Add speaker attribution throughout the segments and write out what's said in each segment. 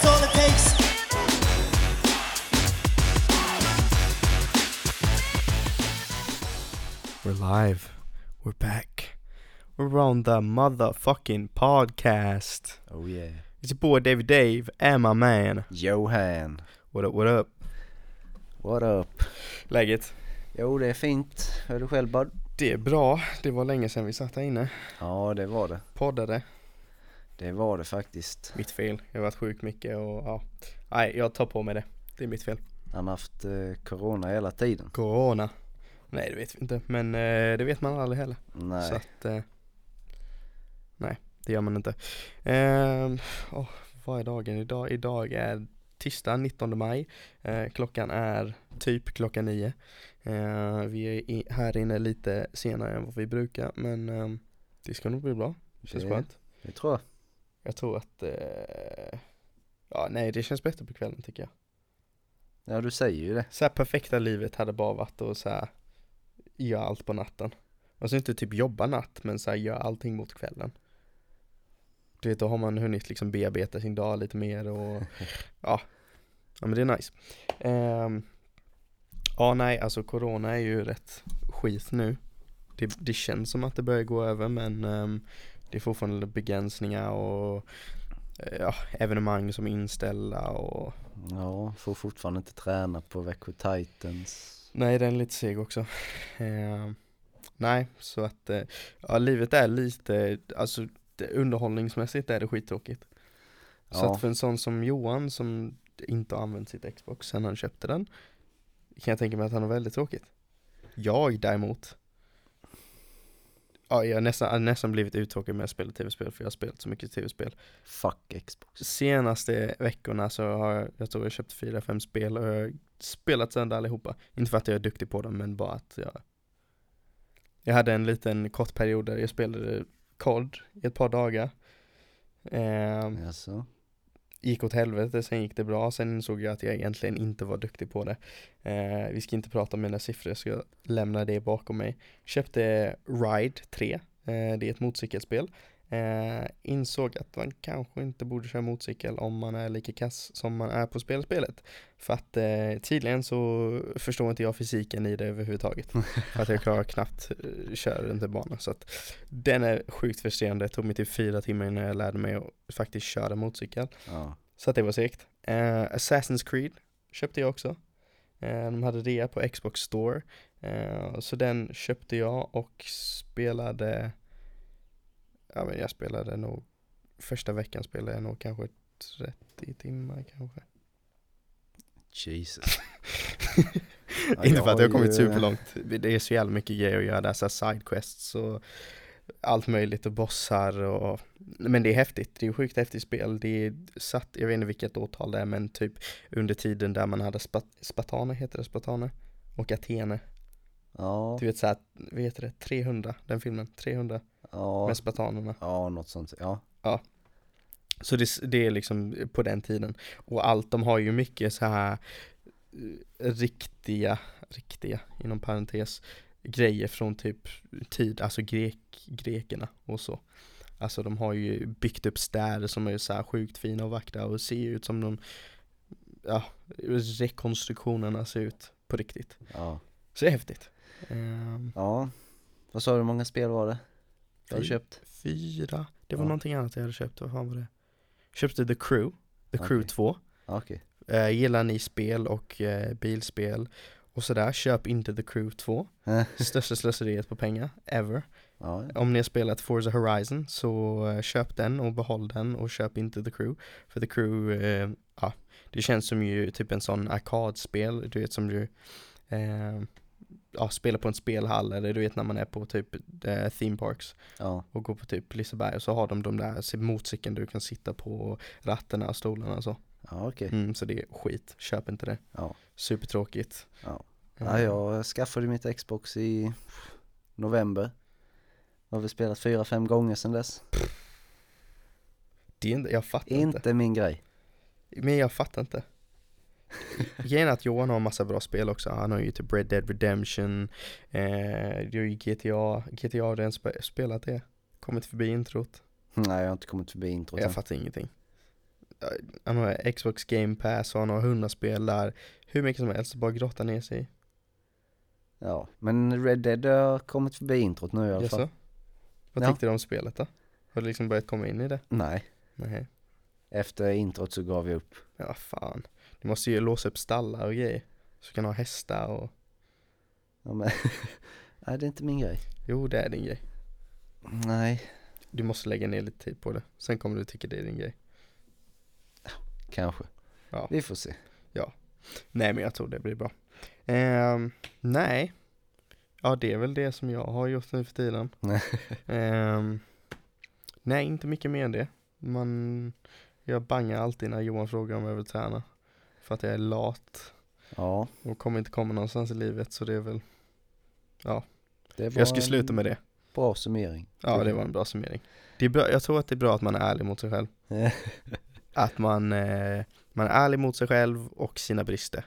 Speaker 1: that's all it takes.
Speaker 2: We're live. We're back. We're on the motherfucking podcast.
Speaker 3: Oh yeah.
Speaker 2: It's your boy David Dave and my man.
Speaker 3: Johan.
Speaker 2: What up, what up?
Speaker 3: What up?
Speaker 2: Läget?
Speaker 3: Jo det är fint. Hur är du själv bud?
Speaker 2: Det är bra. Det var länge sedan vi satt här inne.
Speaker 3: Ja det var det.
Speaker 2: Poddade.
Speaker 3: Det var det faktiskt.
Speaker 2: Mitt fel. Jag har varit sjuk mycket och ja. Nej, jag tar på mig det. Det är mitt fel.
Speaker 3: Han har haft eh, corona hela tiden.
Speaker 2: Corona. Nej, det vet vi inte. Men eh, det vet man aldrig heller.
Speaker 3: Nej.
Speaker 2: Så att, eh, nej, det gör man inte. Eh, oh, vad är dagen idag? Idag är tisdag 19 maj. Eh, klockan är typ klockan nio. Eh, vi är i, här inne lite senare än vad vi brukar, men eh, det ska nog bli bra. Det känns
Speaker 3: Det-
Speaker 2: skönt.
Speaker 3: Det tror jag.
Speaker 2: Jag tror att, eh, ja nej det känns bättre på kvällen tycker jag.
Speaker 3: Ja du säger ju det.
Speaker 2: Så här perfekta livet hade bara varit att så här göra allt på natten. Alltså inte typ jobba natt, men så här göra allting mot kvällen. Du vet, då har man hunnit liksom bearbeta sin dag lite mer och ja, ja men det är nice. Ehm, ja nej, alltså corona är ju rätt skit nu. Det, det känns som att det börjar gå över men ehm, det är fortfarande begränsningar och eh, ja, evenemang som är inställda och
Speaker 3: Ja, får fortfarande inte träna på Växjö Titans.
Speaker 2: Nej den är lite seg också. Eh, nej, så att eh, ja, livet är lite, alltså underhållningsmässigt är det skittråkigt. Så
Speaker 3: Ja.
Speaker 2: att för en sån som Johan som inte har använt sitt Xbox sen han köpte den kan jag tänka mig att han har väldigt tråkigt. Jag däremot Ja, jag har nästan, jag har nästan blivit uttråkad med att spela tv-spel för jag har spelat så mycket tv-spel.
Speaker 3: Fuck Xbox.
Speaker 2: Senaste veckorna så har jag, jag tror jag köpt fyra, fem spel och jag har spelat sönder allihopa. Inte för att jag är duktig på dem men bara att jag Jag hade en liten kort period där jag spelade COD i ett par dagar. Eh,
Speaker 3: Alltså
Speaker 2: gick åt helvete, sen gick det bra, sen insåg jag att jag egentligen inte var duktig på det. Eh, vi ska inte prata om mina siffror, jag ska lämna det bakom mig. Köpte Ride 3, eh, det är ett motorcykelspel. Eh, insåg att man kanske inte borde köra motorcykel om man är lika kass som man är på spelspelet. För att eh, tydligen så förstår inte jag fysiken i det överhuvudtaget. för att jag klarar knappt eh, köra runt en bana. Så att den är sjukt frustrerande, det tog mig till fyra timmar innan jag lärde mig att faktiskt köra motorcykel.
Speaker 3: Ja.
Speaker 2: Så att det var segt. Eh, Assassin's Creed köpte jag också. Eh, de hade det på Xbox Store. Eh, så den köpte jag och spelade, ja men jag spelade nog, första veckan spelade jag nog kanske 30 timmar kanske.
Speaker 3: Jesus. Ja,
Speaker 2: Inte för att jag har kommit superlångt. Det är så jävla mycket grejer att göra där, så sidequests och allt möjligt och bossar och Men det är häftigt, det är sjukt häftigt spel. Det är satt, jag vet inte vilket årtal det är men typ under tiden där man hade spat, Spartaner, heter det Spartaner? Och Athene.
Speaker 3: Ja.
Speaker 2: Du vet såhär, vad heter det? 300, den filmen, 300
Speaker 3: Ja.
Speaker 2: med spartanerna.
Speaker 3: Ja, något sånt. Ja.
Speaker 2: Så det, det är liksom på den tiden. Och allt, de har ju mycket så här eh, riktiga, riktiga inom parentes, grejer från typ tid, alltså grek, grekerna och så. Alltså de har ju byggt upp städer som är så här sjukt fina och vackra och ser ut som de, ja, rekonstruktionerna ser ut på riktigt.
Speaker 3: Ja.
Speaker 2: Så det är häftigt. Ehm,
Speaker 3: Ja. Vad sa du, hur många spel var det? Du har
Speaker 2: Fy-
Speaker 3: köpt?
Speaker 2: fyra, det var
Speaker 3: Ja.
Speaker 2: någonting annat jag hade köpt, vad fan var det? Köpte The Crew, The Crew
Speaker 3: Okej.
Speaker 2: 2.
Speaker 3: Ja, Okej.
Speaker 2: Eh, gillar ni spel och eh, bilspel och sådär, köp inte The Crew 2.
Speaker 3: Eh,
Speaker 2: Största slöseriet på pengar, ever.
Speaker 3: Ja.
Speaker 2: Om ni har spelat Forza Horizon så eh, köp den och behåll den och köp inte The Crew. För The Crew, eh, ja, det känns som ju typ en sån arkadspel, du vet som du eh, ja, spelar på en spelhall eller du vet när man är på typ eh, theme parks
Speaker 3: Ja.
Speaker 2: och går på typ Liseberg och så har de de där motorcykeln du kan sitta på rattarna och stolarna och så.
Speaker 3: Ja, okej.
Speaker 2: Mm, så det är skit, köp inte det.
Speaker 3: Ja.
Speaker 2: Supertråkigt.
Speaker 3: Ja.
Speaker 2: Eh,
Speaker 3: Ja, jag skaffade mitt Xbox i november. Jag har väl spelat fyra, fem gånger sedan dess.
Speaker 2: Det är inte, jag fattar inte.
Speaker 3: Inte min grej.
Speaker 2: Men jag fattar inte. Grejen är att Johan har en massa bra spel också. Han har ju typ Red Dead Redemption, eh, det är ju GTA, GTA har du ens spe- spelat det? Kommit förbi introt?
Speaker 3: Nej, jag har inte kommit förbi introt
Speaker 2: Jag
Speaker 3: än.
Speaker 2: fattar ingenting. han har Xbox Game Pass och han har 100 spel där, hur mycket som helst, bara grotta ner sig.
Speaker 3: Ja, men Red Dead har kommit förbi introt nu i alla fall.
Speaker 2: Jaså? Vad
Speaker 3: Ja.
Speaker 2: tyckte du om spelet då? Har du liksom börjat komma in i det?
Speaker 3: Nej,
Speaker 2: Nej.
Speaker 3: efter introt så gav vi upp.
Speaker 2: Ja, fan. Du måste ju låsa upp stallar och grejer. Så du kan ha hästar och,
Speaker 3: Ja, men Nej, det är inte min grej.
Speaker 2: jo det är din grej.
Speaker 3: Nej,
Speaker 2: Du måste lägga ner lite tid på det. Sen kommer du tycka det är din grej.
Speaker 3: kanske.
Speaker 2: Ja.
Speaker 3: Vi får se.
Speaker 2: Nej men jag tror det blir bra. Ehm, nej. Ja det är väl det som jag har gjort nu för tiden.
Speaker 3: Nej.
Speaker 2: Ehm, nej inte mycket mer än det. Man, jag bangar alltid när Johan frågar om jag vill träna. För att jag är lat
Speaker 3: Ja,
Speaker 2: och kommer inte komma någonstans i livet så det är väl, för jag ska sluta med det.
Speaker 3: Bra summering.
Speaker 2: Ja det var en bra summering. Det är bra, jag tror att det är bra att man är ärlig mot sig själv. Att man, eh, man är ärlig mot sig själv och sina brister.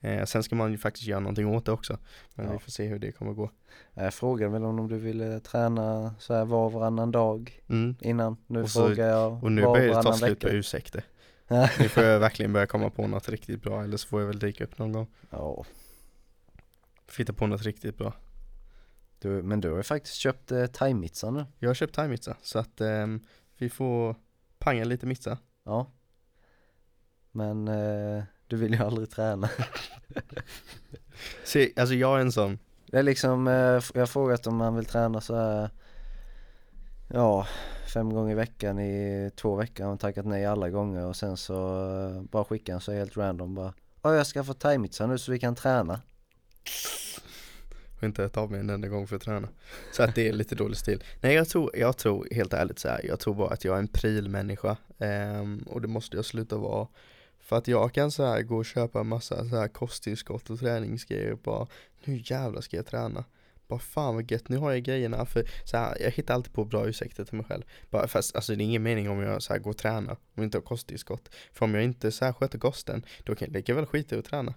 Speaker 2: Eh, sen ska man ju faktiskt göra någonting åt det också. Men
Speaker 3: Ja.
Speaker 2: vi får se hur det kommer gå.
Speaker 3: Jag frågade väl om du ville träna så här var och varannan dag
Speaker 2: Mm.
Speaker 3: innan. Nu
Speaker 2: Och så-
Speaker 3: frågar jag
Speaker 2: Och nu börjar det ta slut på ursäkter. Nu får jag verkligen börja komma på något riktigt bra eller så får jag väl dyka upp någon gång.
Speaker 3: Ja,
Speaker 2: Fitta på något riktigt bra.
Speaker 3: du, men du har ju faktiskt köpt eh, thai-mitsa nu.
Speaker 2: Jag har köpt thai-mitsa så att ehm, vi får panga lite mitsa.
Speaker 3: Ja. Men eh, du vill ju aldrig träna.
Speaker 2: Se, alltså jag är en sån,
Speaker 3: Det är liksom, eh, jag har frågat om man vill träna så här, ja, fem gånger i veckan i två veckor. Han har tackat nej alla gånger och sen så eh, bara skickar han så helt random bara, ja jag ska få thaimitsa nu så vi kan träna.
Speaker 2: Och inte ta av mig en enda gång för att träna. Så att det är lite dålig stil. Nej jag tror, jag tror helt ärligt så här, jag tror bara att jag är en prilmänniska. Um, och det måste jag sluta vara. För att jag kan så här gå och köpa en massa så här kosttillskott och träningsgrejer och bara, nu jävlar ska jag träna. Bara fan vad gött, nu har jag grejerna för så här, jag hittar alltid på bra ursäkter till mig själv. Bara, fast alltså det är ingen mening om jag så här går och tränar och inte har kosttillskott. För om jag inte så här sköter kosten, då kan jag lika väl skita i att träna.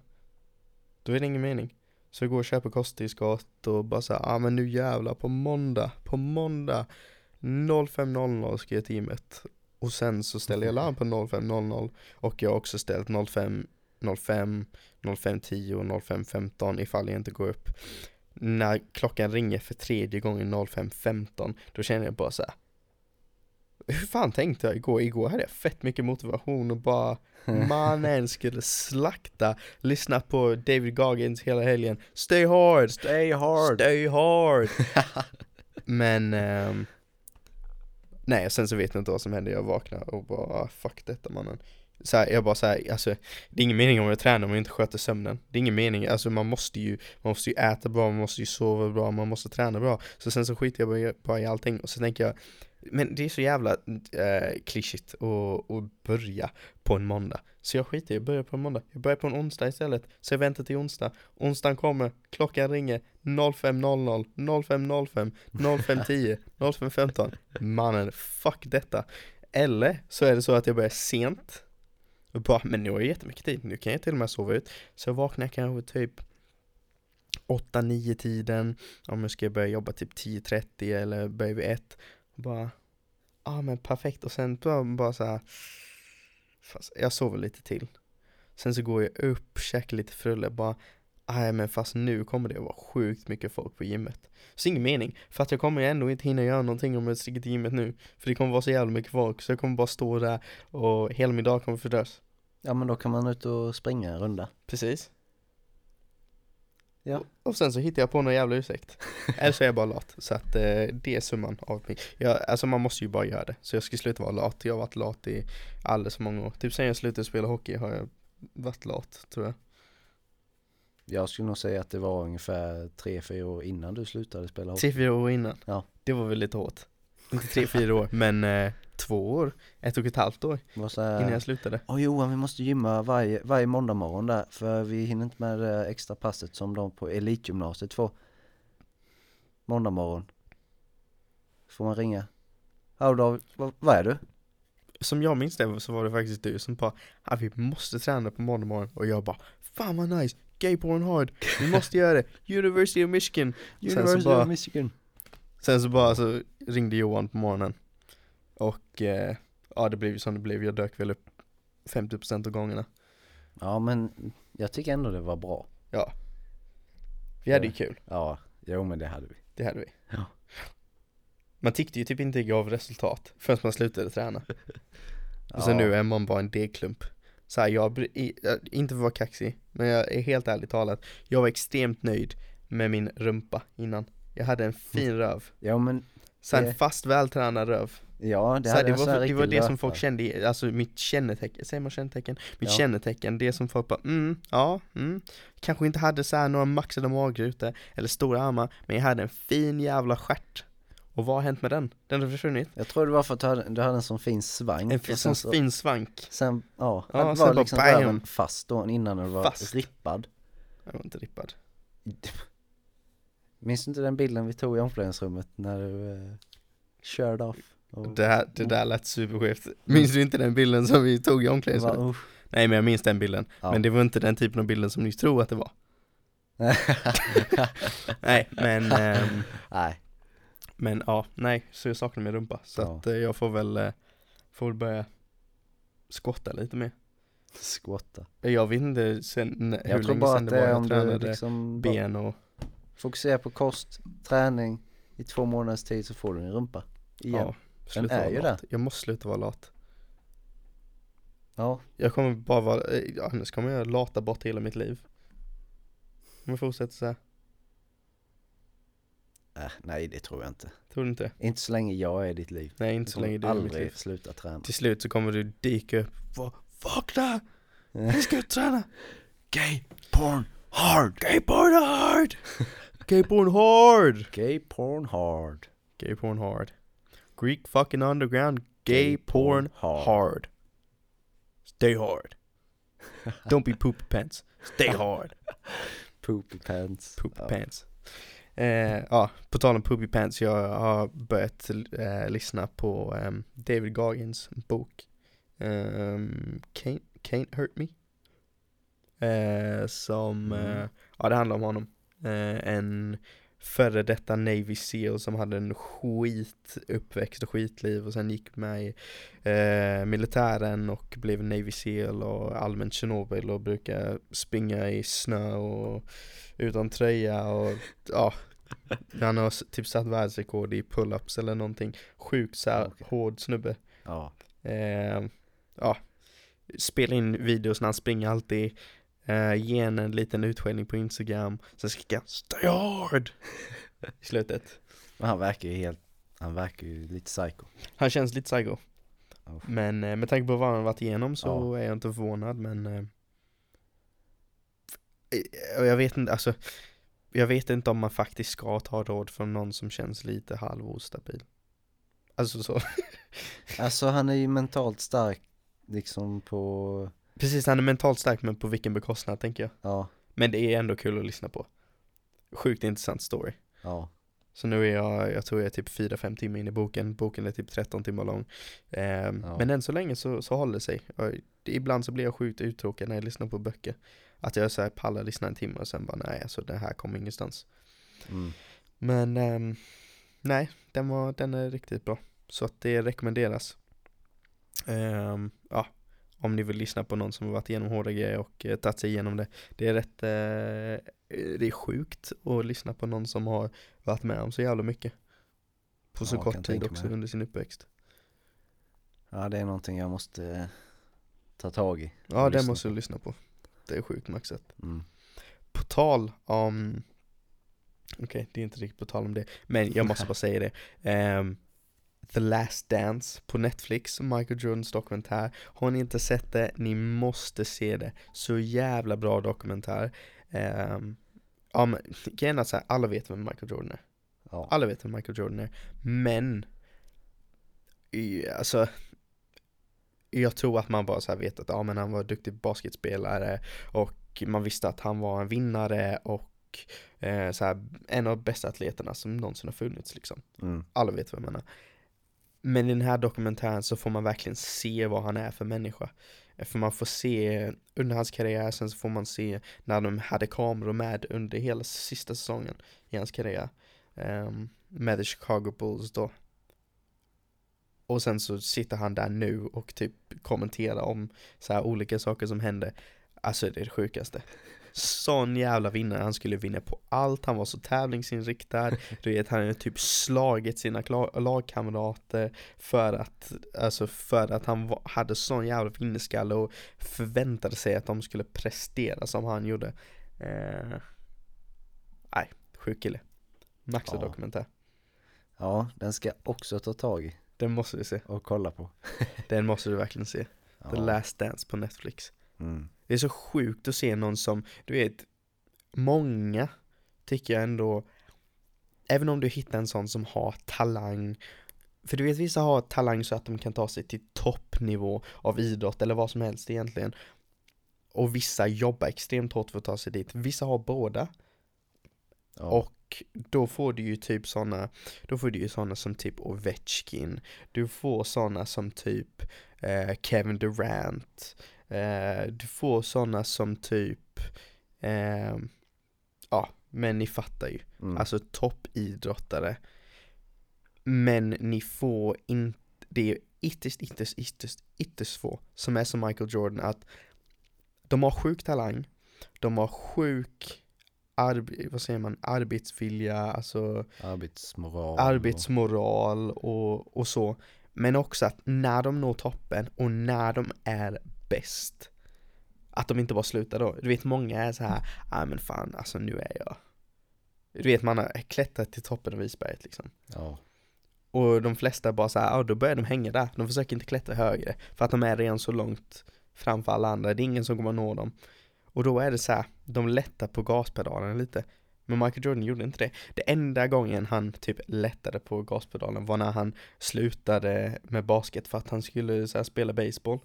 Speaker 2: Då är det ingen mening. Så jag går och köper kosttillskott och bara såhär, ah men nu jävlar på måndag, på måndag 05.00 ska jag till gymmet. Och sen så ställer jag larm på 05.00 och jag har också ställt 05, 05, 05.10 och 05.15 ifall jag inte går upp. När klockan ringer för tredje gången 05.15 då känner jag bara så här. Hur fan tänkte jag igår? Igår hade jag fett mycket motivation och bara mannen skulle slakta, lyssna på David Goggins hela helgen, stay hard,
Speaker 3: Stay hard!
Speaker 2: stay hard. Men, ehm, nej sen så vet jag inte vad som hände, jag vaknade och bara ah, fuck detta mannen. Så här, jag bara såhär, alltså det är ingen mening om jag tränar om jag inte sköter sömnen. Det är ingen mening, alltså man måste ju, man måste ju äta bra, man måste ju sova bra, man måste träna bra. Så sen så skiter jag bara, bara i allting och så tänker jag, men det är så jävla eh, klyschigt att, att börja på en måndag. Så jag skiter i att börja på en måndag. Jag börjar på en onsdag istället. Så jag väntar till onsdag. Onsdagen kommer, klockan ringer 05.00, 05.05, 05.10, 05.15. Mannen, fuck detta. Eller så är det så att jag börjar sent. Och bara, men nu har jag jättemycket tid. Nu kan jag till och med sova ut. Så jag vaknar kanske typ 8-9 tiden. Om jag ska börja jobba typ 10.30 eller börja vid 1. Bara, ja ah, men perfekt. Och sen bara, bara så här. Fast jag sover lite till. Sen så går jag upp, käkar lite frulle, bara Nej men fast nu kommer det att vara sjukt mycket folk på gymmet. Så ingen mening, för att jag kommer ändå inte hinna göra någonting om jag sticker till gymmet nu. För det kommer vara så jävla mycket folk, så jag kommer bara stå där och hela min dag kommer fördröjas.
Speaker 3: Ja men då kan man ut och springa en runda.
Speaker 2: Precis.
Speaker 3: Ja.
Speaker 2: Och, och sen så hittar jag på någon jävla ursäkt. Eller så är jag bara lat. Så att eh, det är summan av mig. Jag, alltså man måste ju bara göra det. Så jag ska sluta vara lat. Jag har varit lat i alldeles för många år. Typ sen jag slutade spela hockey har jag varit lat, tror jag.
Speaker 3: Jag skulle nog säga att det var ungefär 3-4 år innan du slutade spela hockey.
Speaker 2: Tre, fyra år innan.
Speaker 3: Ja.
Speaker 2: Det var väl lite hårt. Inte tre, fyra år, men eh, två år. Ett och ett halvt år
Speaker 3: så
Speaker 2: innan
Speaker 3: här,
Speaker 2: jag slutade.
Speaker 3: Åh Johan vi måste gymma varje, varje måndag morgon där för vi hinner inte med det extra passet som de på elitgymnasiet får. Måndag morgon. Får man ringa. Hallå David, vad, vad är du?
Speaker 2: Som jag minns det så var det faktiskt du som bara ah, vi måste träna på måndag morgon och jag bara Fan vad nice, gay porn hard, vi måste göra det, University of Michigan Sen så
Speaker 3: University
Speaker 2: bara-
Speaker 3: of Michigan.
Speaker 2: Sen så bara så ringde Johan på morgonen Och eh, ja det blev ju som det blev, jag dök väl upp 50% av gångerna.
Speaker 3: Ja men jag tycker ändå det var bra.
Speaker 2: Vi hade ju
Speaker 3: Ja.
Speaker 2: kul,
Speaker 3: Ja, jo men det hade vi.
Speaker 2: det hade vi.
Speaker 3: Ja.
Speaker 2: Man tyckte ju typ inte gav resultat förrän man slutade träna. Och så
Speaker 3: Ja.
Speaker 2: nu är man bara en degklump. Så här, jag, inte för att vara kaxig, men jag är helt ärligt talat, jag var extremt nöjd med min rumpa innan. Jag hade en fin röv.
Speaker 3: Ja men,
Speaker 2: Så en fast vältränad röv.
Speaker 3: ja det
Speaker 2: här, det, var, det var det som folk kände, alltså mitt kännetecken, säger man kännetecken? Mitt
Speaker 3: Ja.
Speaker 2: kännetecken, det som folk bara mm, ja, mm. Kanske inte hade så här några maxade magrutor eller stora armar, men jag hade en fin jävla stjärt. Och vad har hänt med den? Den har försvunnit.
Speaker 3: Jag tror det var för att du hade, du hade en sån fin svank.
Speaker 2: En fin,
Speaker 3: sen
Speaker 2: sån
Speaker 3: så-
Speaker 2: fin svank.
Speaker 3: Sen, ja,
Speaker 2: Ja, sen
Speaker 3: var
Speaker 2: bara
Speaker 3: liksom röven fast då innan du var
Speaker 2: Fast.
Speaker 3: rippad.
Speaker 2: Jag var inte rippad.
Speaker 3: Minns du inte den bilden vi tog i omklädningsrummet när du eh, körde? Och
Speaker 2: Det, här, det där lät superskevt. Minns du inte den bilden som vi tog i
Speaker 3: var,
Speaker 2: omklädningsrummet?
Speaker 3: usch.
Speaker 2: Nej men jag minns den bilden.
Speaker 3: Ja.
Speaker 2: Men det var inte den typen av bilden som ni tror att det var. Nej men, ehm,
Speaker 3: Nej,
Speaker 2: men ja, nej. Så jag saknar min rumpa. Så
Speaker 3: Ja.
Speaker 2: att eh, jag får väl, eh, får väl börja skotta lite mer.
Speaker 3: skåta.
Speaker 2: Jag vet inte sen, hur
Speaker 3: Jag tror
Speaker 2: länge sedan
Speaker 3: att
Speaker 2: det var jag tränade
Speaker 3: liksom
Speaker 2: ben och
Speaker 3: fokuserar på kost, träning i två månaders tid så får du en rumpa. Igen.
Speaker 2: ja, sluta
Speaker 3: är
Speaker 2: vara
Speaker 3: ju
Speaker 2: lat. Jag måste sluta vara lat.
Speaker 3: Ja,
Speaker 2: Jag kommer bara vara, eh, annars kommer jag lata bort hela mitt liv. Om jag fortsätter så här.
Speaker 3: Äh, nej det tror jag inte.
Speaker 2: Tror du inte?
Speaker 3: Inte så länge jag är i ditt liv.
Speaker 2: Nej, inte så länge du är i mitt
Speaker 3: aldrig
Speaker 2: liv.
Speaker 3: sluta träna.
Speaker 2: Till slut så kommer du dyka upp Va- Vakna! Vi ska träna!
Speaker 3: Gay porn hard!
Speaker 2: Gay porn hard! Gay porn hard!
Speaker 3: Gay porn hard.
Speaker 2: Gay porn hard Greek fucking underground Gay porn hard Stay hard Don't be poopy pants Stay hard
Speaker 3: Poopy pants.
Speaker 2: Poopy
Speaker 3: Ja.
Speaker 2: pants eh, Ja, på tal om poopy pants Jag har börjat eh, lyssna på ehm, David Goggins bok um, Can't, Can't Hurt Me eh, Som,
Speaker 3: Mm.
Speaker 2: eh, ja det handlar om honom eh, En före detta Navy Seal som hade en skit uppväxt och skitliv och sen gick med i eh, militären och blev Navy Seal och allmänt Tjernobyl och brukar springa i snö och utan tröja och ja Han har typ satt världsrekord i pull-ups eller någonting Sjukt såhär
Speaker 3: Okej.
Speaker 2: hård snubbe
Speaker 3: Ja.
Speaker 2: eh, Ja Spela in videos när han springer alltid eh, Ge en, en liten utskällning på Instagram Sen skrika han 'Stay hard' I slutet
Speaker 3: Men han verkar ju helt, han verkar ju lite psycho.
Speaker 2: Han känns lite psycho
Speaker 3: Uff.
Speaker 2: Men eh, med tanke på vad han varit igenom så
Speaker 3: Ja.
Speaker 2: är jag inte förvånad men eh, eh, jag vet inte, alltså Jag vet inte om man faktiskt ska ta råd från någon som känns lite halvostabil. Alltså så.
Speaker 3: Alltså han är ju mentalt stark liksom på,
Speaker 2: Precis, han är mentalt stark men på vilken bekostnad tänker jag.
Speaker 3: Ja,
Speaker 2: Men det är ändå kul att lyssna på. Sjukt intressant story.
Speaker 3: Ja,
Speaker 2: Så nu är jag, jag tror jag är typ 4-5 timmar in i boken, boken är typ 13 timmar lång. Ehm,
Speaker 3: Ja.
Speaker 2: Men än så länge så, så håller det sig Ibland så blir jag sjukt uttråkad när jag lyssnar på böcker Att jag så här pallar lyssna en timme och sen bara nej alltså det här kommer ingenstans.
Speaker 3: Mm.
Speaker 2: Men ehm, nej, den, var, den är riktigt bra. Så att det rekommenderas. Ehm, Ja, om ni vill lyssna på någon som har varit igenom hårda grejer och eh, tagit sig igenom det. Det är rätt, eh, det är sjukt att lyssna på någon som har varit med om så jävla mycket. På så
Speaker 3: Ja,
Speaker 2: kort tid också
Speaker 3: mig.
Speaker 2: under sin uppväxt.
Speaker 3: Ja det är någonting jag måste eh, ta tag i.
Speaker 2: Ja,
Speaker 3: lyssna
Speaker 2: måste du lyssna på Det är sjukt maxat
Speaker 3: Mm.
Speaker 2: På tal om Okej, det är inte riktigt på tal om det Men jag måste bara säga det. Ehm, The Last Dance på Netflix, Michael Jordans dokumentär. Har ni inte sett det, ni måste se det. Så jävla bra dokumentär. Um, Ja men, grejen är alla vet vem Michael Jordan är.
Speaker 3: Ja.
Speaker 2: Alla vet vem Michael Jordan är. Men i- Alltså Jag tror att man bara så vet att ja men han var duktig basketspelare Och man visste att han var en vinnare och eh, så här, en av de bästa atleterna som någonsin har funnits liksom.
Speaker 3: Mm.
Speaker 2: Alla vet vem han är Men i den här dokumentären så får man verkligen se vad han är för människa. För man får se under hans karriär, sen så får man se när de hade kameror med under hela sista säsongen i hans karriär ehm, Med the Chicago Bulls då Och sen så sitter han där nu och typ kommenterar om så här olika saker som händer. Alltså det är det sjukaste. Sån jävla vinnare, han skulle vinna på allt, han var så tävlingsinriktad. Du vet, han hade typ slagit sina lagkamrater För att, alltså för att han var, hade sån jävla vinnerskalle och förväntade sig att de skulle prestera som han gjorde. Eh, Nej, sjuk kille. Maxa
Speaker 3: Ja.
Speaker 2: dokumentär.
Speaker 3: Ja, den ska jag också ta tag i
Speaker 2: Den måste vi se,
Speaker 3: och kolla på.
Speaker 2: den måste du verkligen se The
Speaker 3: Ja.
Speaker 2: Last Dance på Netflix
Speaker 3: Mm.
Speaker 2: Det är så sjukt att se någon som, du vet, många tycker jag ändå, även om du hittar en sån som har talang, för du vet vissa har talang så att de kan ta sig till toppnivå av idrott eller vad som helst egentligen. Och vissa jobbar extremt hårt för att ta sig dit. Vissa har båda.
Speaker 3: Ja.
Speaker 2: Och då får du ju typ såna, då får du ju såna som typ Ovechkin. Du får såna som typ eh, Kevin Durant. Eh, du får såna som typ, eh, ja, men ni fattar ju.
Speaker 3: mm.
Speaker 2: Alltså toppidrottare. Men ni får inte, det är ytterst, ytterst, ytterst, ytterst få som är som Michael Jordan att de har sjuk talang, de har sjuk arb- vad säger man, arbetsvilja, alltså
Speaker 3: Arbetsmoral.
Speaker 2: arbetsmoral och, och så. Men också att när de når toppen och när de är bäst, att de inte bara slutar då. Du vet många är så här, ja men fan alltså nu är jag Du vet man har klättrat till toppen av isberget liksom.
Speaker 3: Och, ja.
Speaker 2: Och de flesta bara så här, ja då börjar de hänga där. De försöker inte klättra högre. För att de är redan så långt framför alla andra. Det är ingen som kommer att nå dem. Och då är det så här, de lättar på gaspedalen lite. Men Michael Jordan gjorde inte det. Det enda gången han typ lättade på gaspedalen var när han slutade med basket för att han skulle så här, spela baseball.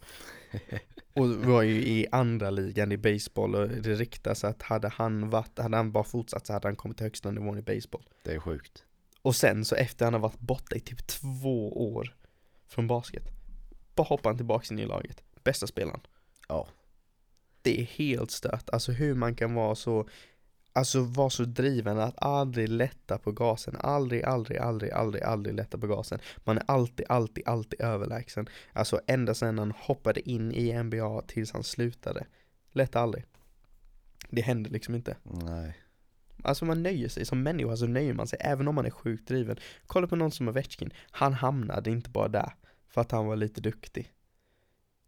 Speaker 2: Och var ju i andra ligan i baseball och det riktas att hade han varit, hade han bara fortsatt så hade han kommit till högsta nivån i baseball.
Speaker 3: Det är sjukt.
Speaker 2: Och sen så efter han har varit borta i typ två år från basket, bara hoppar han tillbaka in i laget. Bästa spelaren.
Speaker 3: Ja.
Speaker 2: Det är helt stört, alltså hur man kan vara så, alltså vara så driven att aldrig lätta på gasen, aldrig, aldrig, aldrig, aldrig, aldrig lätta på gasen. Man är alltid, alltid, alltid överlägsen. Alltså ända sedan han hoppade in i NBA tills han slutade. Lätta aldrig. Det händer liksom inte.
Speaker 3: Nej.
Speaker 2: Alltså man nöjer sig, som människa så nöjer man sig även om man är sjukt driven. Kolla på någon som Ovechkin, han hamnade inte bara där för att han var lite duktig.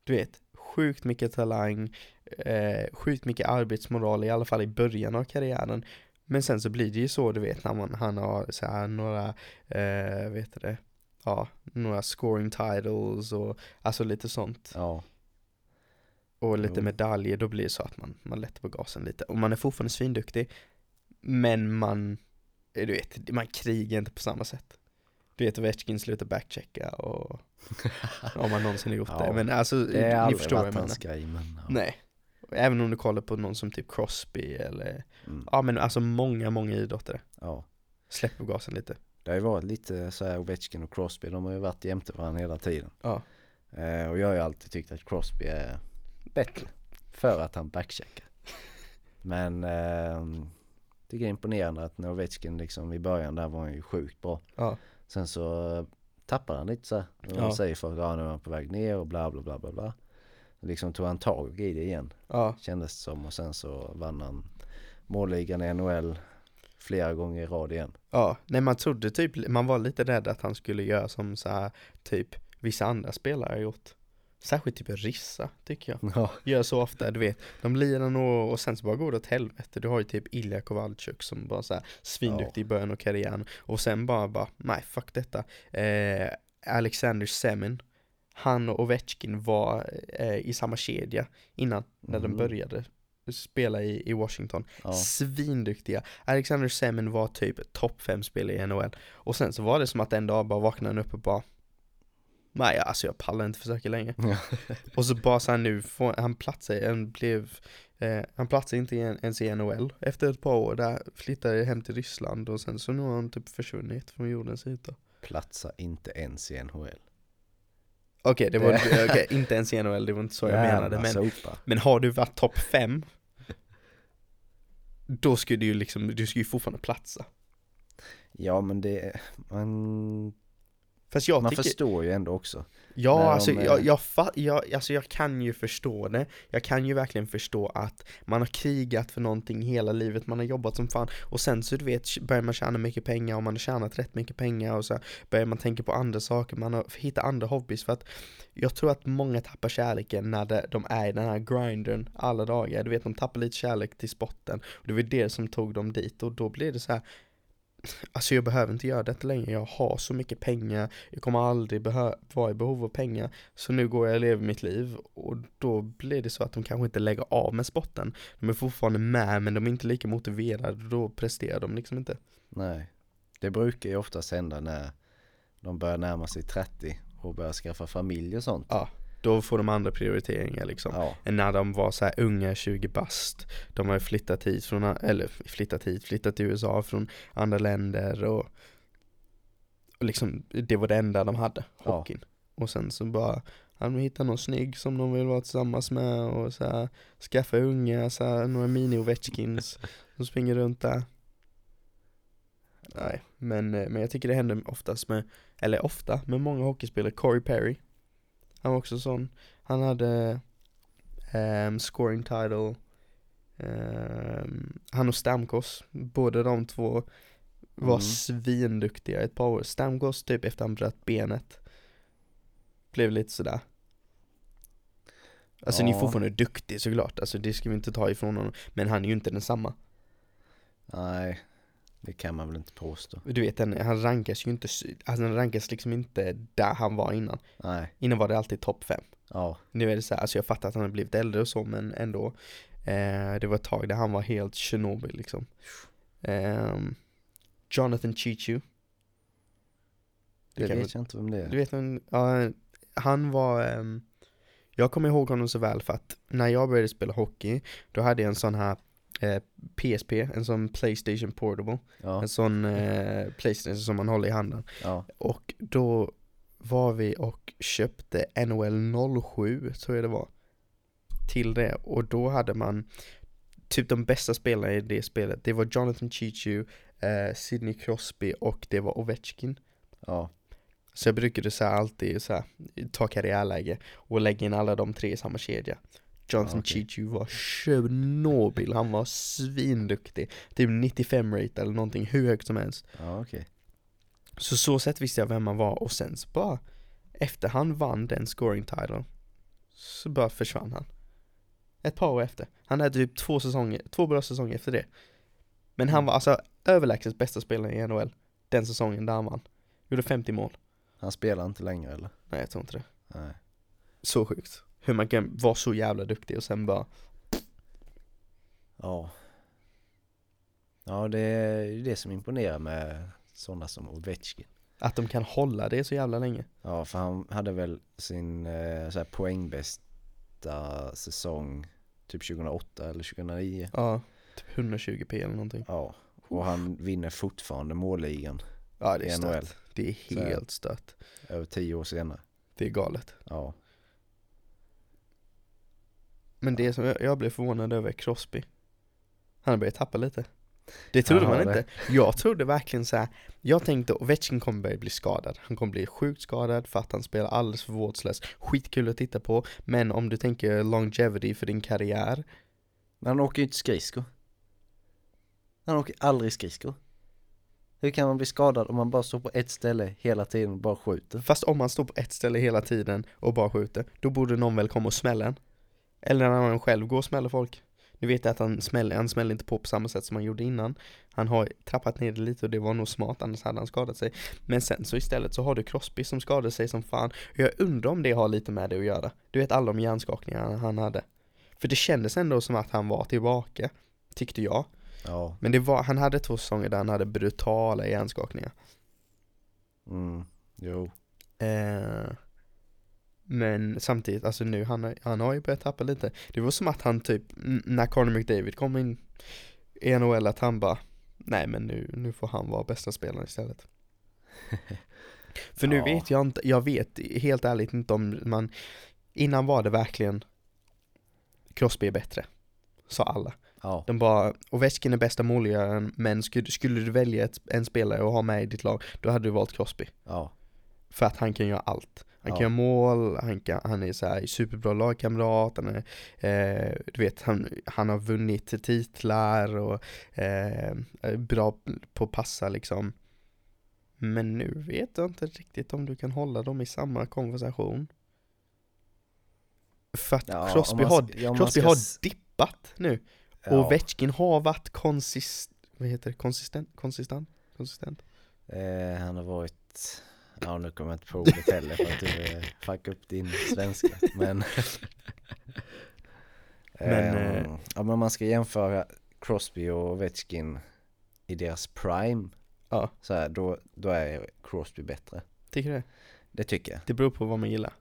Speaker 2: Du vet, sjukt mycket talang, eh, sjukt mycket arbetsmoral i alla fall i början av karriären. Men sen så blir det ju så du vet när man, han har så här några, eh, vet du det, ja, några scoring titles och alltså lite sånt.
Speaker 3: Ja.
Speaker 2: Och lite
Speaker 3: Jo.
Speaker 2: medaljer, då blir det så att man, man lättar på gasen lite. Och man är fortfarande svinduktig, men man, du vet, man krigar inte på samma sätt. Du vet, Ovechkin slutar backchecka och om man någonsin har gjort
Speaker 3: Ja,
Speaker 2: det. Men alltså, ni förstår vad jag menar.
Speaker 3: grej men ja.
Speaker 2: Nej. Även om du kollar på någon som typ Crosby eller,
Speaker 3: Mm.
Speaker 2: ja men alltså många, många idrottare.
Speaker 3: ja.
Speaker 2: Släpper på gasen lite.
Speaker 3: Det har ju varit lite så här Ovechkin och Crosby, de har ju varit jämte varandra hela tiden.
Speaker 2: Ja.
Speaker 3: Eh, och jag har ju alltid tyckt att Crosby är bättre. För att han backcheckar. Men eh, tycker det är imponerande att när Ovechkin liksom i början där var han ju sjukt bra.
Speaker 2: Ja.
Speaker 3: Sen så tappar han lite så här. Och
Speaker 2: Ja.
Speaker 3: säger att ja, nu är han på väg ner och bla bla bla bla bla. Liksom tog han tag i det igen.
Speaker 2: Ja.
Speaker 3: Kändes det som och sen så vann han målligan i NHL flera gånger i rad igen.
Speaker 2: Ja, nej man trodde typ, man var lite rädd att han skulle göra som så här, typ vissa andra spelare har gjort. Särskilt typ Rissa, tycker jag.
Speaker 3: Ja.
Speaker 2: Gör så ofta, du vet. De lirar nog och sen så bara går det åt helvete. Du har ju typ Ilja Kovalchuk som bara så här svinduktig i början av karriären. Och sen bara, bara, nej fuck detta. Eh, Alexander Semin, han och Ovechkin var eh, i samma kedja innan, när de
Speaker 3: Mhm.
Speaker 2: började spela i, i Washington.
Speaker 3: Ja.
Speaker 2: Svinduktiga. Alexander Semin var typ topp 5 spelare i NHL. Och sen så var det som att en dag bara vaknade han upp och bara Nej alltså jag pallar inte försöka längre. och så bara så här nu, får, han platsade, han blev eh, Han platsade inte ens i NHL efter ett par år där, flyttade hem till Ryssland och sen så nu har han typ försvunnit från jordens yta.
Speaker 3: Platsa inte ens i NHL.
Speaker 2: Okej, det var okej, inte ens i NHL, det var inte så jag menade
Speaker 3: Jävla
Speaker 2: men
Speaker 3: sopa.
Speaker 2: Men har du varit topp 5 Då skulle du ju liksom, du skulle ju fortfarande platsa.
Speaker 3: Ja men det, man
Speaker 2: Fast jag
Speaker 3: Man
Speaker 2: tycker,
Speaker 3: förstår ju ändå också.
Speaker 2: ja alltså,
Speaker 3: de,
Speaker 2: jag,
Speaker 3: eh,
Speaker 2: jag, fa, jag, alltså jag kan ju förstå det. Jag kan ju verkligen förstå att man har krigat för någonting hela livet, man har jobbat som fan. Och sen så du vet, börjar man tjäna mycket pengar och man har tjänat rätt mycket pengar och så börjar man tänka på andra saker, man har hittat andra hobbys. För att Jag tror att många tappar kärleken när det, de är i den här grindern alla dagar. Du vet, de tappar lite kärlek till spotten. Och det var det som tog dem dit. Och då blir det så här Alltså jag behöver inte göra detta längre, jag har så mycket pengar. Jag kommer aldrig vara i behov av pengar. Så nu går jag och lever mitt liv. Och då blir det så att de kanske inte lägger av med spotten. De är fortfarande med men de är inte lika motiverade. Då presterar de liksom inte.
Speaker 3: Nej. Det brukar ju oftast hända när de börjar närma sig 30 och börjar skaffa familj och sånt.
Speaker 2: Ja, då får de andra prioriteringar liksom.
Speaker 3: Ja,
Speaker 2: än när de var så här unga, 20 bast. De har flyttat hit från, eller flyttat hit, flyttat till USA från andra länder och, och liksom, det var det enda de hade,
Speaker 3: Ja.
Speaker 2: hockeyn. Och sen så bara, han hittar någon snygg som de vill vara tillsammans med och så här, skaffa unga, så här, några mini ovechkins som springer runt där. Nej, men, eh, men jag tycker det händer oftast med, eller ofta, med många hockeyspelare, Corey Perry Han var också sån, han hade ehm, scoring title Ehm, Han och Stamkos, båda de två var
Speaker 3: Mm.
Speaker 2: svinduktiga ett par år. Stamkos typ efter han bröt benet. Blev lite sådär. Alltså ni är
Speaker 3: Ja.
Speaker 2: fortfarande duktig såklart, alltså det ska vi inte ta ifrån honom. Men han är ju inte densamma.
Speaker 3: Nej. Det kan man väl inte påstå.
Speaker 2: Du vet, han, han rankas ju inte, alltså han rankas liksom inte där han var innan
Speaker 3: Nej,
Speaker 2: Innan var det alltid topp 5
Speaker 3: ja.
Speaker 2: Nu är det så här, alltså jag fattar att han har blivit äldre och så men ändå eh, Det var ett tag där han var helt Chernobyl liksom Ehm, Jonathan Chichu
Speaker 3: Det
Speaker 2: kan
Speaker 3: vet jag inte vem det
Speaker 2: Du
Speaker 3: är.
Speaker 2: vet en, ja, han var ehm, Jag kommer ihåg honom så väl för att när jag började spela hockey Då hade jag en sån här eh, PSP, en sån Playstation Portable.
Speaker 3: Ja,
Speaker 2: En sån eh, Playstation som man håller i handen.
Speaker 3: Ja,
Speaker 2: Och då var vi och köpte NHL 07 tror jag det var Till det. Och då hade man Typ de bästa spelarna i det spelet. Det var Jonathan Chichu, eh, Sidney Crosby och det var Ovechkin.
Speaker 3: Ja.
Speaker 2: Så jag brukade så alltid så här, ta karriärläge och lägga in alla de tre i samma kedja
Speaker 3: Ja, okej.
Speaker 2: Chichu var Chernobyl, han var svinduktig. Typ 95 rate eller någonting, hur högt som helst.
Speaker 3: Ja, okej.
Speaker 2: Så så sätt visste jag vem han var och sen så bara Efter han vann den scoring title Så bara försvann han. Ett par år efter. Han hade typ två säsonger, två bra säsonger efter det. Men han var alltså överlägset bästa spelaren i NHL Den säsongen där han vann. Gjorde 50 mål.
Speaker 3: Han spelar inte längre eller?
Speaker 2: Nej jag tror inte det.
Speaker 3: Nej.
Speaker 2: Så sjukt Hur man kan vara så jävla duktig och sen bara
Speaker 3: Ja. Ja, det är det som imponerar med sådana som Ovechkin.
Speaker 2: Att de kan hålla det så jävla länge
Speaker 3: Ja, för han hade väl sin eh, så här poängbästa säsong typ 2008 eller 2009.
Speaker 2: Ja Typ 120p eller någonting
Speaker 3: Ja, och han vinner fortfarande målligan
Speaker 2: Ja det är stört Det är helt stört
Speaker 3: över tio år senare.
Speaker 2: Det är galet
Speaker 3: Ja,
Speaker 2: Men det som jag, jag blev förvånad över är Crosby Han har börjat tappa lite Det trodde
Speaker 3: Han har
Speaker 2: man
Speaker 3: det.
Speaker 2: inte Jag trodde verkligen så här. Jag tänkte Ovechkin kommer börja bli skadad Han kommer bli sjukt skadad för att han spelar alldeles för vårdslöst Skitkul att titta på Men om du tänker longevity för din karriär
Speaker 3: men han åker ju inte skridskor. Han åker aldrig skridskor. Hur kan man bli skadad om man bara står på ett ställe hela tiden och bara skjuter?
Speaker 2: Fast om man står på ett ställe hela tiden och bara skjuter Då borde någon väl komma och smälla en Eller när han själv går och smäller folk. Nu vet jag att han smäller, han smäller inte på på samma sätt som han gjorde innan. Han har trappat ner det lite och det var nog smart annars hade han skadat sig. Men sen så istället så har du Crosby som skadade sig som fan. Jag undrar om det har lite med det att göra. Du vet alla de hjärnskakningarna han hade. För det kändes ändå som att han var tillbaka Tyckte jag.
Speaker 3: Ja,
Speaker 2: Men det var, han hade två säsonger där han hade brutala hjärnskakningar.
Speaker 3: Mm, jo.
Speaker 2: Eh, men samtidigt, alltså nu, han, har- han har ju börjat tappa lite Det var som att han typ, när Conor McDavid kom in i NHL att han bara Nej men nu, nu får han vara bästa spelaren istället För nu
Speaker 3: Ja.
Speaker 2: vet jag inte, jag vet helt ärligt inte om man Innan var det verkligen Crosby är bättre Sa alla
Speaker 3: Ja,
Speaker 2: De bara, Ovechkin är bästa målgöraren men skulle, skulle du välja ett, en spelare och ha med i ditt lag Då hade du valt Crosby
Speaker 3: ja.
Speaker 2: För att han kan göra allt. Han kan
Speaker 3: Ja.
Speaker 2: göra mål, han, kan, han är så här superbra lagkamrat, han är, eh, du vet, han, han har vunnit titlar och eh, är bra på att passa liksom. Men nu vet jag inte riktigt om du kan hålla dem i samma konversation. För att
Speaker 3: Ja,
Speaker 2: Crosby,
Speaker 3: man
Speaker 2: har,
Speaker 3: ja,
Speaker 2: Crosby
Speaker 3: ska
Speaker 2: har dippat nu.
Speaker 3: Ja.
Speaker 2: Och Vetchkin har varit konsist, vad heter det, konsistent, konsistent, konsistent.
Speaker 3: Eh, han har varit, ja nu kommer jag inte på ordet heller för att du fucka upp din svenska men
Speaker 2: Men,
Speaker 3: Ehm,
Speaker 2: eh,
Speaker 3: Ja men om man ska jämföra Crosby och Ovechkin i deras prime
Speaker 2: Ja.
Speaker 3: så här, då, då är Crosby bättre
Speaker 2: Tycker du det?
Speaker 3: Det tycker jag
Speaker 2: Det beror på vad man gillar.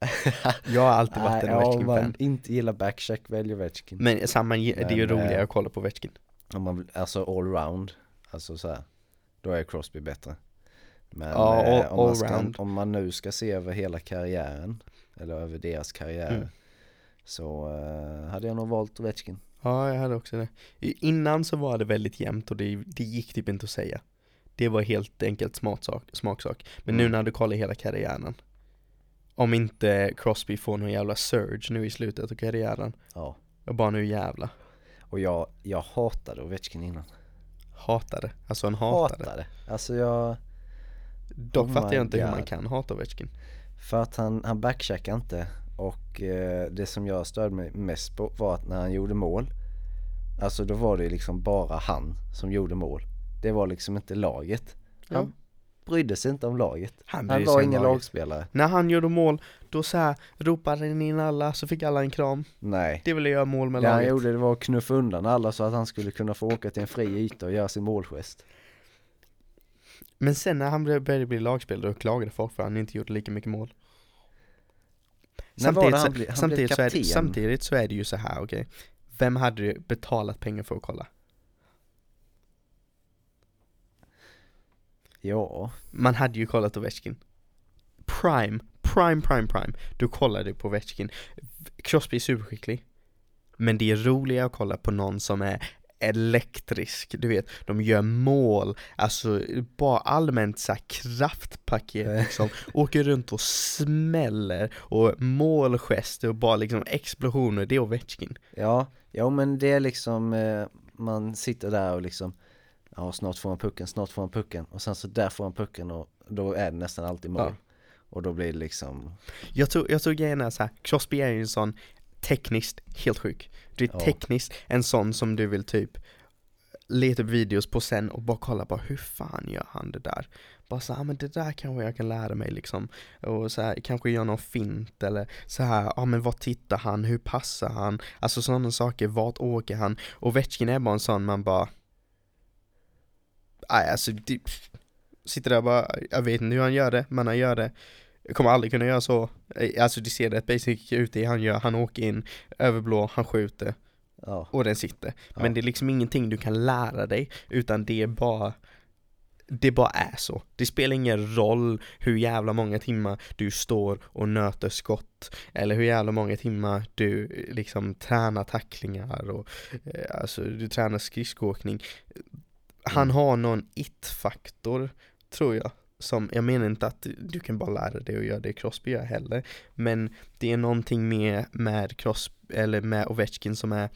Speaker 2: Jag har alltid varit en
Speaker 3: ja, om
Speaker 2: Ovechkin-fan.
Speaker 3: man inte gillar backcheck väljer Ovechkin
Speaker 2: Men samma, det är ju roligare
Speaker 3: eh,
Speaker 2: att kolla på Ovechkin.
Speaker 3: Om man, alltså allround, alltså så här, då är Crosby bättre Men
Speaker 2: Ja,
Speaker 3: eh,
Speaker 2: all-
Speaker 3: om, man ska, om man nu ska se över hela karriären, eller över deras karriär
Speaker 2: Mm.
Speaker 3: Så eh, hade jag nog valt Ovechkin
Speaker 2: Ja, jag hade också det. Innan så var det väldigt jämnt och det, det gick typ inte att säga. Det var helt enkelt smaksak. smaksak. Men nu
Speaker 3: Mm.
Speaker 2: när du kollar hela karriären. Om inte Crosby får någon jävla surge nu i slutet av karriären.
Speaker 3: Ja,
Speaker 2: Jag bara nu jävla
Speaker 3: och jag, jag hatade Ovechkin innan
Speaker 2: Hatade. Alltså en hatade.
Speaker 3: Hatade, alltså jag,
Speaker 2: Dock
Speaker 3: Oh
Speaker 2: fattar jag inte hur man
Speaker 3: God.
Speaker 2: kan hata Ovechkin.
Speaker 3: för att han, han backcheckade inte och eh, det som jag störde mig mest på var att när han gjorde mål Alltså då var det liksom bara han som gjorde mål Det var liksom inte laget Han brydde sig inte om laget
Speaker 2: Han,
Speaker 3: Han var ingen
Speaker 2: laget.
Speaker 3: lagspelare
Speaker 2: När han gjorde mål, då så här ropade han in alla, så fick alla en kram.
Speaker 3: Nej
Speaker 2: Det ville göra mål med
Speaker 3: Det han
Speaker 2: laget.
Speaker 3: gjorde det var att knuffa undan alla så att han skulle kunna få åka till en fri yta och göra sin målgest
Speaker 2: Men sen när han började bli lagspelare, då klagade folk för att han inte gjorde lika mycket mål. Samtidigt,
Speaker 3: han
Speaker 2: så,
Speaker 3: blev- han
Speaker 2: samtidigt, så det, samtidigt så är det ju så här, okej. Vem hade du betalat pengar för att kolla?
Speaker 3: Ja,
Speaker 2: Man hade ju kollat Ovechkin. Prime, prime, prime, prime. Du kollade på Ovechkin. Crosby är superskicklig. Men det är roligare att kolla på någon som är elektrisk, du vet, de gör mål, alltså bara allmänt så kraftpaket liksom, åker runt och smäller och målgester och bara liksom explosioner, det är Ovechkin.
Speaker 3: ja, ja men det är liksom eh, Man sitter där och liksom Ja snart får han pucken, snart får han pucken och sen så där får han pucken och då är det nästan alltid mål
Speaker 2: Ja.
Speaker 3: Och då blir det liksom
Speaker 2: Jag tror, jag tror grejen är så här, Crosby är ju en sån tekniskt helt sjuk. Du är
Speaker 3: Ja.
Speaker 2: tekniskt en sån som du vill typ leta upp videos på sen och bara kolla bara hur fan gör han det där? Bara så här, men det där kanske jag kan lära mig liksom. Och så här, kanske göra någon fint eller så här, ja men vad tittar han, hur passar han? Alltså sådana saker, vart åker han? Och Vetchkin är bara en sån man bara Nej alltså, det, sitter där och bara, jag vet inte hur han gör det, men han gör det. Jag kommer aldrig kunna göra så. Eh, Alltså det ser rätt basic ut det han gör, han åker in, överblå, han skjuter
Speaker 3: Ja,
Speaker 2: och den sitter.
Speaker 3: Ja.
Speaker 2: Men det är liksom ingenting du kan lära dig, utan det är bara det bara är så. Det spelar ingen roll hur jävla många timmar du står och nöter skott eller hur jävla många timmar du eh, liksom tränar tacklingar och eh, alltså du tränar skridskoåkning. Han
Speaker 3: Mm.
Speaker 2: har någon it-faktor, tror jag. Som, jag menar inte att du kan bara lära dig att göra det Crosby gör heller. Men det är någonting med, med Crosby, eller med Ovechkin som är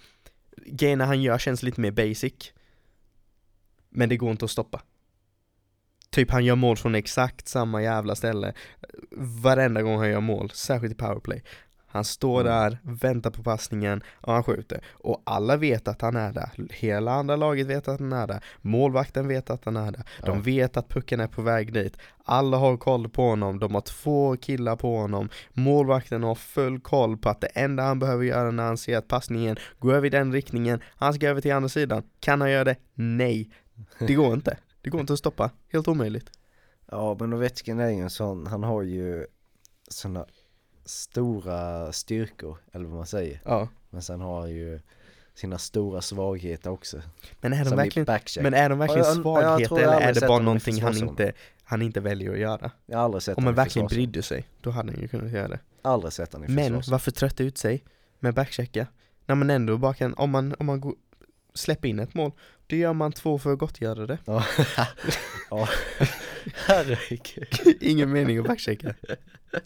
Speaker 2: Grejerna han gör känns lite mer basic. Men det går inte att stoppa. Typ han gör mål från exakt samma jävla ställe eh, Varenda gång han gör mål, särskilt i powerplay han står
Speaker 3: Mm.
Speaker 2: där, väntar på passningen och han skjuter. Och alla vet att han är där. Hela andra laget vet att han är där. Målvakten vet att han är där. De vet att pucken är på väg dit. Alla har koll på honom, de har två killar på honom. Målvakten har full koll på att det enda han behöver göra när han ser att passningen går över i den riktningen Han ska över till andra sidan. Kan han göra det? Nej. Det går inte. Det går inte att stoppa, helt omöjligt.
Speaker 3: Ja men Ovechkin är ju en sån, han har ju såna stora styrkor, eller vad man säger.
Speaker 2: Ja.
Speaker 3: Men sen har han ju sina stora svagheter också.
Speaker 2: Men är de
Speaker 3: Som
Speaker 2: verkligen, men är de verkligen
Speaker 3: Ja, jag-
Speaker 2: svagheter eller är det bara någonting han inte, han inte väljer att göra?
Speaker 3: Jag har aldrig sett
Speaker 2: Om
Speaker 3: han
Speaker 2: verkligen brydde sig, då hade han ju kunnat göra det.
Speaker 3: Aldrig sett han i
Speaker 2: Men varför trötta ut sig med backchecka? När man ändå bara kan, om man, om man går släpp in ett mål. Då gör man två för att gottgöra det.
Speaker 3: Ja, ja. herregud.
Speaker 2: Ingen mening att backchecka.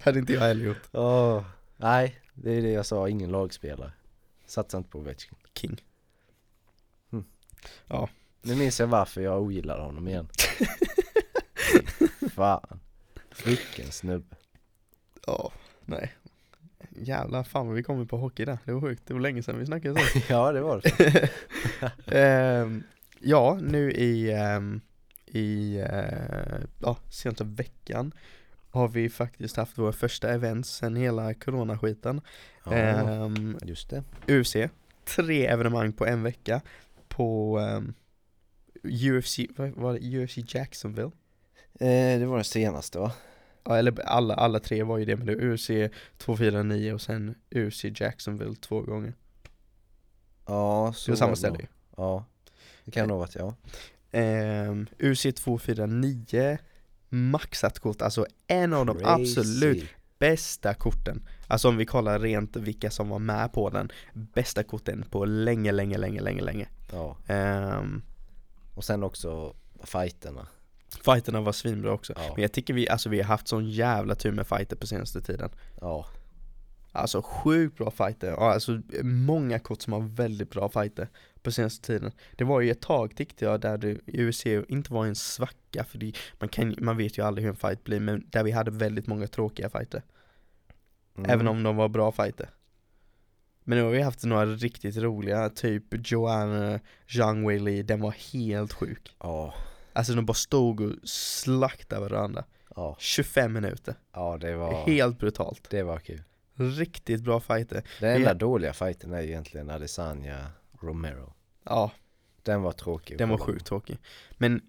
Speaker 2: Hade inte jag heller gjort.
Speaker 3: Åh, nej, det är det jag sa, ingen lagspelare. Satsa inte på Ovechkin.
Speaker 2: King.
Speaker 3: Nu minns jag varför jag ogillar honom igen. Fan. Vilken snubbe.
Speaker 2: Ja, nej. Jävlar, fan vad vi kommer på hockey där. Det var sjukt. Det var länge sedan vi snackade så.
Speaker 3: ja, det var det.
Speaker 2: Ehm, ja, nu i, ehm, i uh, ja, senaste veckan har vi faktiskt haft våra första events sen hela coronaskiten.
Speaker 3: Ja,
Speaker 2: Ehm,
Speaker 3: just det.
Speaker 2: UFC, tre evenemang på en vecka på ehm, UFC, vad var det, UFC Jacksonville?
Speaker 3: Eh, det var det senaste va?
Speaker 2: Ja, eller alla, alla tre var ju det, men det var UFC 249 och sen UFC Jacksonville två gånger.
Speaker 3: Ja,
Speaker 2: Så det var samma ställe ju.
Speaker 3: Ja. Det kan nog varit ja.
Speaker 2: Um, UC 249 maxat kort, alltså en av de
Speaker 3: Crazy.
Speaker 2: absolut bästa korten Alltså om vi kollar rent vilka som var med på den Bästa korten på länge, länge, länge, länge, länge
Speaker 3: Ja.
Speaker 2: um,
Speaker 3: Och sen också fighterna.
Speaker 2: Fighterna var svinbra också
Speaker 3: Ja.
Speaker 2: Men jag tycker vi, alltså vi har haft sån jävla tur med fighter på senaste tiden
Speaker 3: Ja.
Speaker 2: Alltså sjukt bra fighter, alltså många kort som har väldigt bra fighter på senaste tiden Det var ju ett tag tyckte jag där du i UFC inte var en svacka för det, man, kan, man vet ju aldrig hur en fight blir men där vi hade väldigt många tråkiga fighter
Speaker 3: Mm.
Speaker 2: Även om de var bra fighter Men nu har vi haft några riktigt roliga, typ Joanna Zhang Weili, den var helt sjuk
Speaker 3: Ja.
Speaker 2: Alltså de bara stod och slaktade varandra
Speaker 3: Ja.
Speaker 2: 25 minuter,
Speaker 3: Ja, det var,
Speaker 2: helt brutalt
Speaker 3: det var kul.
Speaker 2: Riktigt bra fighter
Speaker 3: Den enda
Speaker 2: Ja.
Speaker 3: dåliga fighten är egentligen Adesanya Romero.
Speaker 2: Ja,
Speaker 3: Den var tråkig.
Speaker 2: Den var sjukt tråkig Men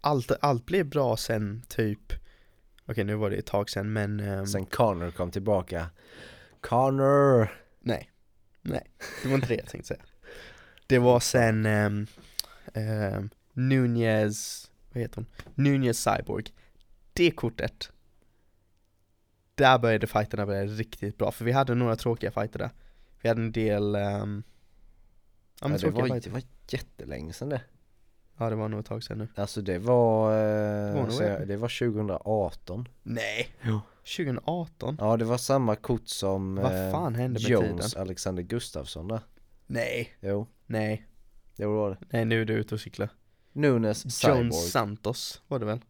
Speaker 2: allt, allt blev bra sen typ Okej nu var det ett tag sen men ehm,
Speaker 3: Sen Connor kom tillbaka. Connor!
Speaker 2: Nej Nej, det var inte det jag tänkte säga Det var sen um, Nunez Vad heter hon? Nunez Cyborg Det kortet Där började fighterna bli riktigt bra för vi hade några tråkiga fighter där Vi hade en del um, Ja men
Speaker 3: Ja, det,
Speaker 2: tråkiga
Speaker 3: var,
Speaker 2: fighter
Speaker 3: det var jättelänge sedan det.
Speaker 2: Ja det var nog ett tag sen nu
Speaker 3: Alltså det var, eh,
Speaker 2: var nog
Speaker 3: så jag,
Speaker 2: det.
Speaker 3: det var 2018.
Speaker 2: Nej!
Speaker 3: Jo.
Speaker 2: 2018?
Speaker 3: Ja det var samma kort som
Speaker 2: Vad
Speaker 3: eh,
Speaker 2: fan hände med
Speaker 3: Jones
Speaker 2: tiden?
Speaker 3: Alexander Gustafsson där.
Speaker 2: Nej,
Speaker 3: Jo,
Speaker 2: nej,
Speaker 3: det var det.
Speaker 2: nej nu är du ute och cyklar
Speaker 3: Nunes
Speaker 2: John
Speaker 3: Cyborg.
Speaker 2: Santos var det väl?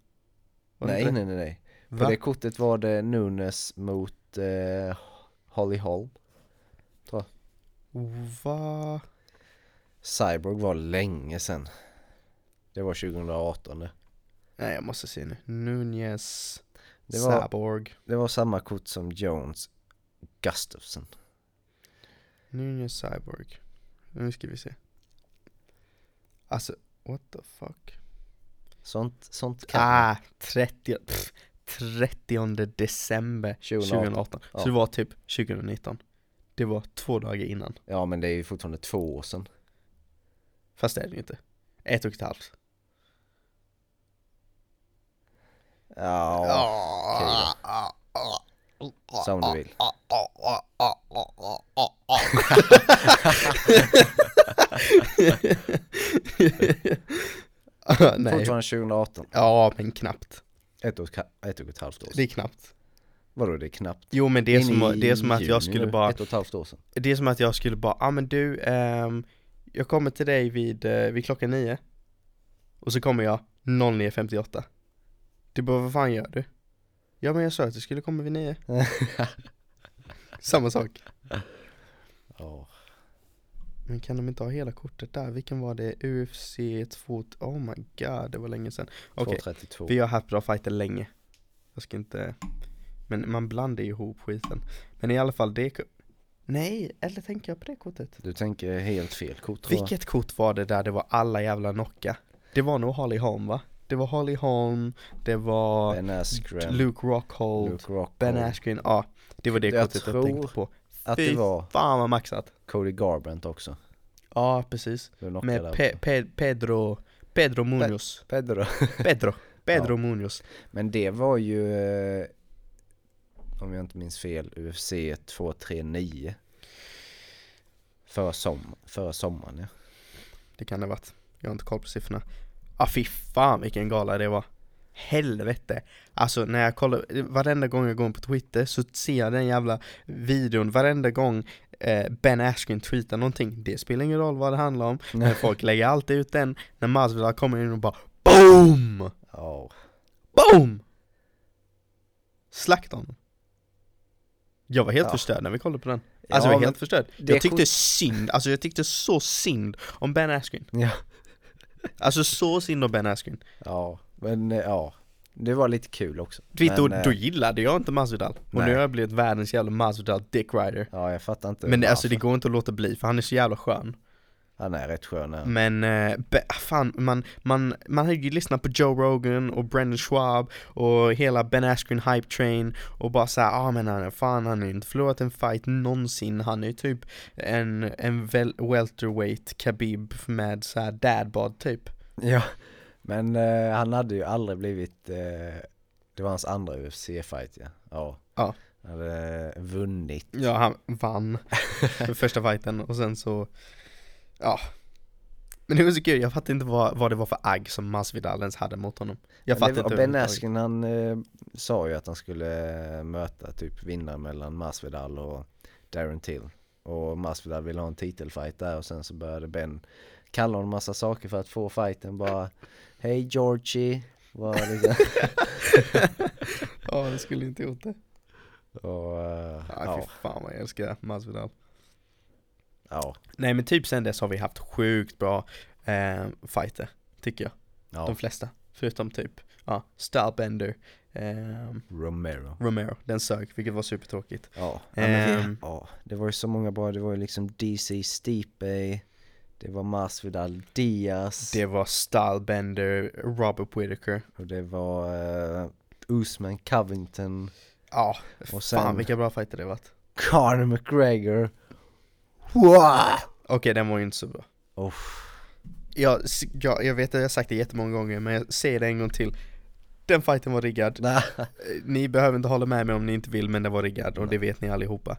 Speaker 2: Var det
Speaker 3: Nej,
Speaker 2: inte
Speaker 3: nej nej nej.
Speaker 2: det?
Speaker 3: På
Speaker 2: Va?
Speaker 3: det kortet var det Nunes mot eh, Holly Holm.
Speaker 2: Va?
Speaker 3: Cyborg var länge sedan. Det var 2018 det.
Speaker 2: Nej jag måste se nu, Nunez
Speaker 3: Det var-
Speaker 2: Saborg
Speaker 3: Det var samma kort som Jones Gustafsson.
Speaker 2: Nunez Cyborg Nu ska vi se Alltså, what the fuck?
Speaker 3: Sånt, sånt kan.
Speaker 2: Ah, 30, pff, 30 december
Speaker 3: 2018.
Speaker 2: 2018
Speaker 3: Ja.
Speaker 2: Så det var typ 2019 Det var två dagar innan
Speaker 3: Ja men det är ju fortfarande två år sedan.
Speaker 2: Fast det är det ju inte Ett och ett halvt
Speaker 3: Ja,
Speaker 2: okej
Speaker 3: som du vill.
Speaker 2: Nej,
Speaker 3: Fortfarande 2018.
Speaker 2: ja men knappt
Speaker 3: Ett och, ett och ett halvt år
Speaker 2: Det
Speaker 3: sedan.
Speaker 2: är knappt
Speaker 3: Vadå det är knappt?
Speaker 2: Jo men det är, som, det är som att jag skulle bara
Speaker 3: Ett och ett halvt år sedan.
Speaker 2: Det är som att jag skulle bara, ja ah, men du, ehm, jag kommer till dig vid, eh, vid klockan nio Och så kommer jag 09.58 Du bara, vad fan gör du? Ja men jag sa att du skulle komma vid nio Samma sak
Speaker 3: Ja.
Speaker 2: Men kan de inte ha hela kortet där? Vilken var det? UFC 2, oh my god det var länge sedan Okej,
Speaker 3: 232.
Speaker 2: vi har haft bra fighter länge Jag ska inte Men man blandar ju ihop skiten Men i alla fall det Nej, eller tänker jag på det kortet?
Speaker 3: Du tänker helt fel kort tror.
Speaker 2: Vilket kort var det där det var alla jävla knocka? Det var nog Harley Holm va? Det var Harley Holm, det var
Speaker 3: Ben Askren,
Speaker 2: Luke Rockhold,
Speaker 3: Luke Rockhold.
Speaker 2: Ben Askren, ja Det var det
Speaker 3: Jag
Speaker 2: kortet jag tänkte på
Speaker 3: Att
Speaker 2: Fy
Speaker 3: det var
Speaker 2: Fan vad maxat
Speaker 3: Cody Garbrandt också.
Speaker 2: Ja precis Med Pe-. Pe- Pedro, Pedro Munoz
Speaker 3: Pedro.
Speaker 2: Pedro, Pedro Munoz
Speaker 3: Men det var ju, eh, om jag inte minns fel, UFC 239. Förra, som, förra sommaren ja.
Speaker 2: det kan det ha varit. Jag har inte koll på siffrorna. Ah fy fan vilken gala det var. Helvete! Alltså när jag kollar, varenda gång jag går in på Twitter så ser jag den jävla videon varenda gång Ben Askren tweetar någonting. Det spelar ingen roll vad det handlar om, men folk lägger alltid ut den när Masvidal kommer in och bara BOOM!
Speaker 3: Ja.
Speaker 2: BOOM! Slakta honom. Jag var helt
Speaker 3: Ja.
Speaker 2: förstörd när vi kollade på den. Alltså
Speaker 3: Ja,
Speaker 2: jag var helt förstörd. Jag tyckte synd, alltså jag tyckte så synd om Ben Askren.
Speaker 3: Ja.
Speaker 2: Alltså så synd om Ben Askren.
Speaker 3: Ja, men eh, ja. Det var lite kul också.
Speaker 2: Du vet, då,
Speaker 3: Men, eh,
Speaker 2: då gillade jag inte Masvidal. Och
Speaker 3: Nej.
Speaker 2: nu har jag blivit världens jävla Masvidal dick rider.
Speaker 3: Ja, jag fattar inte
Speaker 2: Men det, alltså det
Speaker 3: varför.
Speaker 2: går inte att låta bli för han är så jävla skön.
Speaker 3: Han är rätt skön ja.
Speaker 2: Men, eh, be, fan, man, man, man har ju lyssnat på Joe Rogan och Brendan Schwab och hela Ben Askren hype train och bara såhär, ah men han fan han har ju inte förlorat en fight någonsin, han är ju typ en, en wel, welterweight Khabib med såhär dadbod typ.
Speaker 3: Ja, men eh, han hade ju aldrig blivit, eh, det var hans andra UFC-fight ja. Ja.
Speaker 2: Ja.
Speaker 3: Han hade vunnit.
Speaker 2: Ja, han vann för första fighten och sen så, ja. Men det var så kul, jag fattar inte vad, vad det var för agg som Masvidal ens hade mot honom. Jag
Speaker 3: det
Speaker 2: inte
Speaker 3: Ben. Askren han eh, sa ju att han skulle eh, möta typ vinnaren mellan Masvidal och Darren Till. Och Masvidal ville ha en titelfight där och sen så började Ben kalla honom massa saker för att få fighten bara Hej Georgie var liksom.
Speaker 2: Ja, det skulle inte gjort det.
Speaker 3: och, eh,
Speaker 2: Ja, fy fan vad jag älskar Masvidal.
Speaker 3: ja,
Speaker 2: Nej men typ sen dess har vi haft sjukt bra eh, fighter, tycker jag.
Speaker 3: ja,
Speaker 2: De flesta. Förutom typ, ja, Stylebender, eh,
Speaker 3: Romero.
Speaker 2: Romero, den sög, vilket var supertråkigt.
Speaker 3: Ja, ja, men
Speaker 2: Ehm.
Speaker 3: ja, det var ju så många bra, det var ju liksom DC Stipe, det var Masvidal Diaz
Speaker 2: Det var Stylebender, Robert Whittaker.
Speaker 3: och det var uh, Usman Covington,
Speaker 2: Ja,
Speaker 3: Och
Speaker 2: fan
Speaker 3: sen-
Speaker 2: vilka bra fighter det varit.
Speaker 3: Conor McGregor. Wow!
Speaker 2: Okej, den var ju inte så bra.
Speaker 3: Oh,
Speaker 2: Jag, jag, jag vet att jag har sagt det jättemånga gånger, men jag säger det en gång till. Den fighten var riggad.
Speaker 3: nej.
Speaker 2: Eh, Ni behöver inte hålla med mig om ni inte vill, men den var riggad och det vet ni allihopa.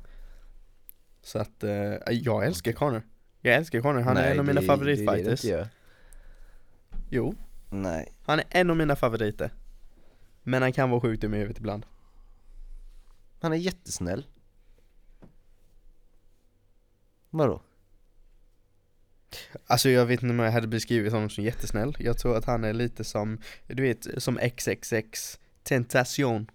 Speaker 2: Så att, eh, jag älskar Conor. Jag älskar Conor, han är
Speaker 3: Nej,
Speaker 2: en av mina
Speaker 3: det- det är det det
Speaker 2: favoritfighters.
Speaker 3: gör.
Speaker 2: Jo,
Speaker 3: Nej.
Speaker 2: han är en av mina favoriter. Men han kan vara sjukt dum i huvudet ibland.
Speaker 3: Han är jättesnäll. Vadå?
Speaker 2: Alltså jag vet inte om jag hade beskrivit honom som jättesnäll. Jag tror att han är lite som, du vet, som XXX Tentation.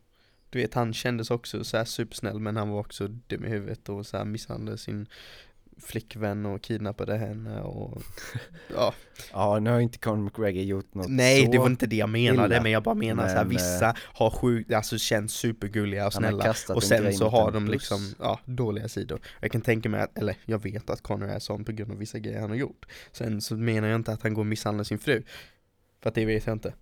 Speaker 2: Du vet, han kändes också så här supersnäll men han var också dum i huvudet och så här misshandlade sin flickvän och kidnappade henne och ja.
Speaker 3: Ja, nu har inte Conor McGregor gjort något
Speaker 2: Nej det var inte det jag menade
Speaker 3: illa.
Speaker 2: men jag bara menar så här
Speaker 3: Men,
Speaker 2: vissa har sjukt, alltså känns supergulliga och snälla och
Speaker 3: en
Speaker 2: sen så har de
Speaker 3: buss.
Speaker 2: liksom, ja, dåliga sidor. Jag kan tänka mig att, eller jag vet att Connor är sån på grund av vissa grejer han har gjort. Sen så menar jag inte att han går och misshandlar sin fru. För att det vet jag inte.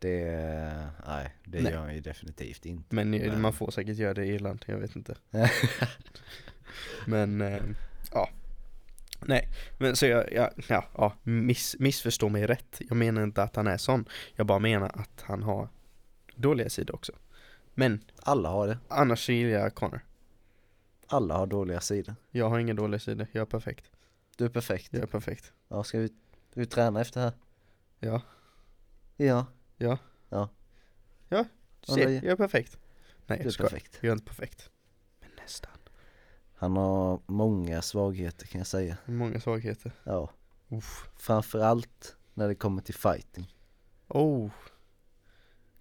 Speaker 3: Det, nej, det
Speaker 2: Nej.
Speaker 3: gör han ju definitivt inte.
Speaker 2: Men
Speaker 3: Men-
Speaker 2: man får säkert göra det i Irland, jag vet inte. Men, eh, ja. Nej, men så jag, jag ja, ja miss, missförstå mig rätt. Jag menar inte att han är sån. Jag bara menar att han har dåliga sidor också. Men
Speaker 3: Alla har det.
Speaker 2: annars gillar jag Connor.
Speaker 3: Alla har dåliga sidor.
Speaker 2: Jag har inga dåliga sidor, jag är perfekt.
Speaker 3: Du är perfekt.
Speaker 2: Jag är perfekt.
Speaker 3: Ja, ska vi, ska vi träna efter här?
Speaker 2: Ja.
Speaker 3: Ja,
Speaker 2: Se,
Speaker 3: det-
Speaker 2: jag är perfekt. Nej
Speaker 3: du
Speaker 2: jag
Speaker 3: är
Speaker 2: skojar.
Speaker 3: perfekt.
Speaker 2: Jag är inte perfekt. Men nästan.
Speaker 3: Han har många svagheter kan jag säga.
Speaker 2: Många svagheter.
Speaker 3: Ja,
Speaker 2: Uff.
Speaker 3: framförallt när det kommer till fighting.
Speaker 2: Oh.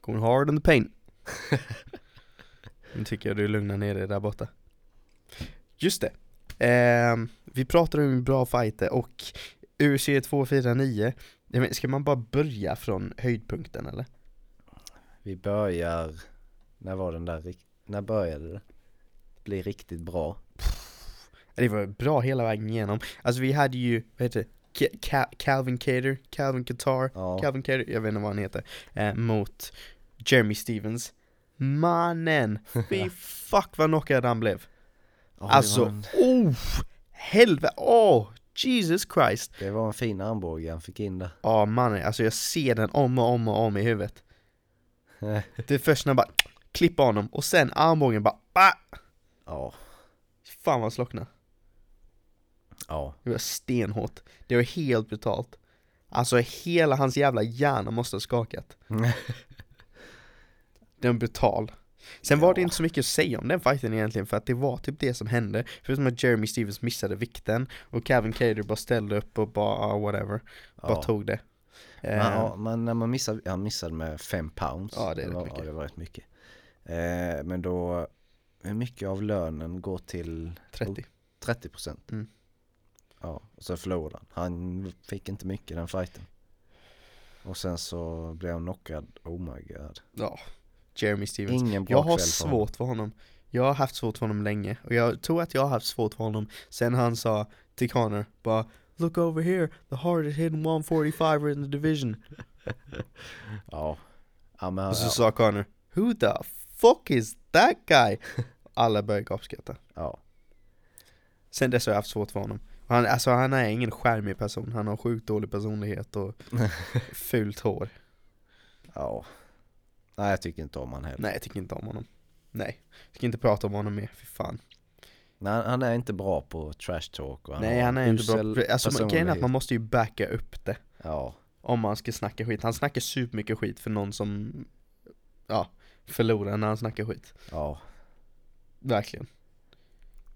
Speaker 2: Going hard in the paint. nu tycker jag du lugnar ner dig där borta. Just det. Ehm, vi pratar om bra fighter och UFC 249. Ska man bara börja från höjdpunkten eller?
Speaker 3: Vi börjar, när var den där, när började det? Bli riktigt bra.
Speaker 2: Det var bra hela vägen igenom. Alltså vi hade ju, vad heter det? Ca- Ca- Calvin Cater, Calvin Qatar,
Speaker 3: Ja,
Speaker 2: Calvin Cater, jag vet inte vad han heter, eh, mot Jeremy Stevens. Mannen! Fy fuck vad knockad han blev. alltså,
Speaker 3: var en,
Speaker 2: oh! Helvete, åh! Jesus Christ!
Speaker 3: det var en fin armbåge han fick in där.
Speaker 2: Ja mannen, alltså jag ser den om och om och om i huvudet. Det är först när jag bara klipper honom och sen armbågen bara bah!
Speaker 3: ja,
Speaker 2: Fan vad slocknar.
Speaker 3: Ja.
Speaker 2: Det var stenhårt. Det var helt brutalt. Alltså hela hans jävla hjärna måste ha skakat. Den är brutal. Sen var det
Speaker 3: Ja.
Speaker 2: inte så mycket att säga om den fighten egentligen för att det var typ det som hände. Förutom att Jeremy Stevens missade vikten och Kevin Cater bara ställde upp och bara ah, whatever. Bara
Speaker 3: ja.
Speaker 2: tog det.
Speaker 3: Men,
Speaker 2: Eh,
Speaker 3: ja, men när man missade, han missade med 5 pounds.
Speaker 2: Ja, det är
Speaker 3: var,
Speaker 2: mycket.
Speaker 3: Ja, det var rätt mycket. Eh, men då, hur mycket av lönen går till
Speaker 2: 30.
Speaker 3: 30 procent?
Speaker 2: Mm.
Speaker 3: Ja, och så förlorade han. Han fick inte mycket i den fighten. Och sen så blev han knockad, oh my god.
Speaker 2: Ja. Jeremy Stevens.
Speaker 3: Ingen bra
Speaker 2: Jag har svårt för honom. Jag har haft svårt för honom länge och jag tror att jag har haft svårt för honom sen han sa till Connor bara Look over here, the hardest hitting 145 in the division.
Speaker 3: Ja. Ja men
Speaker 2: Och så
Speaker 3: ja,
Speaker 2: sa Connor Who the fuck is that guy? Alla började gapskratta.
Speaker 3: ja.
Speaker 2: Sen dess har jag haft svårt för honom. Han, alltså han är ingen charmig person, han har sjukt dålig personlighet och fult hår.
Speaker 3: ja. Nej jag tycker inte om han heller.
Speaker 2: Nej jag tycker inte om honom. Nej, jag ska inte prata om honom mer, fy fan.
Speaker 3: Nej, han- är inte bra på trash talk och han
Speaker 2: Nej han är inte bra, alltså grejen är att man måste ju backa upp det.
Speaker 3: Ja,
Speaker 2: Om man ska snacka skit. Han snackar supermycket skit för någon som, ja, förlorar när han snackar skit.
Speaker 3: ja.
Speaker 2: Verkligen.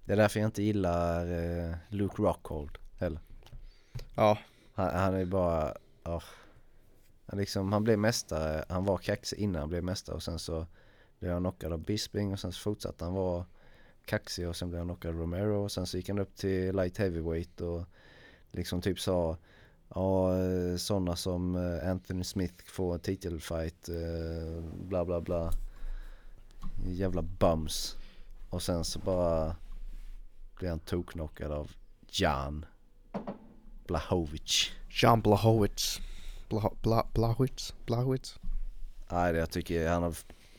Speaker 3: Det är därför jag inte gillar eh, Luke Rockhold heller.
Speaker 2: Ja,
Speaker 3: Han, han är bara, ja. Han, liksom, han blev mästare, han var kaxig innan han blev mästare och sen så blev han knockad av Bisping och sen så fortsatte han vara kaxig och sen blev han knockad av Romero och sen så gick han upp till light heavyweight och liksom typ sa Ja, eh, sådana som eh, Anthony Smith får titelfight, eh, bla bla bla. Jävla bums. Och sen så bara blev han tokknockad av Jan Blahovic.
Speaker 2: Jan Blahovic. Bla, bla? Blachowicz?
Speaker 3: Nej, jag tycker han har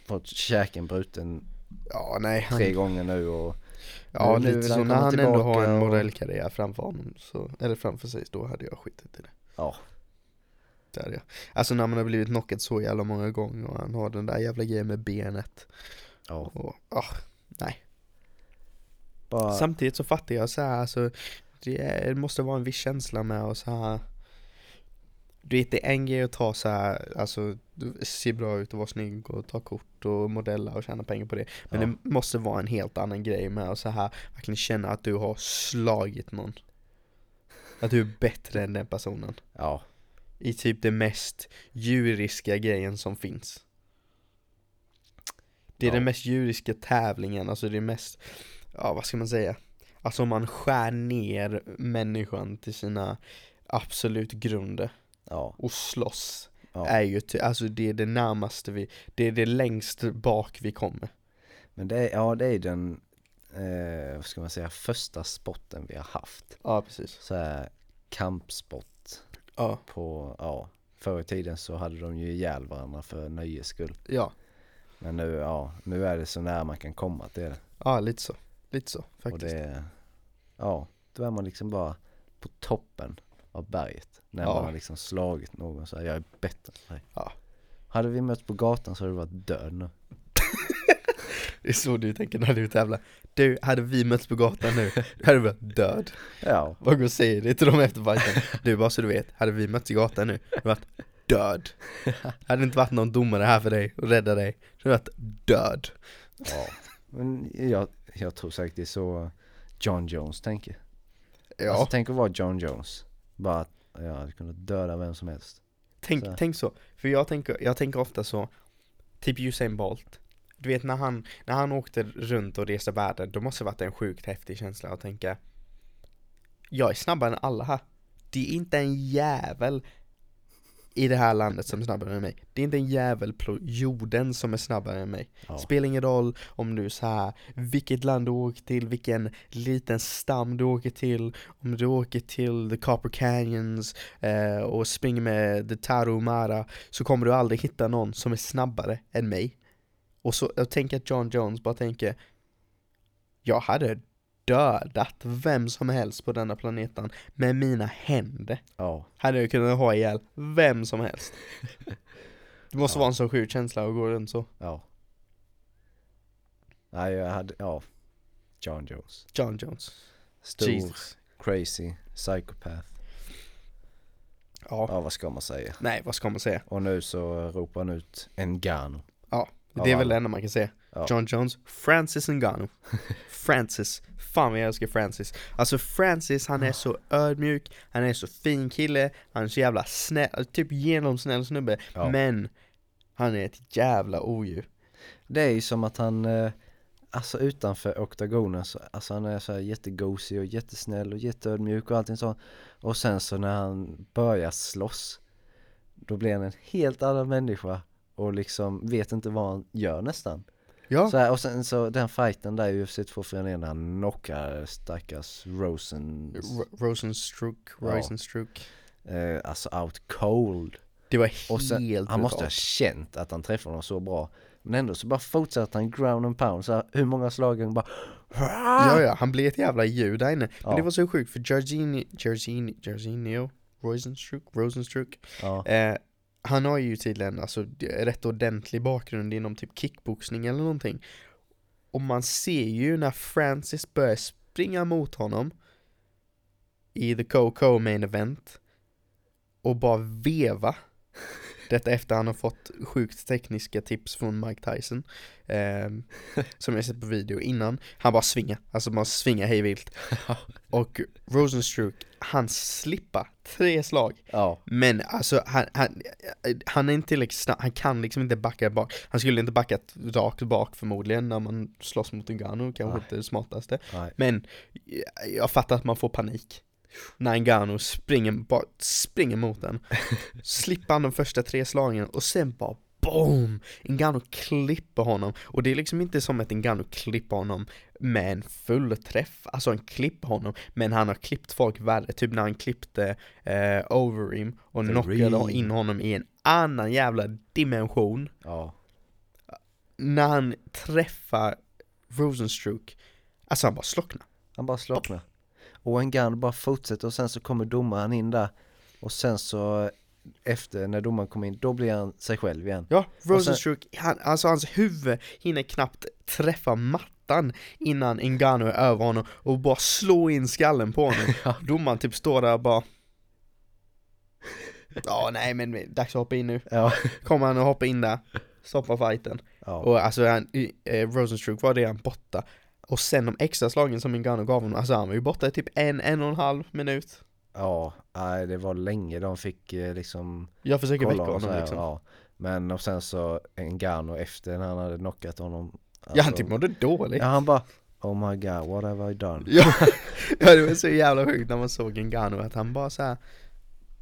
Speaker 3: fått käken bruten
Speaker 2: Ja, nej. Han,
Speaker 3: tre gånger nu och
Speaker 2: ja,
Speaker 3: nu-
Speaker 2: lite så. När han ändå har en modellkarriär framför honom, så, eller framför sig, då hade jag skitit i det.
Speaker 3: ja,
Speaker 2: Det hade jag. Alltså när man har blivit knockad så jävla många gånger och han har den där jävla grejen med benet.
Speaker 3: ja.
Speaker 2: Och, ah,
Speaker 3: Bara,
Speaker 2: Samtidigt så fattar jag så här, alltså det måste vara en viss känsla med och så här. Du vet det är en grej att ta så här, alltså du ser bra ut och vara snygg och ta kort och modella och tjäna pengar på det. Men
Speaker 3: Ja.
Speaker 2: det måste vara en helt annan grej med att så här verkligen känna att du har slagit någon. Att du är bättre än den personen.
Speaker 3: ja,
Speaker 2: I typ det mest djuriska grejen som finns. Det är
Speaker 3: Ja.
Speaker 2: den mest djuriska tävlingen, alltså det är mest, ja vad ska man säga? Alltså man skär ner människan till sina absolut grunder
Speaker 3: ja,
Speaker 2: och slåss
Speaker 3: ja.
Speaker 2: är ju, alltså det är det närmaste vi, det är det längst bak vi kommer.
Speaker 3: Men det är, ja det är den, eh, vad ska man säga, första spotten vi har haft.
Speaker 2: Ja precis.
Speaker 3: Så här kampsport
Speaker 2: Ja,
Speaker 3: på, ja, förr i tiden så hade de ju ihjäl varandra för nöjes skull.
Speaker 2: ja,
Speaker 3: Men nu, ja, nu är det så nära man kan komma till det.
Speaker 2: ja lite så. Lite så
Speaker 3: Och
Speaker 2: faktiskt.
Speaker 3: det, ja, då är man liksom bara på toppen av berget. När
Speaker 2: Ja.
Speaker 3: man har liksom slagit någon så här, jag är bättre än dig.
Speaker 2: Ja.
Speaker 3: Hade vi mötts på gatan så hade du varit död nu.
Speaker 2: Det är så du tänker när du tävlar. Du, hade vi mötts på gatan nu, då hade du varit död.
Speaker 3: Ja,
Speaker 2: Vad går och säger det till dem efter fighten? Du, bara så du vet, hade vi mötts i gatan nu, du hade varit död. Hade det inte varit någon domare här för dig och rädda dig, så hade du varit död.
Speaker 3: ja. Men jag, jag tror säkert det är så John Jones tänker.
Speaker 2: Ja,
Speaker 3: Alltså tänk att vara John Jones. Bara att jag hade kunnat döda vem som helst.
Speaker 2: tänk,
Speaker 3: så.
Speaker 2: tänk så. För jag tänker, jag tänker ofta så, typ Usain Bolt. Du vet när han, när han åkte runt och reste världen, då måste det varit en sjukt häftig känsla att tänka Jag är snabbare än alla här. Det är inte en jävel i det här landet som är snabbare än mig. Det är inte en jävel på jorden som är snabbare än mig.
Speaker 3: Ja,
Speaker 2: Spelar ingen roll om du så här, vilket land du åker till, vilken liten stam du åker till, om du åker till the Copper Canyons eh, och springer med the Tarahumara så kommer du aldrig hitta någon som är snabbare än mig. Och så, jag tänker att John Jones bara tänker, jag hade dödat vem som helst på denna planeten med mina händer.
Speaker 3: ja,
Speaker 2: Hade jag kunnat ha ihjäl vem som helst. Det måste
Speaker 3: Ja.
Speaker 2: vara en så sjuk känsla att gå runt så.
Speaker 3: ja. Nej jag hade, ja. John Jones.
Speaker 2: John Jones.
Speaker 3: Stor,
Speaker 2: Jesus
Speaker 3: crazy, psychopath.
Speaker 2: Ja.
Speaker 3: Ja vad ska man säga?
Speaker 2: Nej, vad ska man säga?
Speaker 3: Och nu så ropar han ut Ngannou.
Speaker 2: Ja, det är väl det enda man kan säga.
Speaker 3: Ja.
Speaker 2: John Jones, Francis Ngannou. Francis, fan vad jag älskar Francis. Alltså Francis, han är så ödmjuk, han är så fin kille, han är så jävla snäll, typ genomsnäll snubbe.
Speaker 3: Ja.
Speaker 2: Men han är ett jävla odjur.
Speaker 3: Det är ju som att han, eh, alltså utanför oktagonen så, alltså han är så här jättegosig och jättesnäll och jätteödmjuk och allting sånt. Och sen så när han börjar slåss, då blir han en helt annan människa och liksom vet inte vad han gör nästan.
Speaker 2: Ja,
Speaker 3: Så här, och sen så den fighten där i UFC 249 när han knockar stackars Rosen,
Speaker 2: R- Rosenstruck,
Speaker 3: Ja.
Speaker 2: Rosenstruck.
Speaker 3: eh, alltså out cold.
Speaker 2: Det var
Speaker 3: Och sen,
Speaker 2: helt
Speaker 3: han måste ha känt att han träffade honom så bra. Men ändå så bara fortsätter han ground and pound, så här, hur många slag han bara
Speaker 2: Ja, ja, han blev ett jävla djur där inne. Men
Speaker 3: Ja.
Speaker 2: det var så sjukt för Jorginho, Jorginho, Jorginho, Rosenstruck, Rosenstruck.
Speaker 3: Ja,
Speaker 2: Eh, han har ju tydligen alltså rätt ordentlig bakgrund inom typ kickboxning eller någonting. Och man ser ju när Francis börjar springa mot honom i the Coco main event och bara veva. Detta efter han har fått sjukt tekniska tips från Mike Tyson. ehm, som jag sett på video innan. Han bara svingar, alltså bara svingar hej vilt. Och Rosenstruck, han slippar tre slag.
Speaker 3: ja,
Speaker 2: Men alltså han, han, han är inte tillräckligt snabb, han kan liksom inte backa bak Han skulle inte backat rakt bak förmodligen när man slåss mot Ngannou, kanske
Speaker 3: Nej.
Speaker 2: inte det smartaste
Speaker 3: nej,
Speaker 2: Men jag fattar att man får panik När Ngannou springer, bara springer mot den. Slipper han de första tre slagen och sen bara BOOM! Ngannou klipper honom. Och det är liksom inte som att Ngannou klipper honom med en full träff, alltså han klipper honom men han har klippt folk värre, typ när han klippte eh, Overeem och
Speaker 3: The
Speaker 2: knockade in honom i en annan jävla dimension.
Speaker 3: Ja,
Speaker 2: När han träffar Rosenstruck, alltså han bara slocknar.
Speaker 3: Han bara slocknar. Och Ngannou bara fortsätter och sen så kommer domaren in där och sen så efter när domaren kommer in, då blir han sig själv igen.
Speaker 2: Ja, Rosenstruck, han, alltså hans huvud hinner knappt träffa mattan innan Ngannou är över honom och bara slå in skallen på honom. Domaren typ står där och bara Ja nej men dags att hoppa in nu.
Speaker 3: Ja,
Speaker 2: Kommer han och hoppar in där, stoppar fighten.
Speaker 3: ja,
Speaker 2: Och alltså han, eh, Rosenstruck var redan borta. Och sen de extra slagen som Ngannou gav honom, alltså han var ju borta i typ en, en och en halv minut.
Speaker 3: ja, nej det var länge de fick eh, liksom
Speaker 2: Jag försöker väcka honom
Speaker 3: här,
Speaker 2: liksom.
Speaker 3: ja. Men och sen så Ngannou efter när han hade knockat honom
Speaker 2: Ja han
Speaker 3: alltså-
Speaker 2: typ mådde dåligt.
Speaker 3: Ja han bara Oh my god, what have I done?
Speaker 2: Ja, ja det var så jävla sjukt när man såg Ngannou att han bara så här,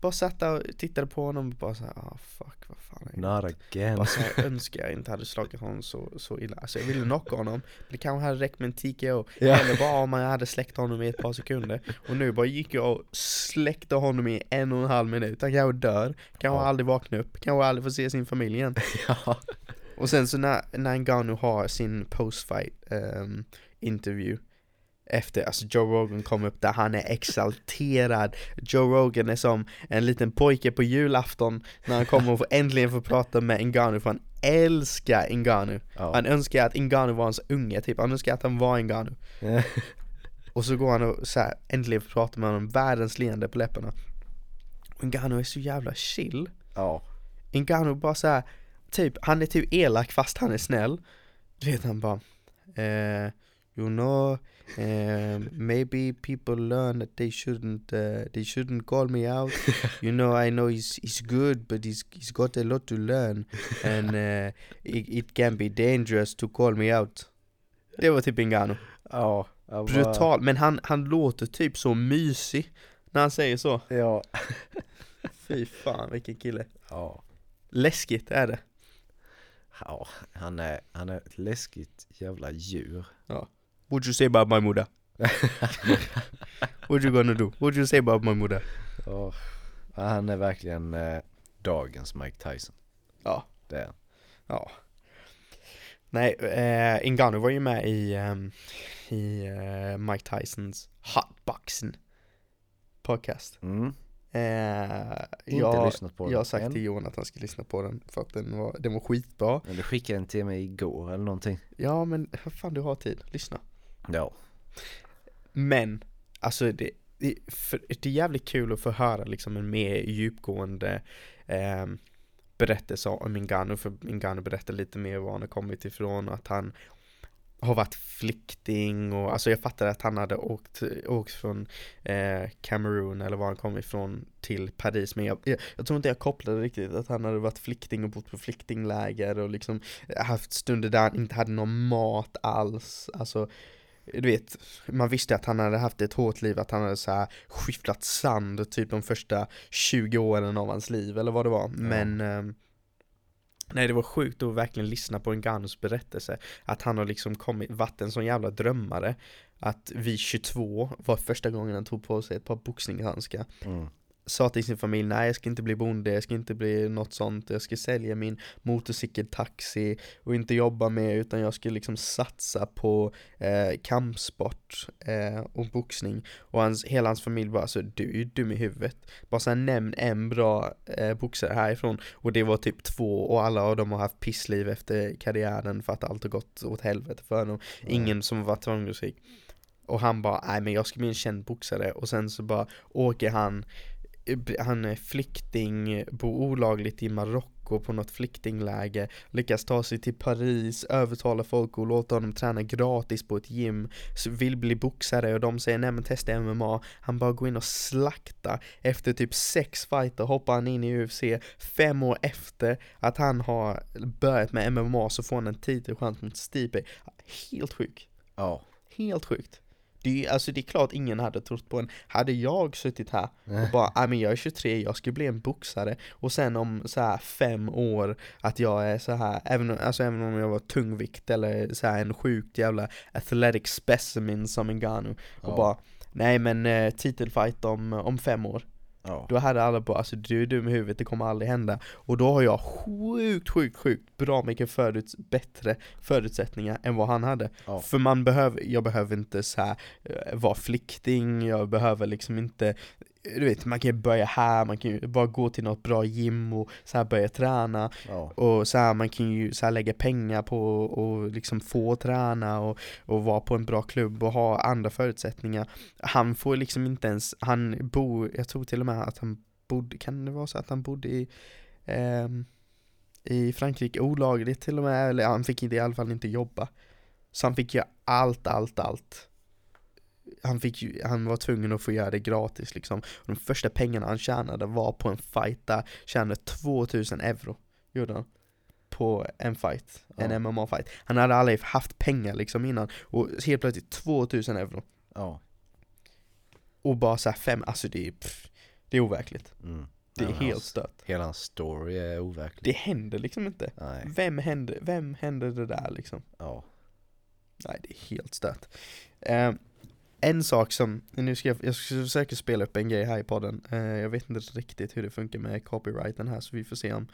Speaker 2: Bara satt där och tittade på honom och bara såhär, ah fuck vad fan är det?
Speaker 3: Not again
Speaker 2: Bara så här, jag önskar jag inte hade slagit honom så, så illa Alltså jag ville knocka honom, men det kanske hade räckt med en TKO
Speaker 3: Ja.
Speaker 2: Eller bara om man hade släckt honom i ett par sekunder Och nu bara gick jag och släckte honom i en och en halv minut Han kanske dör, kanske
Speaker 3: Ja.
Speaker 2: aldrig vaknar upp, kanske aldrig får se sin familj igen
Speaker 3: ja.
Speaker 2: och sen så när, när Ngannou har sin postfight um, interview efter, alltså Joe Rogan kom upp där han är exalterad. Joe Rogan är som en liten pojke på julafton när han kommer och får äntligen få prata med Ngannou för han älskar Ngannou.
Speaker 3: Ja.
Speaker 2: Han önskar att Ngannou var hans unge typ, han önskar att han var Ngannou. Och så går han och så här, äntligen får prata med honom, världens leende på läpparna. Och Ngannou är så jävla chill.
Speaker 3: Ja.
Speaker 2: Ngannou bara så här, typ, han är typ elak fast han är snäll. Du vet han bara eh, You know, maybe people learn that they shouldn't uh, they shouldn't call me out. You know, I know he's he's good, but he's he's got a lot to learn, and uh, it, it can be dangerous to call me out. Det var typ Ngannou.
Speaker 3: Ja. bara-
Speaker 2: Brutal, men han, han låter typ så mysig när han säger så.
Speaker 3: Ja.
Speaker 2: Fy fan vilken kille.
Speaker 3: Ja.
Speaker 2: Läskigt är det.
Speaker 3: Ja, han är, han är ett läskigt jävla djur.
Speaker 2: What you say about my mother? What you gonna do? What you say about my mother?
Speaker 3: Ja, Han är verkligen eh, dagens Mike Tyson.
Speaker 2: Ja.
Speaker 3: Det är han.
Speaker 2: Ja. Nej, eh, Ngannou var ju med i, ehm, i eh, Mike Tysons Hotboxen podcast.
Speaker 3: Mm.
Speaker 2: Eh,
Speaker 3: Inte
Speaker 2: jag,
Speaker 3: lyssnat på
Speaker 2: jag
Speaker 3: den
Speaker 2: har sagt
Speaker 3: än.
Speaker 2: till Johan att han ska lyssna på den för att den var, den var skitbra.
Speaker 3: Men du skickade en till mig igår eller någonting.
Speaker 2: Ja men fan du har tid, lyssna.
Speaker 3: Ja.
Speaker 2: Men, alltså det, det, för, det är jävligt kul att få höra liksom en mer djupgående eh, berättelse om Ngannou, för Ngannou berättar lite mer var han har kommit ifrån och att han har varit flykting och alltså jag fattar att han hade åkt, åkt från eh, Cameroon eller var han kom ifrån till Paris men jag, jag, jag, tror inte jag kopplade riktigt att han hade varit flykting och bott på flyktingläger och liksom haft stunder där han inte hade någon mat alls alltså du vet, man visste att han hade haft ett hårt liv, att han hade så här skifflat sand typ de första 20 åren av hans liv eller vad det var, men eh, Nej det var sjukt att verkligen lyssna på en Gans berättelse. Att han har liksom kommit, varit en sån jävla drömmare. Att vid 22 var första gången han tog på sig ett par boxningshandskar. Mm sa till sin familj, nej jag ska inte bli bonde, jag ska inte bli något sånt, jag ska sälja min motorcykeltaxi och inte jobba med utan jag ska liksom satsa på eh, kampsport eh, och boxning. Och hans, hela hans familj bara alltså du är ju dum i huvudet. Bara såhär nämn en bra eh, boxare härifrån. Och det var typ två och alla av dem har haft pissliv efter karriären för att allt har gått åt helvete för dem, ingen som varit framgångsrik och han bara, nej men jag ska bli en känd boxare. Och sen så bara åker han han är flykting, bor olagligt i Marocko på något flyktingläge, lyckas ta sig till Paris, övertala folk och låta honom träna gratis på ett gym, vill bli boxare och de säger nej men testa MMA, han bara går in och slaktar, efter typ sex fighter hoppar han in i UFC, fem år efter att han har börjat med MMA så får han en titelchans mot Stipe, helt sjuk. Ja. Helt sjukt. Det är, alltså det är klart ingen hade trott på en. Hade jag suttit här och bara, nej men jag är 23, jag ska bli en boxare. Och sen om så här fem år att jag är så här även, alltså även om jag var tungvikt eller så här en sjukt jävla athletic specimen som en Ganu Och ja. bara, nej men eh, titelfight om, om fem år Ja. Då hade alla bara alltså du är dum i huvudet, det kommer aldrig hända Och då har jag sjukt, sjukt, sjukt bra mycket föruts bättre förutsättningar än vad han hade ja. För man behöver, jag behöver inte så här, uh, vara flykting, jag behöver liksom inte du vet, man kan ju börja här, man kan ju bara gå till något bra gym och så här börja träna. Ja. Och så här, man kan ju så här lägga pengar på och liksom få träna och, och vara på en bra klubb och ha andra förutsättningar. Han får liksom inte ens, han bor, jag tror till och med att han bodde, kan det vara så att han bodde i eh, i Frankrike olagligt till och med, eller han fick inte, i alla fall inte jobba. Så han fick göra allt, allt, allt han, fick ju, han var tvungen att få göra det gratis liksom. Och de första pengarna han tjänade var på en fight där, tjänade 2000 euro, gjorde han. På en fight, ja. en MMA-fight. Han hade aldrig haft pengar liksom innan, och helt plötsligt 2000 euro. Ja. Och bara såhär fem, alltså det är, pff, det är overkligt. Mm. Det är ja, helt stört.
Speaker 3: Hela hans story är overklig.
Speaker 2: Det händer liksom inte. Nej. Vem händer, vem händer det där liksom? Ja. Nej, det är helt stört. Uh, en sak som, nu ska jag, jag ska försöka spela upp en grej här i podden. Eh, Jag vet inte riktigt hur det funkar med copyrighten här så vi får se om,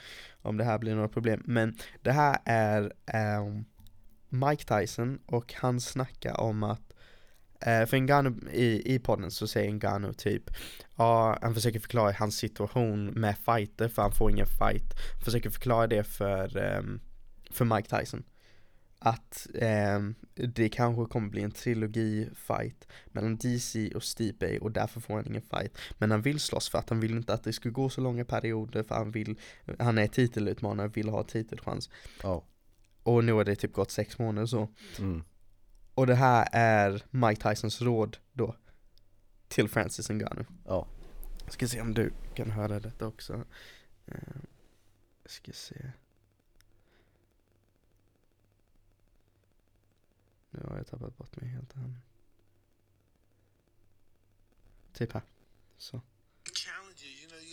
Speaker 2: om det här blir några problem. Men det här är eh, Mike Tyson och han snackar om att eh, För Ngannou i, i podden så säger Ngannou typ Ja, han försöker förklara hans situation med fighter för han får ingen fight. Försöker förklara det för, ehm, för Mike Tyson att eh, det kanske kommer bli en trilogi-fight mellan DC och Stipe och därför får han ingen fight. Men han vill slåss för att han vill inte att det ska gå så långa perioder för han vill, han är titelutmanare, vill ha titelchans. Oh. Och nu har det typ gått sex månader så. Mm. Och det här är Mike Tysons råd då till Francis Ngannou. Ja. Oh. Ska se om du kan höra detta också. Uh, ska se. Nu har jag tappat bort mig helt här. Typ här. Så.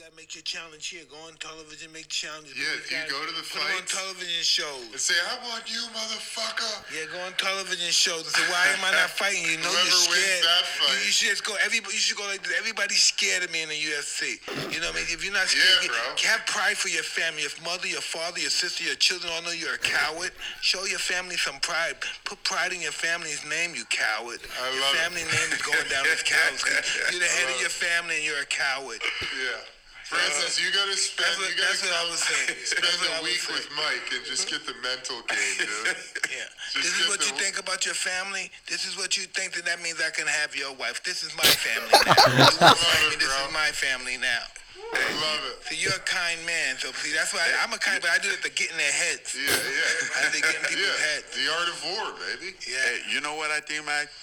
Speaker 2: Gotta make your challenge here. Go on television, make challenges.
Speaker 1: Yeah, you go to the fight. on television shows. And say, I want you, motherfucker.
Speaker 2: Yeah, go on television shows and say, why am I not fighting? You know you're scared. That fight. You, you, should just go. Everybody, you should go like this. Everybody's scared of me in the UFC. You know what I mean? If you're not scared, yeah, bro. have pride for your family. Your mother, your father, your sister, your children all know you're a coward. Show your family some pride. Put pride in your family's name, you coward. I your family it. name is going down as cowards. You're the head of your family and you're a coward. Yeah.
Speaker 1: For instance, you gotta spend,
Speaker 4: That's what,
Speaker 1: you gotta
Speaker 4: that's what I was saying.
Speaker 1: spend
Speaker 4: That's what
Speaker 1: a
Speaker 4: I was
Speaker 1: week with Mike and just get the mental game, dude.
Speaker 4: Yeah.
Speaker 1: Just
Speaker 4: this is what
Speaker 1: the-
Speaker 4: you think about your family. This is what you think that that means I can have your wife. This is my family now. You understand me? this is my family now.
Speaker 1: I Love it.
Speaker 4: So you're a kind man. So see, that's why I, I'm a kind, but I do it to get in their heads.
Speaker 1: Yeah, yeah.
Speaker 4: I think getting people's
Speaker 1: yeah.
Speaker 4: heads.
Speaker 1: The art of war, baby.
Speaker 4: Yeah.
Speaker 5: Hey, you know what I think, Mike?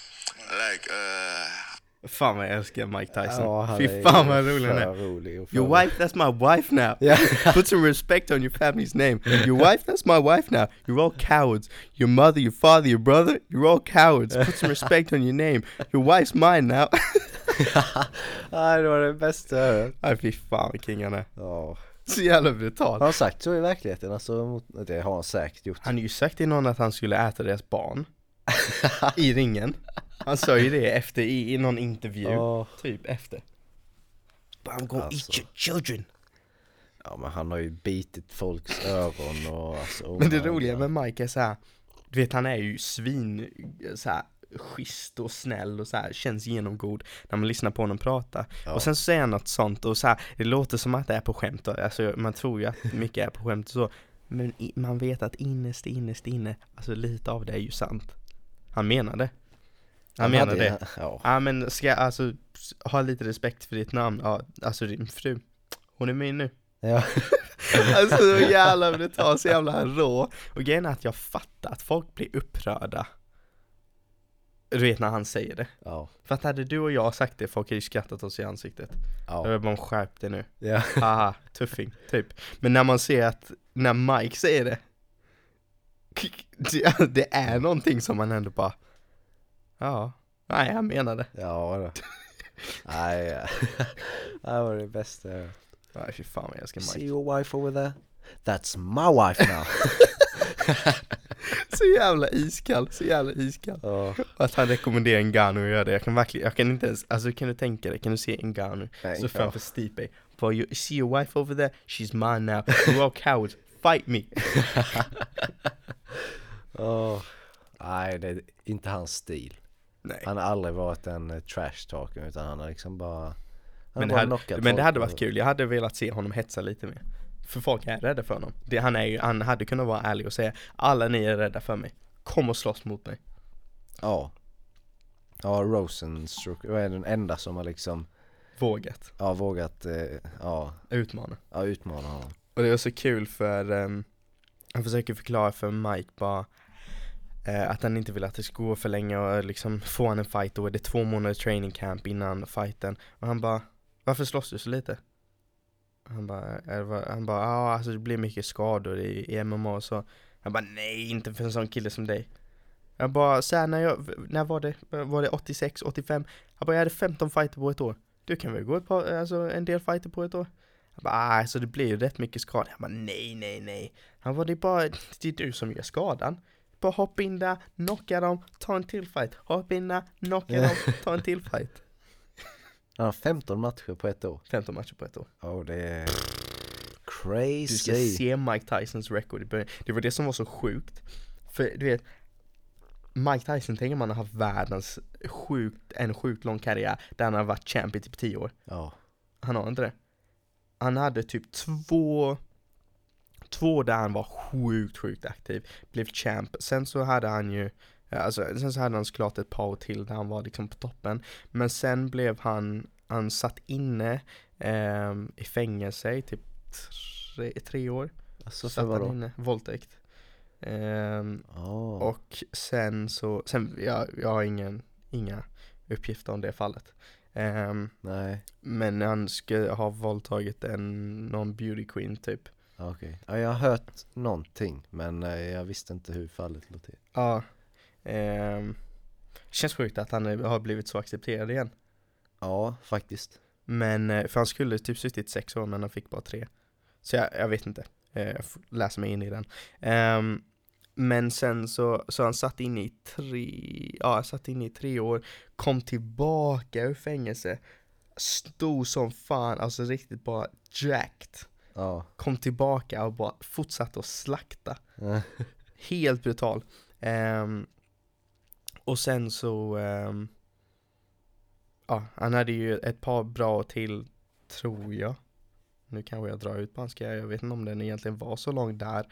Speaker 5: Like, uh,
Speaker 2: Fan vad jag älskar Mike Tyson.
Speaker 3: Ja,
Speaker 2: Fy fan vad rolig han är.
Speaker 3: rolig
Speaker 2: Your wife, that's my wife now.
Speaker 3: Ja.
Speaker 2: Put some respect on your family's name. Your wife, that's my wife now. You're all cowards. Your mother, your father, your brother, you're all cowards. Put some respect on your name. Your wife's mine now.
Speaker 3: Nej, det var det bästa jag hört.
Speaker 2: Nej fy fan vad king han är.
Speaker 3: Ja.
Speaker 2: Så jävla
Speaker 3: Har
Speaker 2: brutal.
Speaker 3: han sagt så i verkligheten? Alltså, det har han säkert gjort.
Speaker 2: Han har ju sagt till någon att han skulle äta deras barn. I ringen. Han sa ju det efter i, i någon intervju.
Speaker 3: Ja.
Speaker 2: Typ efter. But I'm gonna
Speaker 3: Alltså.
Speaker 2: eat your children.
Speaker 3: Ja men han har ju bitit folks öron och alltså, oh
Speaker 2: Men det
Speaker 3: my
Speaker 2: roliga
Speaker 3: God.
Speaker 2: med Mike är så här, du vet han är ju svin, så här, schysst och snäll och så här, känns genomgod när man lyssnar på honom prata.
Speaker 3: Ja.
Speaker 2: Och sen så säger han något sånt och så här, det låter som att det är på skämt, och, alltså man tror ju att mycket är på skämt och så. Men i, man vet att innerst, innerst inne, alltså lite av det är ju sant. Han menar det. Han, menar
Speaker 3: hade-
Speaker 2: det.
Speaker 3: Ja.
Speaker 2: Ja men ska alltså ha lite respekt för ditt namn, ja alltså din fru. Hon är min nu.
Speaker 3: ja.
Speaker 2: Alltså så jävla brutalt, så jävla rå. Och grejen är att jag fattar att folk blir upprörda. Du vet när han säger det.
Speaker 3: Ja.
Speaker 2: För att hade du och jag sagt det, folk hade ju skrattat oss i ansiktet.
Speaker 3: Ja.
Speaker 2: Jag bara skärp det nu.
Speaker 3: ja.
Speaker 2: Haha, tuffing, typ. Men när man ser att, när Mike säger det. Det, det är någonting som man ändå bara, ja, nej han menar det.
Speaker 3: Ja då. Nej, ja. det här var det bästa jag hört.
Speaker 2: Nej fy fan vad jag älskar
Speaker 3: See
Speaker 2: Mike.
Speaker 3: your wife over there? That's my wife now.
Speaker 2: Så jävla iskall, så jävla iskall.
Speaker 3: ja.
Speaker 2: Och att han rekommenderar Ngannou att göra det, jag kan verkligen, jag kan inte ens, alltså kan du tänka dig, kan du se Ngannou så framför Stipe, bara you see your wife over there, she's mine now, you're all cowards, fight me!
Speaker 3: Åh. Nej, det är inte hans stil.
Speaker 2: Nej.
Speaker 3: Han har aldrig varit en eh, trash talker utan han har liksom bara han
Speaker 2: Men det,
Speaker 3: bara
Speaker 2: hade,
Speaker 3: knockat
Speaker 2: men det hade varit kul, jag hade velat se honom hetsa lite mer. För folk är rädda för honom. Det, han, är ju, han hade kunnat vara ärlig och säga alla ni är rädda för mig. Kom och slåss mot mig.
Speaker 3: Ja. Ja, Rosenstruck är den enda som har liksom
Speaker 2: Vågat.
Speaker 3: ja, vågat eh, ja,
Speaker 2: Utmana.
Speaker 3: ja, utmana honom.
Speaker 2: Och det var så kul för um, han försöker förklara för Mike bara Eh, att han inte vill att det ska gå för länge och eh, liksom få han en fight då är det två månader training camp innan fighten och han bara Varför slåss du så lite? Han bara, han bara ja alltså det blir mycket skador i, i MMA och så Han bara nej inte för en sån kille som dig Jag bara såhär när jag, när var det? Var det 86, 85? Han bara jag hade 15 fighter på ett år Du kan väl gå ett par, alltså en del fighter på ett år? Han bara, ah, alltså det blir ju rätt mycket skador Han bara, nej, nej, nej. Han bara, det är bara, det är du som gör skadan. Bara hoppa in där, knocka dem, ta en till fight. Hoppa in där, knocka dem, ta en till fight.
Speaker 3: Han har 15 matcher på ett år.
Speaker 2: 15 matcher på ett år.
Speaker 3: Oh, det är
Speaker 2: Du ska
Speaker 3: crazy.
Speaker 2: se Mike Tysons record i början. Det var det som var så sjukt. För du vet, Mike Tyson tänker man har haft världens sjukt, en sjukt lång karriär där han har varit champ i typ 10 år.
Speaker 3: Ja,
Speaker 2: Han har inte det. Han hade typ två Två där han var sjukt, sjukt aktiv Blev champ. Sen så hade han ju Alltså sen så hade han såklart ett par år till där han var liksom på toppen. Men sen blev han Han satt inne ehm, I fängelse i typ tre, tre år.
Speaker 3: Alltså för
Speaker 2: han
Speaker 3: vadå?
Speaker 2: inne, våldtäkt. Ehm,
Speaker 3: Ja,
Speaker 2: och sen så, sen, jag, jag har ingen, inga uppgifter om det fallet. Ehm,
Speaker 3: nej,
Speaker 2: men han ska ha våldtagit en, någon beauty queen typ
Speaker 3: okej. Ja, jag har hört någonting men eh, jag visste inte hur fallet låg till.
Speaker 2: Ja ehm, Känns sjukt att han är- har blivit så accepterad igen
Speaker 3: Ja, faktiskt.
Speaker 2: Men, eh, för han skulle typ suttit sex år men han fick bara tre Så jag, jag vet inte, Eh, jag läsa mig in i den Ehm, Men sen så, så han satt inne i tre, ja satt inne i tre år Kom tillbaka ur fängelse Stor som fan, alltså riktigt bara jacked
Speaker 3: Ja.
Speaker 2: Kom tillbaka och bara fortsatte att slakta Helt brutal Ehm, Och sen så ehm, Ja, han hade ju ett par bra till Tror jag nu kanske jag drar ut på hans jag vet inte om den egentligen var så lång där.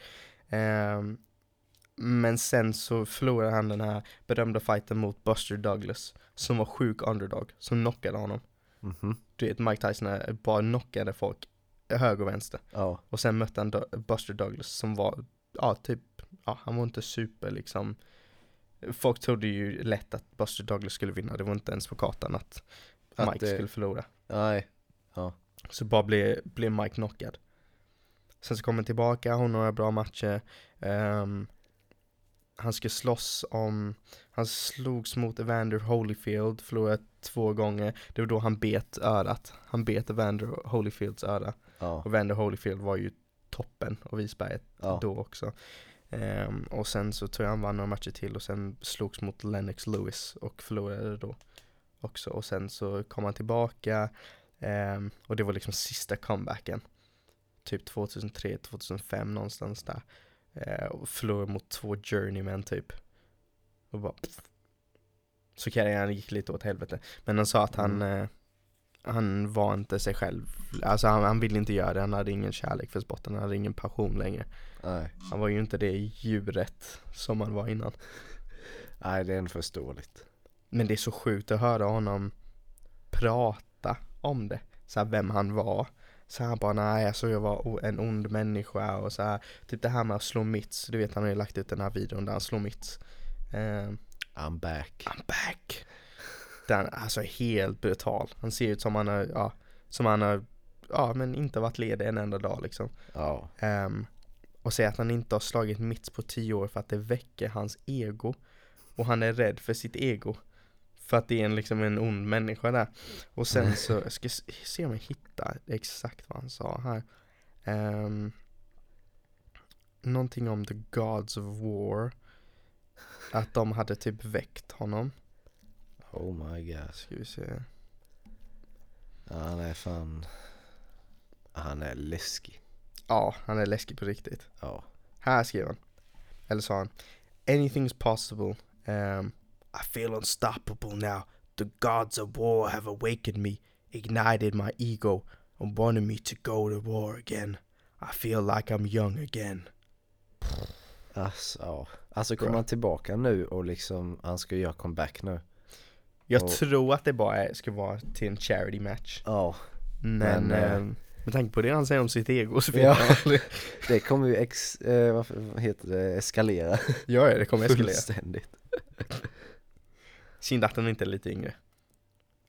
Speaker 2: Ehm, men sen så förlorade han den här berömda fighten mot Buster Douglas, som var sjuk underdog, som knockade honom.
Speaker 3: Mhm.
Speaker 2: Du vet Mike Tyson bara knockade folk höger och vänster.
Speaker 3: Ja.
Speaker 2: Och sen mötte han Buster Douglas som var, ja typ, ja han var inte super liksom Folk trodde ju lätt att Buster Douglas skulle vinna, det var inte ens på kartan att,
Speaker 3: Att
Speaker 2: Mike
Speaker 3: det-
Speaker 2: skulle förlora.
Speaker 3: Nej.
Speaker 2: Så bara blev, blev Mike knockad. Sen så kom han tillbaka, har några bra matcher. Ehm, han ska slåss om, han slogs mot Evander Holyfield, förlorade två gånger. Det var då han bet örat. Han bet Evander Holyfields öra.
Speaker 3: Ja.
Speaker 2: Och Evander Holyfield var ju toppen av isberget
Speaker 3: Ja.
Speaker 2: då också. Ehm, och sen så tror jag han vann några matcher till och sen slogs mot Lennox Lewis och förlorade då också. Och sen så kom han tillbaka ehm, och det var liksom sista comebacken. Typ 2003, 2005 någonstans där. Eh, och förlorade mot två journeymen typ. Och bara pff. Så karriären gick lite åt helvete. Men han sa att han, eh, han var inte sig själv. Alltså han, han ville inte göra det, han hade ingen kärlek för sporten, han hade ingen passion längre.
Speaker 3: Nej.
Speaker 2: Han var ju inte det djuret som han var innan.
Speaker 3: Nej, det är ändå förståeligt.
Speaker 2: Men det är så sjukt att höra honom prata om det. Så här, vem han var. Så han bara, nej alltså jag var en ond människa och så här, typ det här med att slå mitts. Du vet han har ju lagt ut den här videon där han slår mitts. Ehm,
Speaker 3: I'm back.
Speaker 2: I'm back. Den, alltså helt brutal. Han ser ut som han har, ja, som han har, ja men inte varit ledig en enda dag liksom.
Speaker 3: Ja.
Speaker 2: Ehm, och säger att han inte har slagit mitts på tio år för att det väcker hans ego. Och han är rädd för sitt ego. För att det är en, liksom en ond människa där. Och sen så, jag ska se om jag hittar exakt vad han sa här. Um, någonting om the gods of war. Att de hade typ väckt honom.
Speaker 3: Oh my god.
Speaker 2: Ska vi se.
Speaker 3: Ja, han är fan... Han är läskig.
Speaker 2: Ja, han är läskig på riktigt.
Speaker 3: Ja.
Speaker 2: Här skrev han. Eller sa han. Anything's possible. Um, I feel unstoppable now. The gods of war have awakened me, ignited my ego, and wanted me to go to war again. I feel like I'm young again.
Speaker 3: Alltså. Alltså kommer han tillbaka nu och liksom, han ska göra comeback nu.
Speaker 2: Jag
Speaker 3: Och-
Speaker 2: tror att det bara är, ska vara till en charity match.
Speaker 3: Ja.
Speaker 2: Men,
Speaker 3: Men, eh,
Speaker 2: ehm, med tanke på det han säger om sitt ego så vet
Speaker 3: Ja. Det kommer ju ex, eh, vad, heter det, eskalera.
Speaker 2: Ja, ja, det kommer eskalera.
Speaker 3: Fullständigt.
Speaker 2: Synd att han inte är lite yngre.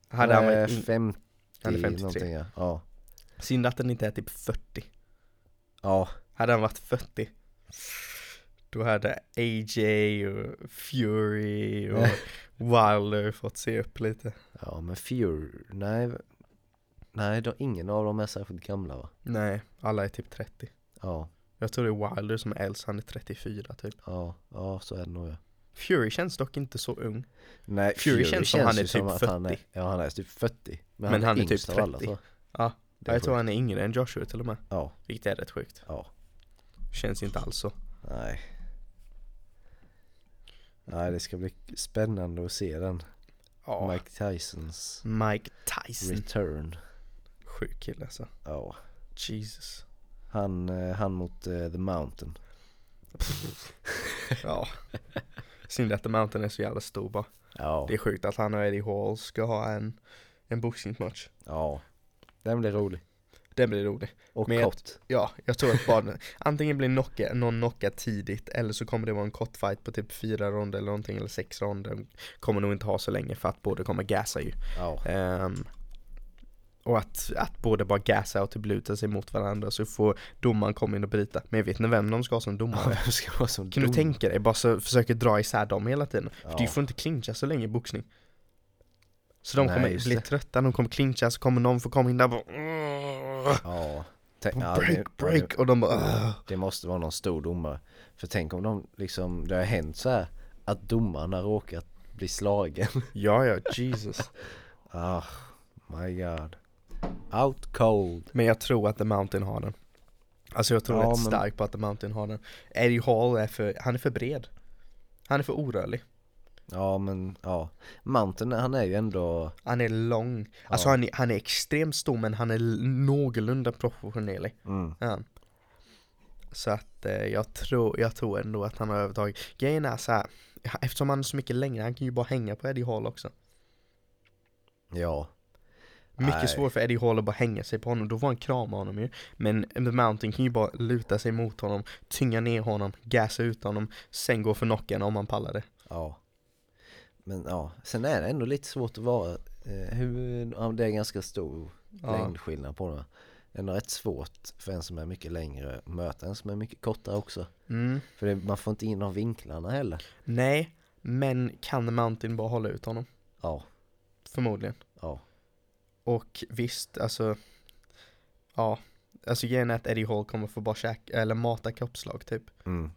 Speaker 2: Hade han varit in...
Speaker 3: 50
Speaker 2: Han är 53.
Speaker 3: någonting ja. Ja.
Speaker 2: Synd att den inte är typ 40.
Speaker 3: Ja.
Speaker 2: Hade han varit 40 Då hade AJ och Fury och Wilder fått se upp lite
Speaker 3: Ja men Fury, nej. Nej, då, ingen av dem är särskilt gamla va?
Speaker 2: Nej, alla är typ 30
Speaker 3: Ja,
Speaker 2: Jag tror det är Wilder som är äldst, han är 34 typ
Speaker 3: ja, ja så är det nog ja.
Speaker 2: Fury känns dock inte så ung
Speaker 3: Nej,
Speaker 2: Fury känns som han är typ
Speaker 3: att han är,
Speaker 2: 40.
Speaker 3: ja han är typ 40. Men,
Speaker 2: Men han är
Speaker 3: yngst
Speaker 2: typ
Speaker 3: av alla,
Speaker 2: 30.
Speaker 3: så.
Speaker 2: Ja,
Speaker 3: är
Speaker 2: jag tror
Speaker 3: sjukt.
Speaker 2: han är yngre än Joshua till och med
Speaker 3: Ja,
Speaker 2: Vilket är rätt sjukt
Speaker 3: ja,
Speaker 2: Känns inte alls så
Speaker 3: nej. Nej det ska bli spännande att se den.
Speaker 2: Ja,
Speaker 3: Mike Tysons
Speaker 2: Mike Tyson
Speaker 3: return.
Speaker 2: Sjuk kille alltså
Speaker 3: Ja.
Speaker 2: Jesus
Speaker 3: Han, eh, han mot eh, The Mountain.
Speaker 2: Ja Synd att The Mountain är så jävla stor bara
Speaker 3: Ja,
Speaker 2: Det är sjukt att han och Eddie Hall ska ha en, en boxningsmatch.
Speaker 3: ja. Den blir rolig.
Speaker 2: Den blir rolig.
Speaker 3: Och
Speaker 2: Men jag-
Speaker 3: kort.
Speaker 2: Ja, jag tror att bara, antingen blir knocka, någon knockad tidigt eller så kommer det vara en kort fight på typ fyra ronder eller någonting eller sex ronder. Kommer nog inte ha så länge för att båda kommer gasa ju.
Speaker 3: Ja.
Speaker 2: Ehm, och att, att båda bara gasa och typ luta sig mot varandra så får domaren komma in och bryta. Men jag vet inte vem de ska ha som domare.
Speaker 3: Vem ska vara som
Speaker 2: Kan du
Speaker 3: dom?
Speaker 2: tänka dig, bara så försöker dra isär dem hela tiden. För
Speaker 3: Ja.
Speaker 2: du får inte clincha så länge i boxning. Så de
Speaker 3: Nej,
Speaker 2: kommer bli
Speaker 3: det.
Speaker 2: trötta, de kommer clincha, så kommer någon få komma in där och bara
Speaker 3: Ja. Tänk, ja,
Speaker 2: break,
Speaker 3: det-
Speaker 2: break, och de bara.
Speaker 3: Det måste vara någon stor domare. För tänk om de liksom, det har hänt så här att domaren har råkat bli slagen.
Speaker 2: Ja, ja, Jesus.
Speaker 3: Ah, my god. Out cold.
Speaker 2: Men jag tror att The Mountain har den. Alltså jag tror
Speaker 3: Ja,
Speaker 2: rätt
Speaker 3: men-
Speaker 2: starkt på att The Mountain har den. Eddie Hall är för, han är för bred. Han är för orörlig.
Speaker 3: Ja men ja, Mountain han är ju ändå,
Speaker 2: Han är lång, alltså
Speaker 3: Ja.
Speaker 2: han, är, han är extremt stor men han är någorlunda proportionerlig.
Speaker 3: mm,
Speaker 2: Ja. Så att eh, jag, tror, jag tror ändå att han har övertag. Grejen är så här, eftersom han är så mycket längre, han kan ju bara hänga på Eddie Hall också.
Speaker 3: ja,
Speaker 2: Mycket
Speaker 3: Nej.
Speaker 2: svårt för Eddie Hall att bara hänga sig på honom, då får han krama honom ju. Men The Mountain kan ju bara luta sig mot honom, tynga ner honom, gasa ut honom, sen gå för knocken om han pallar det.
Speaker 3: ja. Men ja, sen är det ändå lite svårt att vara, eh, hur, ja, det är ganska stor
Speaker 2: Ja.
Speaker 3: längdskillnad på det. Det är ändå rätt svårt för en som är mycket längre att möta en som är mycket kortare också.
Speaker 2: Mm.
Speaker 3: För det, man får inte in de vinklarna heller.
Speaker 2: Nej, men kan Mountain bara hålla ut honom?
Speaker 3: Ja,
Speaker 2: Förmodligen.
Speaker 3: ja,
Speaker 2: Och visst, alltså Ja, alltså grejen är att Eddie Hall kommer få bara käka, eller mata kroppslag typ
Speaker 3: mm.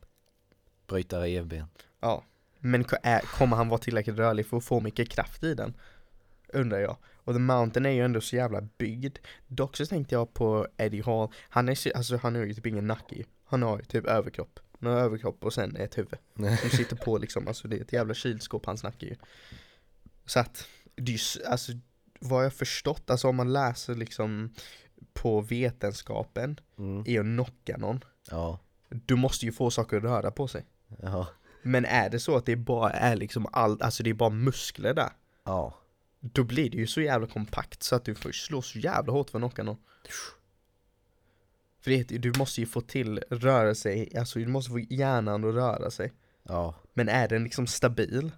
Speaker 3: Bryta revben.
Speaker 2: Ja Men är, kommer han vara tillräckligt rörlig för att få mycket kraft i den? Undrar jag. Och The Mountain är ju ändå så jävla byggd. Dock så tänkte jag på Eddie Hall. Han är, så- alltså han har ju typ ingen nacke. Han har ju typ överkropp. Han har överkropp och sen ett huvud. Som sitter på liksom, alltså det är ett jävla kylskåp hans nacke ju. Så att, det är ju, alltså vad jag förstått, alltså om man läser liksom på vetenskapen
Speaker 3: Mm.
Speaker 2: i att knocka någon.
Speaker 3: Ja,
Speaker 2: Du måste ju få saker att röra på sig.
Speaker 3: Ja,
Speaker 2: Men är det så att det bara är liksom allt, alltså det är bara muskler där?
Speaker 3: Ja,
Speaker 2: Då blir det ju så jävla kompakt så att du får slå så jävla hårt för att knocka någon För det, du måste ju få till rörelse, alltså du måste få hjärnan att röra sig.
Speaker 3: Ja,
Speaker 2: Men är den liksom stabil?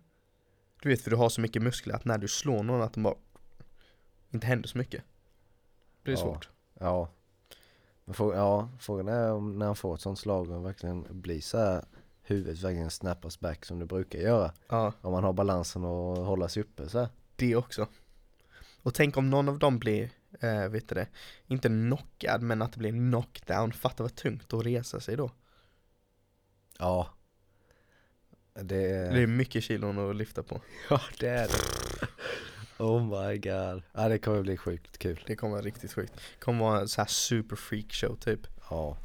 Speaker 2: Du vet för du har så mycket muskler att när du slår någon att de bara Inte händer så mycket. Det är
Speaker 3: Ja.
Speaker 2: svårt.
Speaker 3: Ja. Men ja, frågan är om när han får ett sånt slag och verkligen blir så här huvudet verkligen snappas back som det brukar göra.
Speaker 2: Ja,
Speaker 3: Om man har balansen och hålla sig uppe så här.
Speaker 2: det också Och tänk om någon av dem blir, eh, vet du det Inte knockad men att det blir knockdown Fatta vad tungt att resa sig då
Speaker 3: Ja. Det är...
Speaker 2: Det är mycket kilon att lyfta på
Speaker 3: Ja, det är det. Oh my god. Ja, det kommer bli sjukt kul.
Speaker 2: Det kommer vara riktigt sjukt Det kommer vara en så här super freak show typ
Speaker 3: Ja.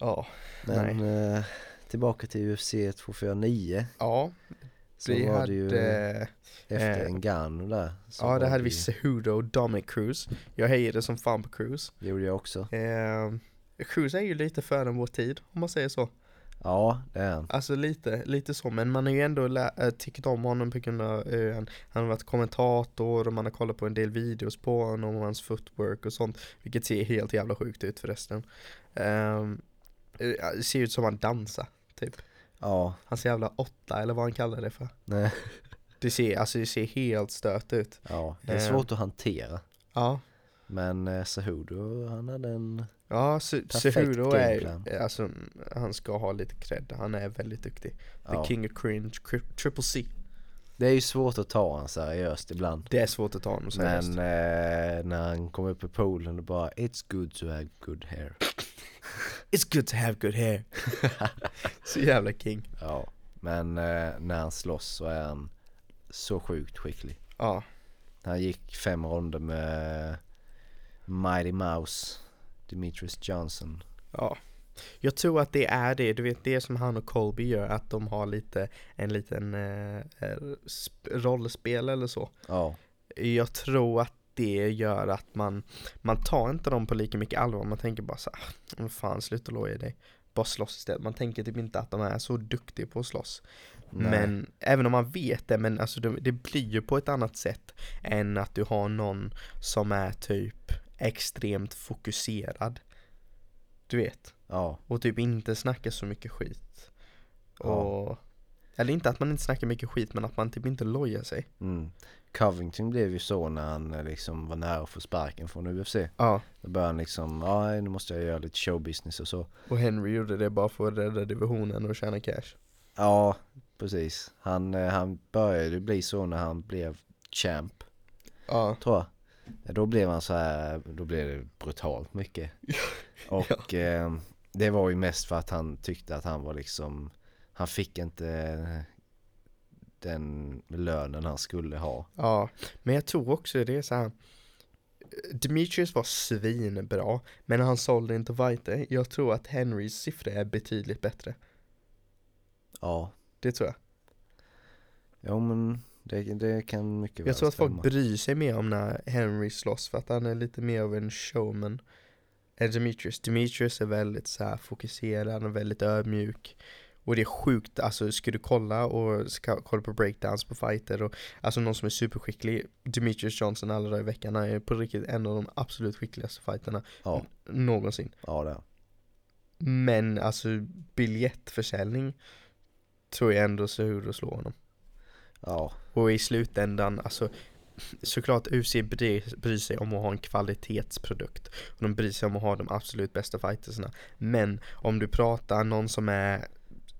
Speaker 2: Ja,
Speaker 3: Men eh, tillbaka till UFC 249.
Speaker 2: ja
Speaker 3: Så
Speaker 2: vi
Speaker 3: var
Speaker 2: hade
Speaker 3: det ju efter
Speaker 2: eh,
Speaker 3: en Ngannou där.
Speaker 2: Ja det hade vi Cejudo och Dominic Cruz Jag hejade som fan på Cruz
Speaker 3: gjorde jag också.
Speaker 2: eh, Cruz är ju lite före vår tid om man säger så
Speaker 3: Ja, det är han.
Speaker 2: Alltså lite, lite så men man har ju ändå lä- äh, tyckt om honom på grund av eh, han, han har varit kommentator och man har kollat på en del videos på honom och hans footwork och sånt Vilket ser helt jävla sjukt ut förresten eh, Det ser ut som han dansar typ.
Speaker 3: Ja,
Speaker 2: Hans jävla åtta eller vad han kallar det för.
Speaker 3: Nej.
Speaker 2: Det ser, alltså det ser helt stört ut.
Speaker 3: Ja, det är
Speaker 2: Eh.
Speaker 3: svårt att hantera.
Speaker 2: Ja.
Speaker 3: Men eh, Cejudo, han hade en...
Speaker 2: Ja, Cejudo är alltså han ska ha lite cred, han är väldigt duktig. The
Speaker 3: Ja.
Speaker 2: King of Cringe, Cri- Triple C
Speaker 3: Det är ju svårt att ta han seriöst ibland.
Speaker 2: Det är svårt att ta honom seriöst
Speaker 3: Men eh, när han kom upp i poolen och bara It's good to have good hair.
Speaker 2: It's good to have good hair Så jävla king
Speaker 3: Ja, men eh, när han slåss så är han så sjukt skicklig.
Speaker 2: Ja,
Speaker 3: Han gick fem ronder med Mighty Mouse, Demetrius Johnson.
Speaker 2: ja Jag tror att det är det, du vet det som han och Colby gör Att de har lite, en liten eh, eh, sp- rollspel eller så
Speaker 3: Ja,
Speaker 2: Jag tror att det gör att man Man tar inte dem på lika mycket allvar Man tänker bara så här, "Ah, vad fan sluta i dig Bara slåss istället Man tänker typ inte att de är så duktiga på att slåss
Speaker 3: Nej.
Speaker 2: Men även om man vet det, men alltså det, det blir ju på ett annat sätt än att du har någon som är typ extremt fokuserad. Du vet.
Speaker 3: Ja,
Speaker 2: Och typ inte snackar så mycket skit.
Speaker 3: Ja.
Speaker 2: Och, eller inte att man inte snackar mycket skit, men att man typ inte lojar sig.
Speaker 3: mm. Covington blev ju så när han eh, liksom var nära att få sparken från UFC.
Speaker 2: Ja,
Speaker 3: Då började han liksom, ja nu måste jag göra lite showbusiness och så.
Speaker 2: och Henry gjorde det bara för att rädda divisionen och tjäna cash.
Speaker 3: Ja, precis. Han, eh, han började bli så när han blev champ,
Speaker 2: Ja,
Speaker 3: tror jag. Då blev han så här, då blev det brutalt mycket. Och eh, det var ju mest för att han tyckte att han var liksom, han fick inte den lönen han skulle ha.
Speaker 2: ja. Men jag tror också det är så här. Demetrius var svinbra, men han sålde inte Vite. Jag tror att Henrys siffror är betydligt bättre.
Speaker 3: Ja,
Speaker 2: Det tror jag.
Speaker 3: Jo men det, det kan mycket väl
Speaker 2: Jag tror att folk
Speaker 3: stämma.
Speaker 2: bryr sig mer om när Henry slåss för att han är lite mer av en showman Demetrius. Demetrius är väldigt så här fokuserad, är väldigt ödmjuk. Och det är sjukt, alltså ska du kolla och ska kolla på breakdowns på fighter och alltså någon som är superskicklig, Demetrius Johnson alla dagar i veckan, han är på riktigt en av de absolut skickligaste fighterna
Speaker 3: Ja,
Speaker 2: någonsin.
Speaker 3: ja det är.
Speaker 2: Men alltså biljettförsäljning tror jag ändå Cejudo slår honom.
Speaker 3: Ja,
Speaker 2: Och i slutändan, alltså såklart UC bryr, bryr sig om att ha en kvalitetsprodukt. Och de bryr sig om att ha de absolut bästa fightersna. Men om du pratar någon som är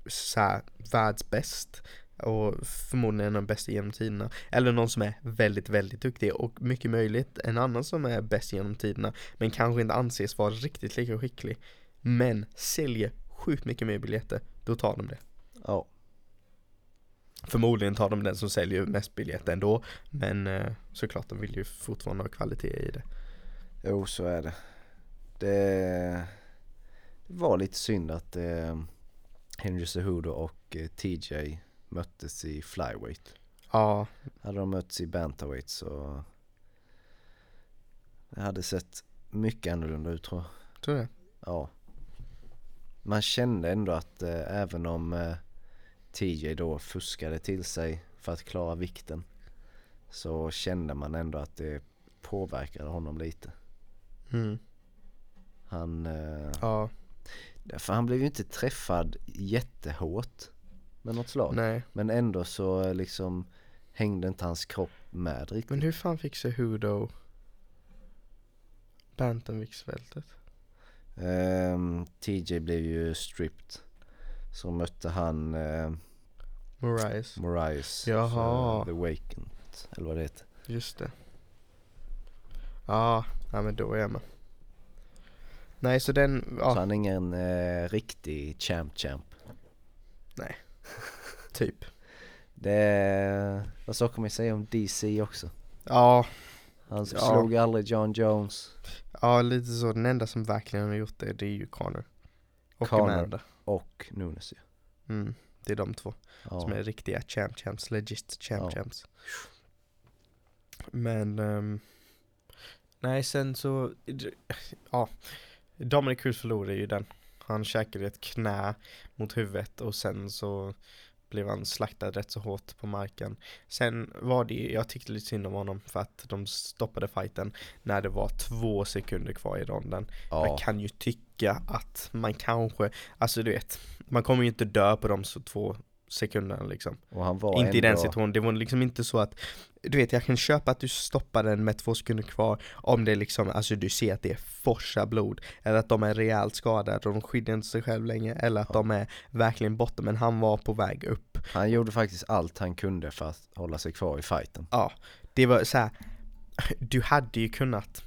Speaker 2: såhär världsbäst och förmodligen en av de bästa genom tiderna. Eller någon som är väldigt, väldigt duktig och mycket möjligt en annan som är bäst genom tiderna. Men kanske inte anses vara riktigt lika skicklig. Men säljer sjukt mycket mer biljetter. Då tar de det.
Speaker 3: ja,
Speaker 2: Förmodligen tar de den som säljer mest biljetter ändå Men eh, såklart de vill ju fortfarande ha kvalitet i det
Speaker 3: jo så är det. Det, var lite synd att eh, Henry Cejudo och eh, TJ möttes i flyweight.
Speaker 2: Ja,
Speaker 3: Hade de mötts i bantamweight så det hade sett mycket annorlunda ut tror jag.
Speaker 2: tror det
Speaker 3: Ja. Man kände ändå att även om TJ då fuskade till sig för att klara vikten så kände man ändå att det påverkade honom lite.
Speaker 2: mm.
Speaker 3: Han, eh,
Speaker 2: Ja,
Speaker 3: för han blev ju inte träffad jättehårt med något slag.
Speaker 2: nej
Speaker 3: Men ändå så eh, liksom hängde inte hans kropp med riktigt.
Speaker 2: Men hur fan fick Cejudo Bantamviktsbältet?
Speaker 3: Ehm, TJ blev ju stripped. Så mötte han eh,
Speaker 2: Moraes
Speaker 3: Moraes
Speaker 2: Jaha.
Speaker 3: för The Wakened, eller vad det heter.
Speaker 2: Just det Ja, ja men då är jag med Nej så den,
Speaker 3: Så
Speaker 2: ja
Speaker 3: han är ingen eh, riktig champ-champ.
Speaker 2: typ
Speaker 3: Det vad så kan man säga om DC också?
Speaker 2: Ja,
Speaker 3: Han
Speaker 2: Ja.
Speaker 3: slog aldrig John Jones
Speaker 2: ja lite så, den enda som verkligen har gjort det, det är ju Connor Och
Speaker 3: Conor.
Speaker 2: Amanda
Speaker 3: och Nunes
Speaker 2: mm, Det är de två.
Speaker 3: Ja.
Speaker 2: Som är riktiga champ champs, legit champ
Speaker 3: Ja.
Speaker 2: champs. Men ehm, Nej sen så Ja. Dominic Cruz förlorade ju den. Han käkade ett knä mot huvudet och sen så blev han slaktad rätt så hårt på marken Sen var det jag tyckte lite synd om honom för att de stoppade fighten när det var två sekunder kvar i ronden
Speaker 3: Ja.
Speaker 2: jag kan ju tycka att man kanske, alltså du vet, man kommer ju inte dö på de så två sekunderna liksom. Inte i den situationen, det var liksom inte så att, du vet jag kan köpa att du stoppar den med två sekunder kvar om det liksom, alltså du ser att det är forsa blod, eller att de är rejält skadade och de skyddar inte sig själv längre, eller att de är verkligen borta, men han var på väg upp.
Speaker 3: Han gjorde faktiskt allt han kunde för att hålla sig kvar i fighten.
Speaker 2: Ja, det var så här. du hade ju kunnat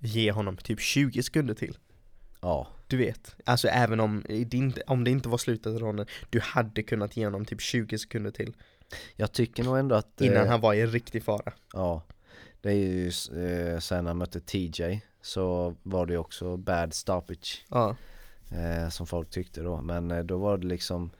Speaker 2: ge honom typ 20 sekunder till.
Speaker 3: Ja,
Speaker 2: Du vet, alltså även om inte, om det inte var slutet av ronden, du hade kunnat ge honom typ 20 sekunder till
Speaker 3: jag tycker nog ändå att
Speaker 2: innan
Speaker 3: eh,
Speaker 2: han var i riktig fara.
Speaker 3: Ja, det är ju eh, sen när han mötte TJ så var det ju också bad stoppage
Speaker 2: Ja,
Speaker 3: eh, som folk tyckte då. Men eh, då var det liksom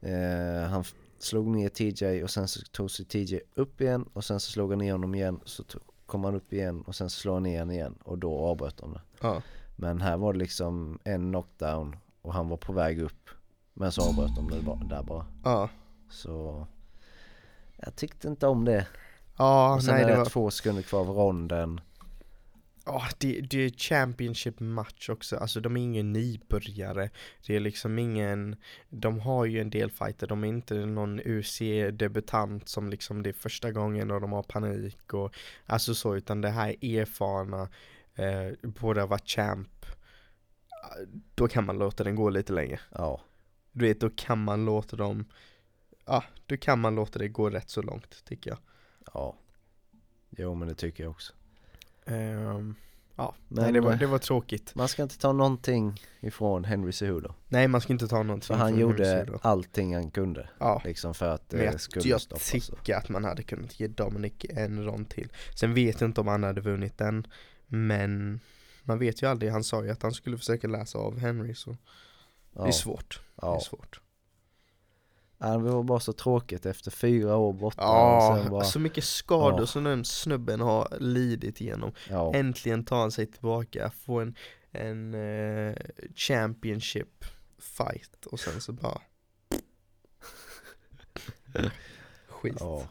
Speaker 3: eh, han slog ner TJ och sen så tog sig TJ upp igen och sen så slog han ner honom igen så kom han upp igen och sen så slog han ner honom igen och då avbröt de det.
Speaker 2: ja,
Speaker 3: Men här var det liksom en knockdown och han var på väg upp men så avbröt de det där bara.
Speaker 2: ja.
Speaker 3: Så jag tyckte inte om det.
Speaker 2: Ja,
Speaker 3: Och sen
Speaker 2: nej
Speaker 3: är
Speaker 2: det var,
Speaker 3: två sekunder kvar av ronden.
Speaker 2: ja, det, det är Championship match också, alltså de är ingen nybörjare Det är liksom ingen, de har ju en del fighter, de är inte någon UC-debutant som liksom det är första gången och de har panik och Alltså så, utan det här är erfarna, eh, båda varit champ Då kan man låta den gå lite längre
Speaker 3: Ja.
Speaker 2: Du vet, då kan man låta dem Ja, då kan man låta det gå rätt så långt tycker jag
Speaker 3: Ja. Jo men det tycker jag också.
Speaker 2: Ehm, Ja,
Speaker 3: Men,
Speaker 2: nej det var,
Speaker 3: eh,
Speaker 2: det var tråkigt
Speaker 3: Man ska inte ta någonting ifrån Henry Cejudo.
Speaker 2: Nej man ska inte ta någonting
Speaker 3: För han gjorde allting han kunde.
Speaker 2: Ja,
Speaker 3: Liksom för att
Speaker 2: men
Speaker 3: det
Speaker 2: jag,
Speaker 3: skulle
Speaker 2: jag
Speaker 3: stoppas. så.
Speaker 2: tycker att man hade kunnat ge Dominic en rond till Sen vet jag inte om han hade vunnit den Men Man vet ju aldrig, han sa ju att han skulle försöka läsa av Henry så Det är
Speaker 3: Ja,
Speaker 2: svårt, det är
Speaker 3: ja.
Speaker 2: svårt.
Speaker 3: Ja, det var bara så tråkigt efter fyra år borta
Speaker 2: Ja,
Speaker 3: bara,
Speaker 2: så mycket skador
Speaker 3: Ja.
Speaker 2: som den snubben har lidit igenom.
Speaker 3: Ja,
Speaker 2: Äntligen tar han sig tillbaka, får en, en eh, championship fight och sen så bara Skit.
Speaker 3: Ja,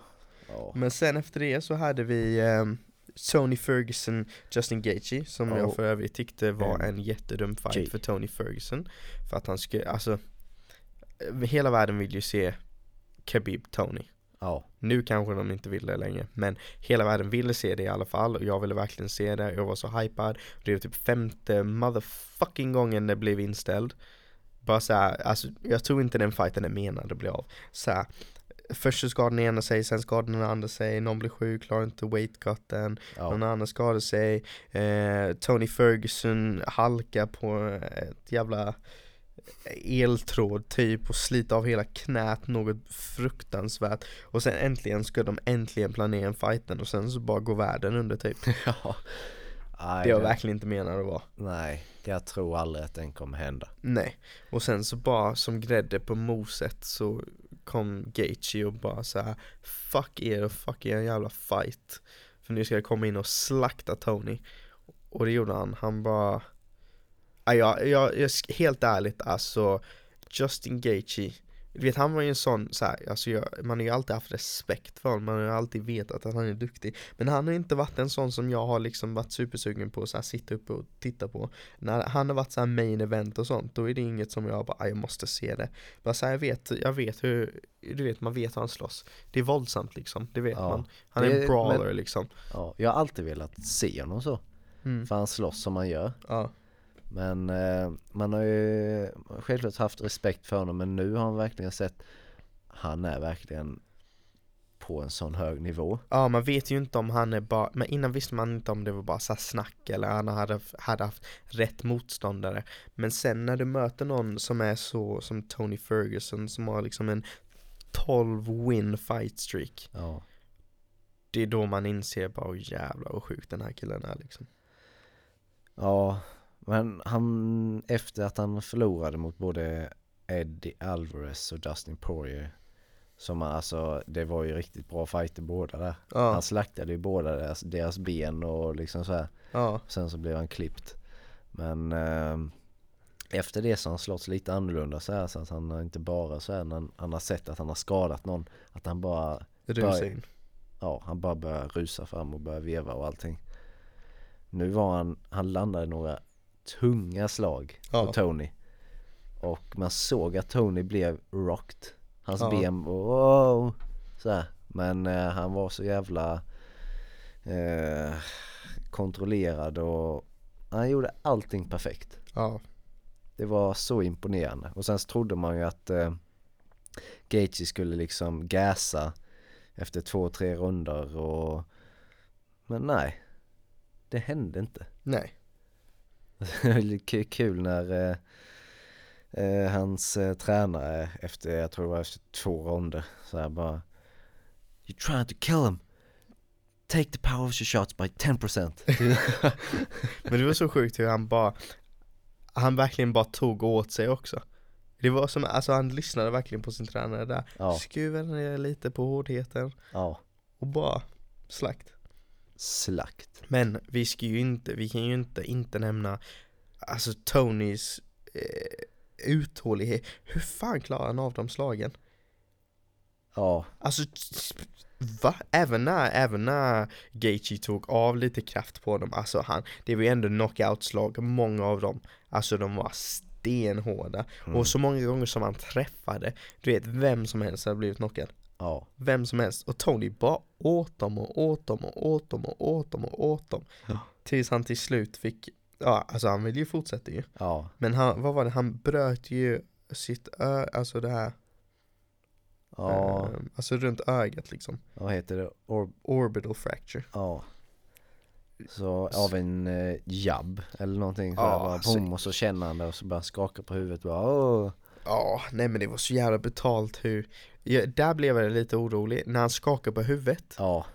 Speaker 3: ja,
Speaker 2: Men sen efter det så hade vi ehm, Tony Ferguson, Justin Gaethje som
Speaker 3: Ja.
Speaker 2: jag för övrigt tyckte var
Speaker 3: Mm.
Speaker 2: en jättedum fight
Speaker 3: G.
Speaker 2: för Tony Ferguson. För att han skulle, alltså Hela världen vill ju se Khabib Tony.
Speaker 3: Ja,
Speaker 2: Nu kanske de inte vill det längre Men hela världen ville se det i alla fall och jag ville verkligen se det. Jag var så hypad. Det var typ femte motherfucking gången det blev inställd. Bara såhär, alltså jag tror inte den fighten är menad att bli av. Såhär Först så skadade den ena sig, sen skadade den andra sig, någon blev sjuk, klarar inte weightcutten, någon
Speaker 3: ja,
Speaker 2: annan skadade sig. Eh, Tony Ferguson halkar på ett jävla eltråd typ och sliter av hela knät något fruktansvärt. Och sen äntligen ska de äntligen planera en fighten och sen så bara går världen under typ.
Speaker 3: Ja. Nej,
Speaker 2: Det var verkligen inte menat att vara.
Speaker 3: Nej, jag tror aldrig att den kommer hända.
Speaker 2: Nej, och sen så bara som grädde på moset så kom Gaethje och bara så här Fuck er och fuck er jävla fight. För nu ska jag komma in och slakta Tony. Och det gjorde han, han bara ja, jag, jag, jag, helt ärligt alltså Justin Gaethje du vet han var ju en sån så här, alltså jag, man har ju alltid haft respekt för honom, man har ju alltid vetat att han är duktig Men han har inte varit en sån som jag har liksom varit supersugen på att sitta uppe och titta på När han har varit så här main event och sånt, då är det inget som jag bara, "Aj, jag måste se det Bara så här, jag vet, jag vet hur, du vet man vet hur han slåss Det är våldsamt liksom, det vet
Speaker 3: Ja.
Speaker 2: man Han är
Speaker 3: Det-
Speaker 2: en brawler
Speaker 3: men-
Speaker 2: liksom
Speaker 3: Ja, jag har alltid velat se honom så.
Speaker 2: mm.
Speaker 3: För han slåss som han gör.
Speaker 2: Ja,
Speaker 3: Men eh, man har ju självklart haft respekt för honom men nu har han verkligen sett Han är verkligen på en sån hög nivå.
Speaker 2: Ja man vet ju inte om han är bara, men innan visste man inte om det var bara så snack eller han hade, hade haft rätt motståndare. Men sen när du möter någon som är så som Tony Ferguson som har liksom en 12 win fight streak.
Speaker 3: Ja,
Speaker 2: Det är då man inser bara oh, jävlar vad sjuk den här killen är liksom.
Speaker 3: Ja men han efter att han förlorade mot både Eddie Alvarez och Dustin Poirier som alltså, det var ju riktigt bra fighter båda där.
Speaker 2: Ja,
Speaker 3: Han slaktade ju båda deras, deras ben och liksom så här.
Speaker 2: ja,
Speaker 3: Sen så blev han klippt. Men ehm, efter det så har han slått lite annorlunda så här så att han har inte bara så här när han, har sett att han har skadat någon att han bara
Speaker 2: rusa
Speaker 3: Börj-
Speaker 2: in
Speaker 3: Ja, han bara börjar rusa fram och börjar veva och allting. Nu var han, han landade några tunga slag
Speaker 2: Ja.
Speaker 3: på Tony. Och man såg att Tony blev rocked. Hans
Speaker 2: Ja.
Speaker 3: ben wow, så här. Men eh, han var så jävla eh, kontrollerad och han gjorde allting perfekt.
Speaker 2: Ja,
Speaker 3: Det var så imponerande. Och sen så trodde man ju att eh, Gaethje skulle liksom gasa efter två, tre runder och Men nej. Det hände inte.
Speaker 2: nej
Speaker 3: kul när eh, eh, hans eh, tränare efter, jag tror det var efter två ronder så här bara You're trying to kill him. Take the power of your shots by 10%
Speaker 2: Men det var så sjukt hur han bara Han verkligen bara tog åt sig också. Det var som, alltså han lyssnade verkligen på sin tränare där.
Speaker 3: Ja.
Speaker 2: Skruvade ner lite på hårdheten.
Speaker 3: Ja,
Speaker 2: och bara slakt
Speaker 3: slakt.
Speaker 2: Men vi ska ju inte, vi kan ju inte inte nämna Alltså Tonys eh, uthållighet Hur fan klarar han av de slagen?
Speaker 3: Ja,
Speaker 2: Alltså Va? Även när, även när Gaethje tog av lite kraft på dem, alltså han, det var ju ändå knockout-slag, många av dem, alltså de var stenhårda. Och så många gånger som han träffade, du vet vem som helst hade blivit knockad.
Speaker 3: Ja,
Speaker 2: Vem som helst. Och Tony bara åt dem och åt dem och åt dem och åt dem och åt dem.
Speaker 3: Ja.
Speaker 2: Tills han till slut fick, ja alltså han ville ju fortsätta ju.
Speaker 3: ja,
Speaker 2: Men han, vad var det, han bröt ju sitt ö, alltså det här,
Speaker 3: ja,
Speaker 2: eh, alltså runt ögat liksom.
Speaker 3: vad heter det? Or-
Speaker 2: Orbital fracture.
Speaker 3: ja. Så av en eh, jabb eller någonting så
Speaker 2: Ja,
Speaker 3: bara boom och så känner han det och så bara skakar på huvudet bara åh.
Speaker 2: Ja, nej men det var så jävla betalt hur, ja, där blev jag lite orolig, när han skakar på huvudet.
Speaker 3: Ja,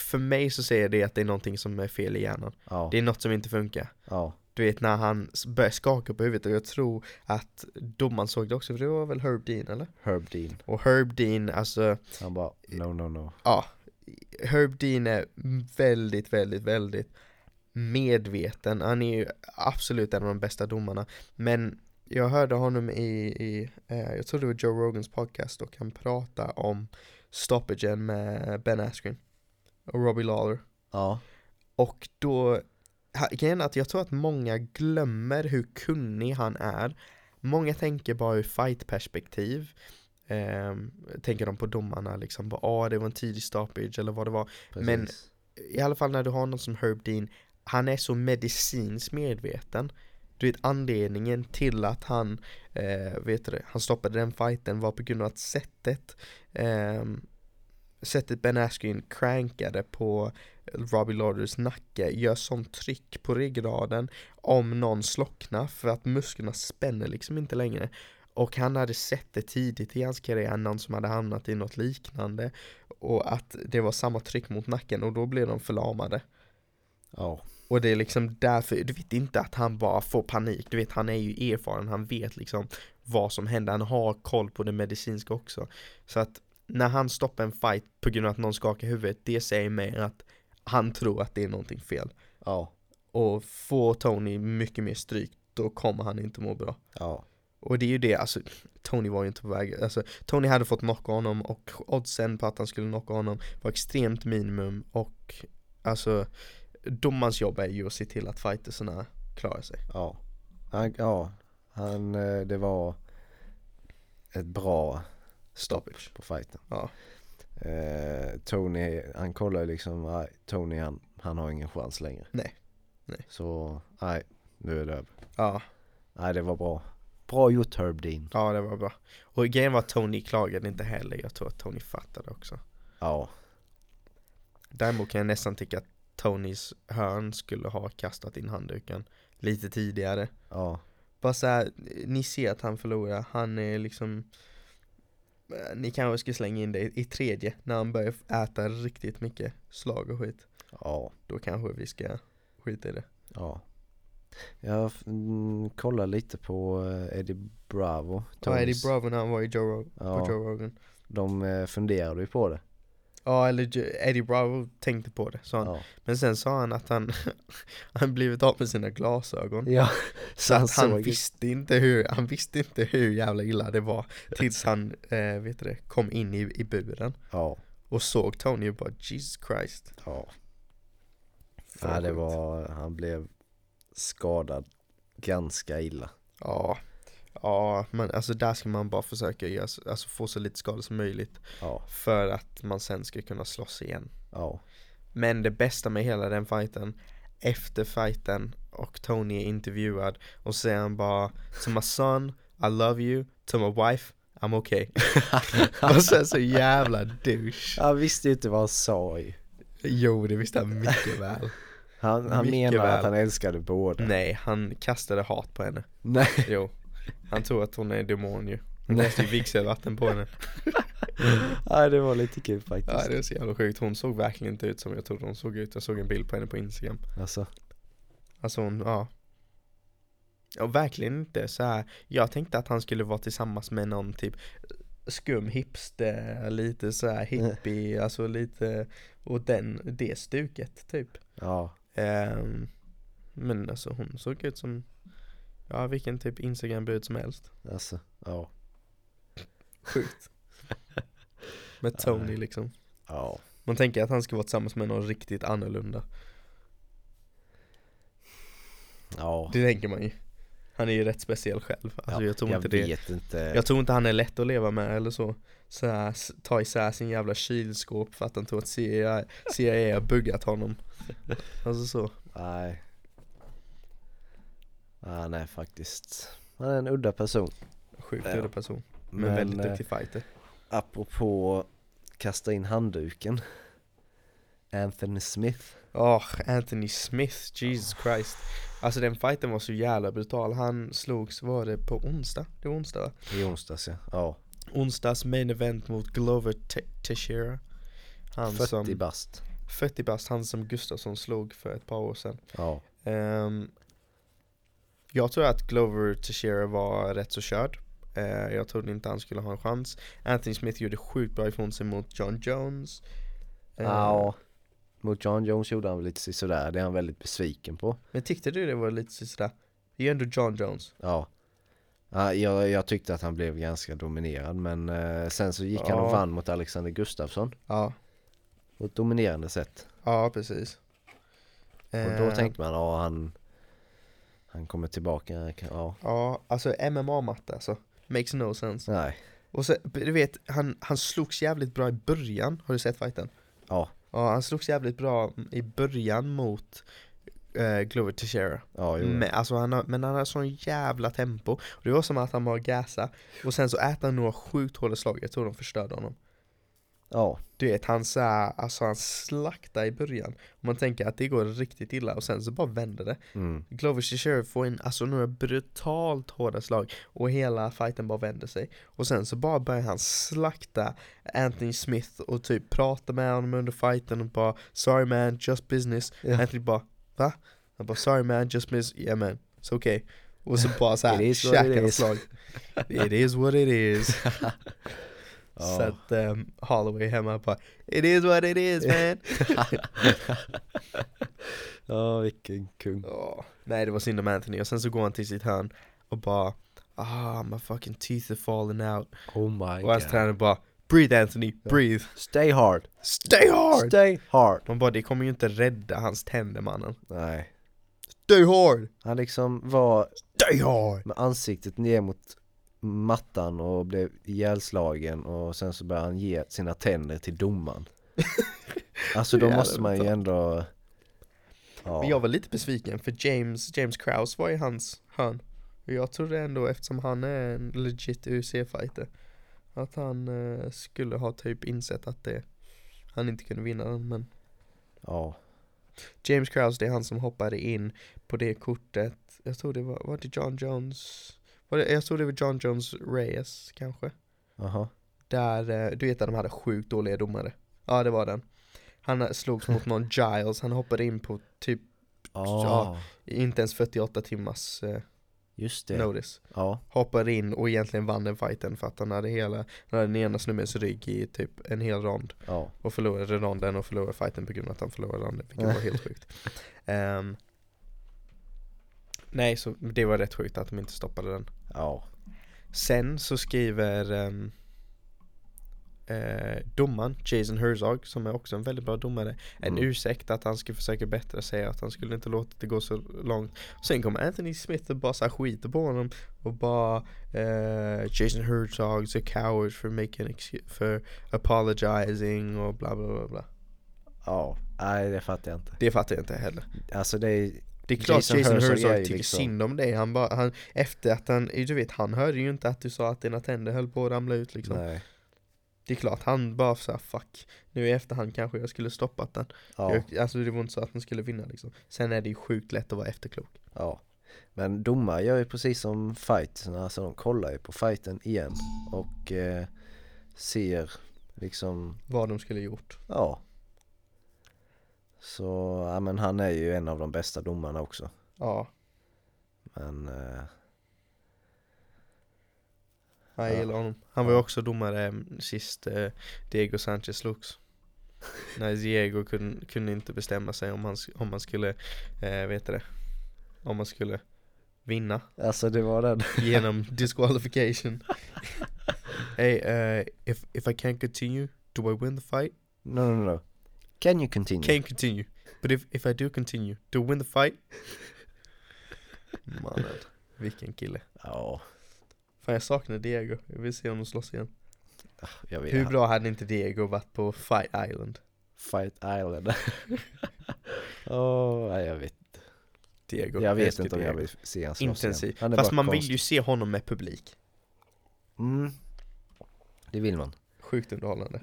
Speaker 2: För mig så säger det att det är någonting som är fel i hjärnan.
Speaker 3: ja,
Speaker 2: Det är något som inte funkar.
Speaker 3: ja,
Speaker 2: Du vet när han började skaka på huvudet och jag tror att domaren såg det också för det var väl Herb Dean eller?
Speaker 3: Herb Dean.
Speaker 2: Och Herb Dean, alltså
Speaker 3: Han bara no no no.
Speaker 2: ja, Herb Dean är väldigt, väldigt, väldigt medveten. Han är ju absolut en av de bästa domarna. Men jag hörde honom i, i eh, jag tror det var Joe Rogans podcast och han pratade om stoppagen med Ben Askren och Robbie Lawler.
Speaker 3: Ja.
Speaker 2: Och då, grejen att jag tror att många glömmer hur kunnig han är. Många tänker bara ur fight-perspektiv. Ehm, tänker de på domarna liksom, bara ah det var en tidig stoppage eller vad det var.
Speaker 3: Precis.
Speaker 2: Men- I alla fall när du har någon som Herb Dean, han är så medicinskt medveten. Du vet anledningen till att han, eh, vet du det, han stoppade den fighten var på grund av att sättet eh, Sättet Ben Askren crankade på Robbie Lauders nacke gör sånt tryck på ryggraden om någon slocknar för att musklerna spänner liksom inte längre. Och han hade sett det tidigt i hans karriär, någon som hade hamnat i något liknande och att det var samma tryck mot nacken och då blev de förlamade.
Speaker 3: Ja.
Speaker 2: Och det är liksom därför, du vet inte att han bara får panik, du vet han är ju erfaren, han vet liksom vad som händer, han har koll på det medicinska också. Så att när han stoppar en fight på grund av att någon skakar huvudet, det säger mig att han tror att det är någonting fel.
Speaker 3: Ja.
Speaker 2: Och får Tony mycket mer stryk, då kommer han inte må bra.
Speaker 3: Ja.
Speaker 2: Och det är ju det, alltså Tony var ju inte på väg, alltså Tony hade fått knocka honom och oddsen på att han skulle knocka honom var extremt minimum och alltså domarens jobb är ju att se till att fightersarna klarar sig.
Speaker 3: Ja. Han, ja. Han, eh, det var ett bra
Speaker 2: Stoppage.
Speaker 3: på fighten.
Speaker 2: Ja.
Speaker 3: Eh, Tony, han kollar liksom, nej, Tony han, han har ingen chans längre.
Speaker 2: Nej. Nej.
Speaker 3: Så, nej, nu är det över.
Speaker 2: Ja,
Speaker 3: Nej, det var bra. Bra gjort Herb Dean.
Speaker 2: ja det var bra. Och grejen var att Tony klagade inte heller, jag tror att Tony fattade också.
Speaker 3: Ja.
Speaker 2: Däremot kan jag nästan tycka att Tonys hörn skulle ha kastat in handduken lite tidigare.
Speaker 3: Ja.
Speaker 2: Bara så här, ni ser att han förlorar, han är liksom eh, Ni kanske ska slänga in det i, i tredje när han börjar äta riktigt mycket slag och skit
Speaker 3: Ja.
Speaker 2: Då kanske vi ska skita i det
Speaker 3: Ja. Jag mm, kollar lite på eh, Eddie Bravo.
Speaker 2: Ja Eddie
Speaker 3: Tonys-
Speaker 2: Bravo när han var i Joe, Rog-
Speaker 3: Ja.
Speaker 2: Joe Rogan
Speaker 3: De eh, funderade ju på det.
Speaker 2: Ja eller Eddie Bravo tänkte på det sa han
Speaker 3: Ja.
Speaker 2: Men sen sa han att han Han blivit av med sina glasögon
Speaker 3: ja.
Speaker 2: Så att han
Speaker 3: såg-
Speaker 2: visste inte hur, han visste inte hur jävla illa det var Tills han, eh, vet det, kom in i, i buren
Speaker 3: Ja.
Speaker 2: Och såg Tony och bara Jesus Christ
Speaker 3: Ja. Nej, det var, han blev skadad ganska illa.
Speaker 2: Ja, ja men alltså där ska man bara försöka göra, alltså få så lite skada som möjligt
Speaker 3: Ja.
Speaker 2: För att man sen ska kunna slåss igen
Speaker 3: Ja.
Speaker 2: Men det bästa med hela den fighten Efter fighten och Tony är intervjuad och säger han bara To my son, I love you, to my wife, I'm okay Och så är så jävla douche
Speaker 3: Han visste ju inte vad han sa ju.
Speaker 2: Jo det visste han mycket väl
Speaker 3: Han, han menar
Speaker 2: väl.
Speaker 3: att han älskade båda.
Speaker 2: Nej, han kastade hat på henne
Speaker 3: Nej.
Speaker 2: Jo, han tror att hon är demon ju. Han kastade ju vigselvatten på henne.
Speaker 3: Nej, det var lite kul faktiskt.
Speaker 2: Ja det är så jävla sjukt, hon såg verkligen inte ut som jag trodde hon såg ut. Jag såg en bild på henne på instagram.
Speaker 3: Alltså,
Speaker 2: Alltså hon, ja. Och verkligen inte så här. Jag tänkte att han skulle vara tillsammans med någon typ Skum hipster, lite så här hippie, alltså lite Och den, det stuket typ.
Speaker 3: Ja.
Speaker 2: Ehm, Men alltså hon såg ut som Ja vilken typ instagram-brud som helst.
Speaker 3: Alltså, ja.
Speaker 2: Sjukt. Med Tony liksom.
Speaker 3: Ja.
Speaker 2: Man tänker att han ska vara tillsammans med någon riktigt annorlunda.
Speaker 3: Ja.
Speaker 2: Det tänker man ju. Han är ju rätt speciell själv. Alltså
Speaker 3: ja,
Speaker 2: jag tror
Speaker 3: jag
Speaker 2: inte det.
Speaker 3: vet inte.
Speaker 2: Jag tror inte han är lätt att leva med eller så. Så här, Ta isär sin jävla kylskåp för att han tror att CIA, CIA har buggat honom. Alltså så.
Speaker 3: Nej. Ah, nej faktiskt. Han är en udda person.
Speaker 2: Sjukt
Speaker 3: Ja.
Speaker 2: udda person Men,
Speaker 3: Men,
Speaker 2: väldigt
Speaker 3: eh,
Speaker 2: duktig fighter
Speaker 3: Apropå kasta in handduken. Anthony Smith.
Speaker 2: Åh, Anthony Smith, Jesus Christ Alltså den fighten var så jävla brutal Han slogs, var det på onsdag? Det var onsdag va?
Speaker 3: I onsdags ja. Ja.
Speaker 2: Onsdags main event mot Glover Te- Teixeira Han
Speaker 3: 40
Speaker 2: som,
Speaker 3: bast.
Speaker 2: 40 bast, han som Gustafsson slog för ett par år sedan
Speaker 3: Ja.
Speaker 2: Ehm, Jag tror att Glover Teixeira var rätt så körd. Eh, jag trodde inte han skulle ha en chans. Anthony Smith gjorde sjukt bra ifrån sig mot John Jones. Eh,
Speaker 3: Ja, mot John Jones gjorde han väl lite sådär, det är han väldigt besviken på.
Speaker 2: Men tyckte du det var lite sådär? Det är ju ändå John Jones.
Speaker 3: Ja. ja jag, jag tyckte att han blev ganska dominerad men eh, sen så gick han och
Speaker 2: Ja.
Speaker 3: vann mot Alexander Gustafsson
Speaker 2: Ja,
Speaker 3: på ett dominerande sätt.
Speaker 2: ja precis.
Speaker 3: Och då
Speaker 2: Eh,
Speaker 3: tänkte man, ja han, han kommer tillbaka, ja.
Speaker 2: Ja, alltså MMA-matte alltså. Makes no sense.
Speaker 3: Nej,
Speaker 2: Och så, du vet, han, han slogs jävligt bra i början. Har du sett fighten?
Speaker 3: ja,
Speaker 2: Ja, han slogs jävligt bra i början mot eh, Glover Teixeira.
Speaker 3: ja jo.
Speaker 2: Men, alltså han har, men han har sån jävla tempo. Och det var som att han bara gasa Och sen så äter han några sjukt hårda slag. Jag tror de förstörde honom.
Speaker 3: Ja,
Speaker 2: Du vet, han så här, alltså han slaktar i början. Man tänker att det går riktigt illa och sen så bara vänder det.
Speaker 3: mm,
Speaker 2: Glover Teixeira får in alltså några brutalt hårda slag och hela fighten bara vänder sig. Och sen så bara börjar han slakta Anthony Smith och typ prata med honom under fighten och bara Sorry man, just business.
Speaker 3: Ja.
Speaker 2: Anthony bara Va? Han bara Sorry man, just business. Yeah man, it's okay. Och så bara såhär käkar slag. It is what it is.
Speaker 3: Ja.
Speaker 2: Så att um, Holloway hemma bara It is what it is man.
Speaker 3: ja vilken kung.
Speaker 2: Ja, nej det var synd om Anthony och sen så går han till sitt hörn och bara Ah my fucking teeth are falling out
Speaker 3: Oh my
Speaker 2: Och hans tränare bara Breathe Anthony, breathe
Speaker 3: Stay hard,
Speaker 2: Stay hard!
Speaker 3: stay hard.
Speaker 2: Man bara det kommer ju inte rädda hans tänder mannen
Speaker 3: Nej,
Speaker 2: Stay hard!
Speaker 3: han liksom var
Speaker 2: Stay hard!
Speaker 3: med ansiktet ner mot mattan och blev ihjälslagen och sen så började han ge sina tänder till domaren. Alltså då måste man ju ändå Ja,
Speaker 2: Men jag var lite besviken för James, James Krause var i hans hörn. Och jag trodde ändå eftersom han är en legit UFC-fighter Att han eh, skulle ha typ insett att det Han inte kunde vinna den men
Speaker 3: ja,
Speaker 2: James Krause, det är han som hoppade in på det kortet. Jag tror det var, var det John Jones? Var det, jag tror det var John Jones Reyes kanske.
Speaker 3: Aha,
Speaker 2: Där, eh, du vet att de hade sjukt dåliga domare. Ja det var den. Han eh, slogs mot någon Giles, han hoppade in på typ
Speaker 3: ja,
Speaker 2: inte ens 48 timmars eh,
Speaker 3: just det,
Speaker 2: notice.
Speaker 3: Ja,
Speaker 2: Hoppade in och egentligen vann den fighten för att han hade hela Han hade den ena snubbens rygg i typ en hel rond.
Speaker 3: Ja,
Speaker 2: Och förlorade ronden och förlorade fighten på grund av att han förlorade ronden Vilket var helt sjukt. Ehm, Nej så det var rätt sjukt att de inte stoppade den
Speaker 3: ja,
Speaker 2: Sen så skriver um, eh, domaren Jason Herzog som är också en väldigt bra domare En
Speaker 3: Mm.
Speaker 2: ursäkt att han skulle försöka bättra sig Att han skulle inte låta det gå så långt. Sen kommer Anthony Smith och bara så skiter på honom Och bara eh, Jason Herzog's a coward for making excuse, for apologizing och bla bla bla bla.
Speaker 3: Ja, nej det fattar jag inte.
Speaker 2: Det fattar jag inte heller.
Speaker 3: Alltså det är,
Speaker 2: Det är klart
Speaker 3: Jason
Speaker 2: Jason,
Speaker 3: Herzog
Speaker 2: tycker
Speaker 3: liksom-
Speaker 2: synd om dig Han bara, han, efter att han, du vet han hörde ju inte att du sa att dina tänder höll på att ramla ut liksom.
Speaker 3: Nej,
Speaker 2: Det är klart, han bara såhär fuck. Nu i efterhand kanske jag skulle stoppat den.
Speaker 3: Ja,
Speaker 2: jag, Alltså det var inte så att den skulle vinna liksom. Sen är det ju sjukt lätt att vara efterklok.
Speaker 3: Ja. Men domare gör ju precis som fighten, alltså de kollar ju på fighten igen och eh, ser liksom
Speaker 2: Vad de skulle gjort.
Speaker 3: Ja Så, ja men han är ju en av de bästa domarna också.
Speaker 2: Ja,
Speaker 3: Men, eh,
Speaker 2: jag
Speaker 3: Ja.
Speaker 2: gillar honom. Han var ju också domare mm, sist eh, Diego Sanchez slogs När Diego kunde, kunde inte bestämma sig om han, om han skulle, eh, vet det? Om han skulle vinna.
Speaker 3: Alltså det var den.
Speaker 2: Genom disqualification. Hey, uh, if, if I can't continue, do I win the fight?
Speaker 3: No no no Can you continue?
Speaker 2: Can't continue. But if, if I do continue, do I win the fight? Mannen, vilken kille.
Speaker 3: Ja,
Speaker 2: Fan jag saknar Diego, jag vill se honom slåss igen.
Speaker 3: jag vet
Speaker 2: Hur bra hade inte Diego varit på Fight Island?
Speaker 3: Fight Island Åh, nej jag vet
Speaker 2: Diego,
Speaker 3: Jag vet inte om jag vill se han slåss igen.
Speaker 2: Intensiv.
Speaker 3: Han
Speaker 2: Fast man vill
Speaker 3: konstig.
Speaker 2: ju se honom med publik.
Speaker 3: mm. Det vill man
Speaker 2: Sjukt underhållande.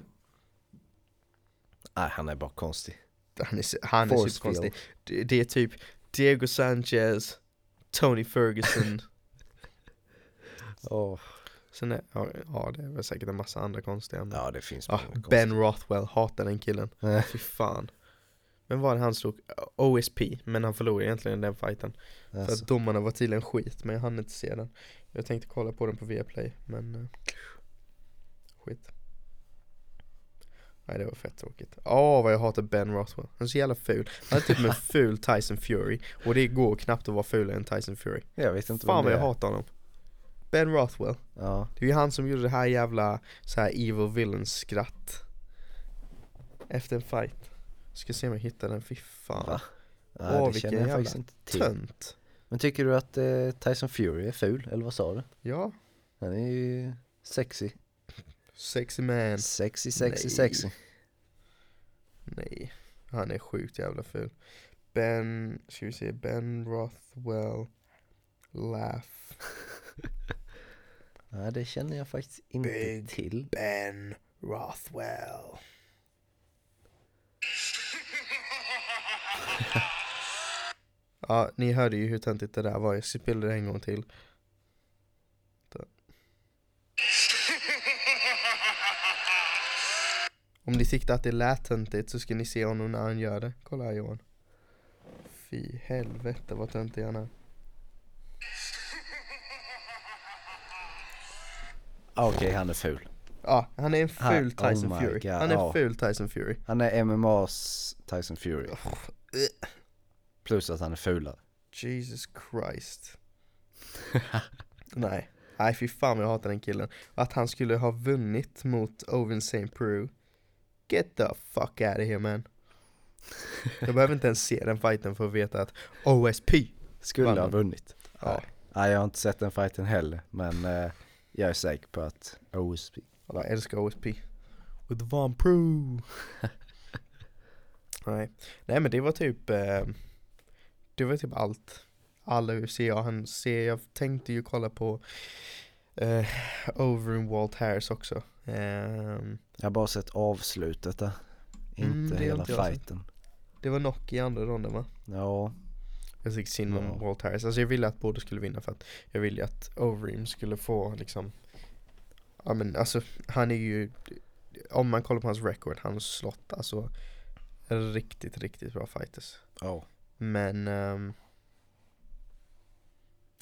Speaker 3: Nej han är bara konstig
Speaker 2: Han är, han är superkonstig. Det, det är typ Diego Sanchez, Tony Ferguson,
Speaker 3: Åh,
Speaker 2: sen är, ja, ja det är väl säkert en massa andra konstiga men
Speaker 3: Ja det finns
Speaker 2: Ah,
Speaker 3: många konstiga.
Speaker 2: Ben Rothwell, hatar den killen.
Speaker 3: Eh.
Speaker 2: Fy fan. Vem var det han slog? OSP, men han förlorade egentligen den fighten. För
Speaker 3: Alltså,
Speaker 2: att domarna var tydligen skit, men jag hann inte se den. Jag tänkte kolla på den på Viaplay, men eh, skit. Nej det var fett tråkigt. Åh vad jag hatar Ben Rothwell. Han är så jävla ful. Han är typ en ful Tyson Fury. Och det går knappt att vara fulare än Tyson Fury.
Speaker 3: jag vet inte
Speaker 2: Fan vad jag hatar honom. Ben Rothwell.
Speaker 3: Ja,
Speaker 2: Det är ju han som gjorde det här jävla så här evil villain skratt. Efter en fight. Ska se om jag hittar den, fy fan.
Speaker 3: Va? nej,
Speaker 2: Åh,
Speaker 3: det
Speaker 2: vilken jävla. Tönt.
Speaker 3: Men tycker du att eh, Tyson Fury är ful, eller vad sa du?
Speaker 2: Ja,
Speaker 3: Han är ju sexy.
Speaker 2: Sexy man.
Speaker 3: Sexy, sexy,
Speaker 2: Nej.
Speaker 3: sexy.
Speaker 2: Nej, han är sjukt jävla ful. Ben, ska vi se, Ben Rothwell Laugh.
Speaker 3: Nej, det känner jag faktiskt inte
Speaker 2: Big.
Speaker 3: till.
Speaker 2: Ben Rothwell. ja, ni hörde ju hur töntigt det där var. Jag spelade det en gång till. Om ni tyckte att det lät töntigt så ska ni se honom när han gör det. Kolla här Johan. Fy helvete vad töntig han är.
Speaker 3: Ah, Okej, han är ful.
Speaker 2: Ja, han är en ful
Speaker 3: oh
Speaker 2: Tyson
Speaker 3: my
Speaker 2: Fury.
Speaker 3: God,
Speaker 2: Han är en ful Tyson Fury.
Speaker 3: Han är MMA's Tyson Fury. Plus att han är fulare.
Speaker 2: Jesus Christ. Nej. Nej fy fan jag hatar den killen. Att han skulle ha vunnit mot Owen St. Peru. Get the fuck out of here man. Jag behöver inte ens se den fighten för att veta att OSP.
Speaker 3: Skulle ha
Speaker 2: han?
Speaker 3: vunnit.
Speaker 2: Ja.
Speaker 3: Nej, jag har inte sett den fighten heller. Men eh, jag är säker på att OSP.
Speaker 2: Alla älskar OSP. With Von Pro. Nej. Nej men det var typ eh, Det var typ allt Alla UFC jag hann se Jag tänkte ju kolla på eh, Overeem Walt Harris också
Speaker 3: Jag har bara sett avslutet där.
Speaker 2: Mm,
Speaker 3: Inte
Speaker 2: har
Speaker 3: hela
Speaker 2: inte
Speaker 3: fighten.
Speaker 2: Det var knock i andra ronden va?
Speaker 3: Ja,
Speaker 2: Jag tyckte synd om
Speaker 3: Ja.
Speaker 2: Walt Harris Alltså jag ville att båda skulle vinna för att Jag ville att Overeem skulle få liksom Ja men alltså han är ju Om man kollar på hans record Han har slått alltså Riktigt riktigt bra fighters
Speaker 3: ja.
Speaker 2: Men ehm,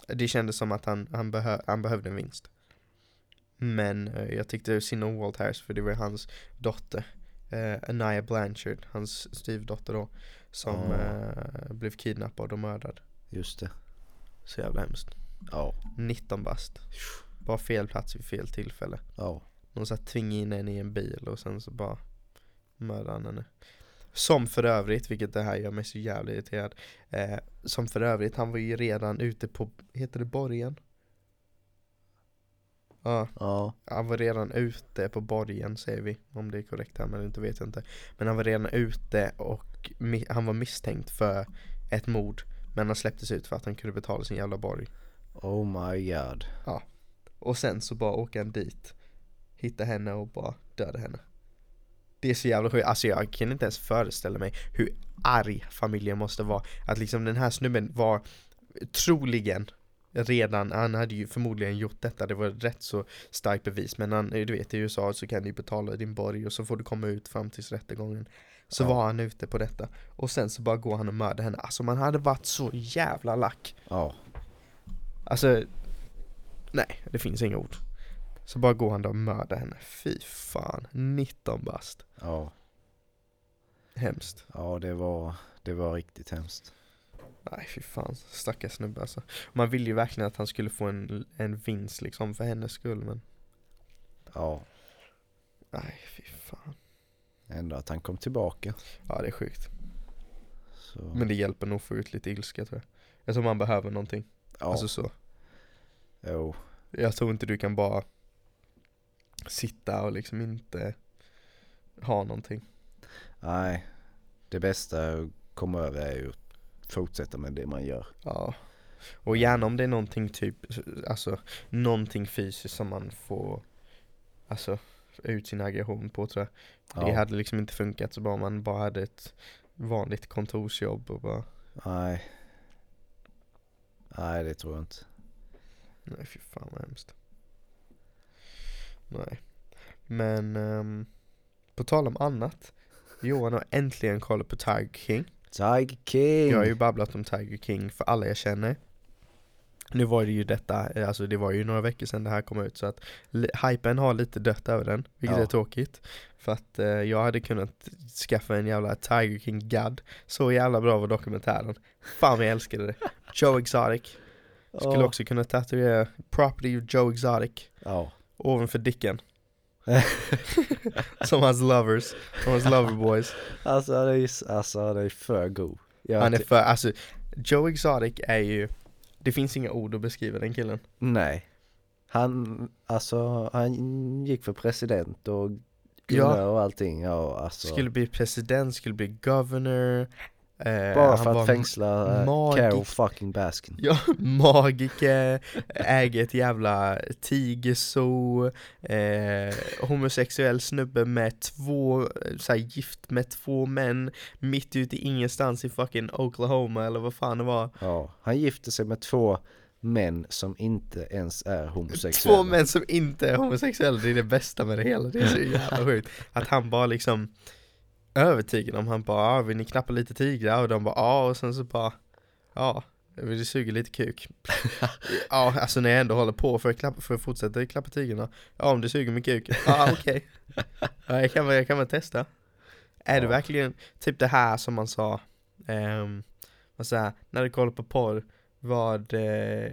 Speaker 2: Det kändes som att han, han, behö, han behövde en vinst Men eh, jag tyckte synd om Walt Harris för det var hans dotter eh, Anaya Blanchard, hans styvdotter då Som
Speaker 3: Ja.
Speaker 2: eh, blev kidnappad och mördad
Speaker 3: Just det.
Speaker 2: Så jävla hemskt
Speaker 3: Ja,
Speaker 2: 19 bast Bara fel plats vid fel tillfälle
Speaker 3: ja.
Speaker 2: De satt tvingade in henne i en bil och sen så bara mördade han henne Som för övrigt, vilket det här gör mig så jävla irriterad eh, Som för övrigt, han var ju redan ute på, heter det borgen? Ja,
Speaker 3: Ja,
Speaker 2: han var redan ute på borgen säger vi. Om det är korrekt här men inte vet jag inte. Men han var redan ute och han var misstänkt för ett mord. Men han släpptes ut för att han kunde betala sin jävla borg.
Speaker 3: Oh my god.
Speaker 2: Och sen så bara åka han dit Hitta henne och bara döda henne. Det är så jävla sjukt, alltså jag kan inte ens föreställa mig hur arg familjen måste vara. Att liksom den här snubben var troligen redan, han hade ju förmodligen gjort detta, det var rätt så starkt bevis Men han, du vet i USA så kan du betala din borg och så får du komma ut fram till rättegången Så
Speaker 3: Ja.
Speaker 2: var han ute på detta Och sen så bara går han och mördar henne, alltså man hade varit så jävla lack
Speaker 3: Ja,
Speaker 2: Alltså, nej, det finns inga ord. Så bara går han där och mördar henne. Fy fan, 19 bast.
Speaker 3: ja.
Speaker 2: Hemskt.
Speaker 3: Ja, det var, det var riktigt hemskt.
Speaker 2: Nej, fy fan, stackars snubbe alltså. Man ville ju verkligen att han skulle få en, en vinst liksom för hennes skull, men
Speaker 3: Ja,
Speaker 2: nej, fy fan.
Speaker 3: ändå att han kom tillbaka.
Speaker 2: Ja, det är sjukt.
Speaker 3: Så,
Speaker 2: Men det hjälper nog att få ut lite ilska tror jag. Jag tror man behöver någonting.
Speaker 3: ja,
Speaker 2: Alltså så.
Speaker 3: jo,
Speaker 2: Jag tror inte du kan bara sitta och liksom inte ha någonting.
Speaker 3: nej. Det bästa att komma över är ju att fortsätta med det man gör.
Speaker 2: Ja. Och gärna om det är någonting typ, alltså någonting fysiskt som man får, alltså ut sin aggression på tror jag. Det
Speaker 3: Ja.
Speaker 2: hade liksom inte funkat så bara om man bara hade ett vanligt kontorsjobb och bara,
Speaker 3: Nej. Nej, det tror jag inte.
Speaker 2: nej fy fan vad hemskt. Nej. Men, ehm, på tal om annat. Johan har äntligen kollat på Tiger King.
Speaker 3: Tiger King!
Speaker 2: Jag har ju babblat om Tiger King för alla jag känner. Nu var det ju detta, alltså det var ju några veckor sedan det här kom ut så att hypen har lite dött över den, vilket
Speaker 3: Ja.
Speaker 2: är tråkigt. För att eh, jag hade kunnat skaffa en jävla Tiger King gadd. Så jävla bra var dokumentären. Fan jag älskade det. Joe Exotic. Skulle
Speaker 3: Ja.
Speaker 2: också kunna tatuera Property of Joe Exotic
Speaker 3: Ja.
Speaker 2: ovanför dicken. som hans lovers, som hans loverboys.
Speaker 3: Alltså han är, alltså, han är för god. Jag
Speaker 2: Han är för, alltså Joe Exotic är ju, det finns inga ord att beskriva den killen.
Speaker 3: Nej. Han, alltså han gick för president och
Speaker 2: ja.
Speaker 3: och allting. Ja, alltså.
Speaker 2: Skulle bli president, skulle bli governor. Eh,
Speaker 3: Bara för att fängsla äh,
Speaker 2: magi-
Speaker 3: Carol fucking Baskin.
Speaker 2: Ja, magiker, äger ett jävla tigerzoo, eh, homosexuell snubbe med två, såhär gift med två män mitt ute i ingenstans i fucking Oklahoma eller vad fan det var.
Speaker 3: Ja, han gifte sig med två män som inte ens är homosexuella.
Speaker 2: Två män som inte är homosexuella, det är det bästa med det hela, det är så jävla sjukt. Att han bara liksom övertygar dem, han bara ah, vill ni knappa lite tigrar? Och de bara ja, och sen så bara ja, vill du suga lite kuk? ja, alltså när jag ändå håller på för att, klappa, för att fortsätta klappa tigrarna. Ja, om du suger min kuk, ja okej. Ja, jag, kan jag kan väl testa. Är det verkligen typ det här som man sa um, vad säger, när du kollar på porr vad eh,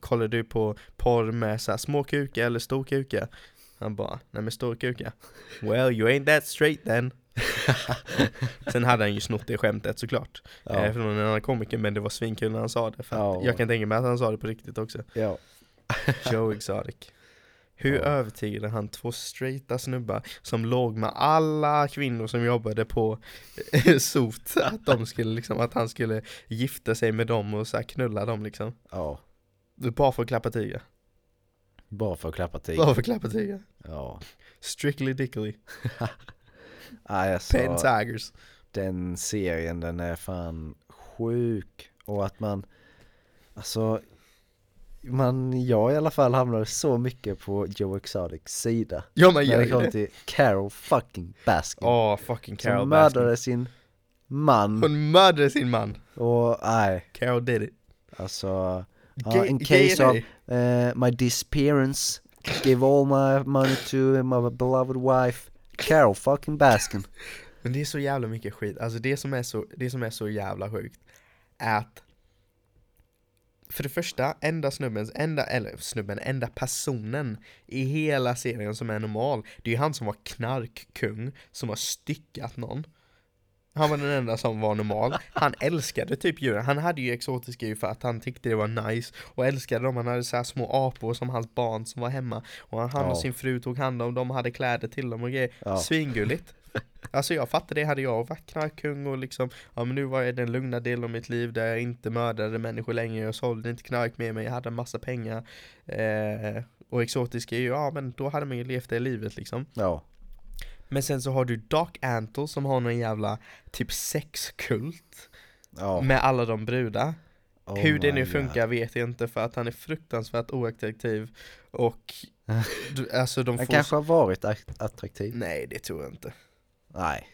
Speaker 2: kollar du på porr med så här, små kukar eller stor kukar? Han bara, nej med stor kukar. Well you ain't that straight then Sen hade han ju snott det skämtet såklart
Speaker 3: Ja.
Speaker 2: eh, Från en annan komiker men det var svinkul när han sa det för
Speaker 3: Ja.
Speaker 2: Jag kan tänka mig att han sa det på riktigt också
Speaker 3: Ja.
Speaker 2: Joe Exotic Hur
Speaker 3: Ja.
Speaker 2: övertygade han två straighta snubbar som låg med alla kvinnor som jobbade på eh, sot att de skulle liksom, att han skulle gifta sig med dem och så här knulla dem liksom
Speaker 3: ja.
Speaker 2: Bara för att klappa tigrar
Speaker 3: Bara för att klappa till.
Speaker 2: Bara för att klappa tigrar
Speaker 3: Ja.
Speaker 2: Strictly dickly
Speaker 3: Nej, alltså,
Speaker 2: Penn Tigers.
Speaker 3: Den serien den är fan sjuk. Och att man, alltså, man, jag i alla fall hamnade så mycket på Joe Exotics sida.
Speaker 2: Ja
Speaker 3: När
Speaker 2: gör
Speaker 3: det kom
Speaker 2: det.
Speaker 3: till Carol fucking Baskin.
Speaker 2: Åh fucking Carol
Speaker 3: som
Speaker 2: Baskin.
Speaker 3: mördade sin man.
Speaker 2: Hon mördade sin man.
Speaker 3: Och nej,
Speaker 2: Carol did it.
Speaker 3: Alltså ja, in case of eh, my disappearance give all my money to my beloved wife Carol fucking Baskin
Speaker 2: Men det är så jävla mycket skit, alltså det som är så, det som är så jävla sjukt är att för det första, enda snubben, enda, eller snubben, enda personen i hela serien som är normal Det är ju han som var knarkkung, som har styckat någon. Han var den enda som var normal. Han älskade typ djuren, han hade ju exotiska djur för att han tyckte det var nice Och älskade dem, han hade så små apor som hans barn som var hemma. Och han, och
Speaker 3: Ja.
Speaker 2: sin fru tog hand om dem, hade kläder till dem och grejer.
Speaker 3: Ja.
Speaker 2: Svingulligt. Alltså jag fattar det, hade jag varit knarkkung och liksom Ja men nu var jag den lugna delen av mitt liv där jag inte mördade människor längre. Jag sålde inte knark med mig, jag hade en massa pengar eh, Och exotiska djur, ja men då hade man ju levt det livet liksom.
Speaker 3: Ja,
Speaker 2: Men sen så har du Doc Antle som har någon jävla typ sexkult
Speaker 3: ja.
Speaker 2: Med alla de brudar.
Speaker 3: Oh
Speaker 2: Hur det nu
Speaker 3: God.
Speaker 2: funkar vet jag inte för att han är fruktansvärt oattraktiv Och du, Alltså de
Speaker 3: Han
Speaker 2: får
Speaker 3: kanske har varit att- attraktiv.
Speaker 2: Nej det tror jag inte.
Speaker 3: Nej,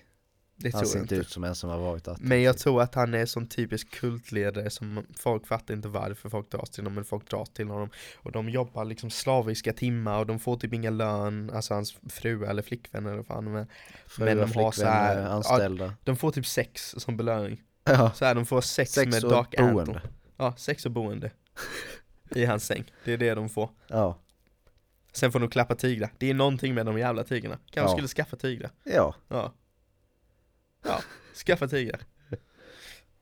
Speaker 2: Det
Speaker 3: han ser inte ut som en som har varit attraktiv
Speaker 2: Men jag tror att han är som typisk kultledare som folk fattar inte varför folk dras till honom men folk dras till honom. Och de jobbar liksom slaviska timmar och de får typ ingen lön, alltså hans fru eller flickvän eller vad fan är.
Speaker 3: Fruar,
Speaker 2: men de har så här-
Speaker 3: anställda.
Speaker 2: De får typ sex som belöning.
Speaker 3: Ja,
Speaker 2: Så här, de får sex,
Speaker 3: sex
Speaker 2: med Doc
Speaker 3: boende.
Speaker 2: Ja, sex och boende. I hans säng, det är det de får.
Speaker 3: Ja,
Speaker 2: Sen får de klappa tigrar, det är någonting med de jävla tigrarna. Kanske
Speaker 3: Ja.
Speaker 2: skulle skaffa tigrar.
Speaker 3: Ja,
Speaker 2: Ja. Ja, skaffa tigrar.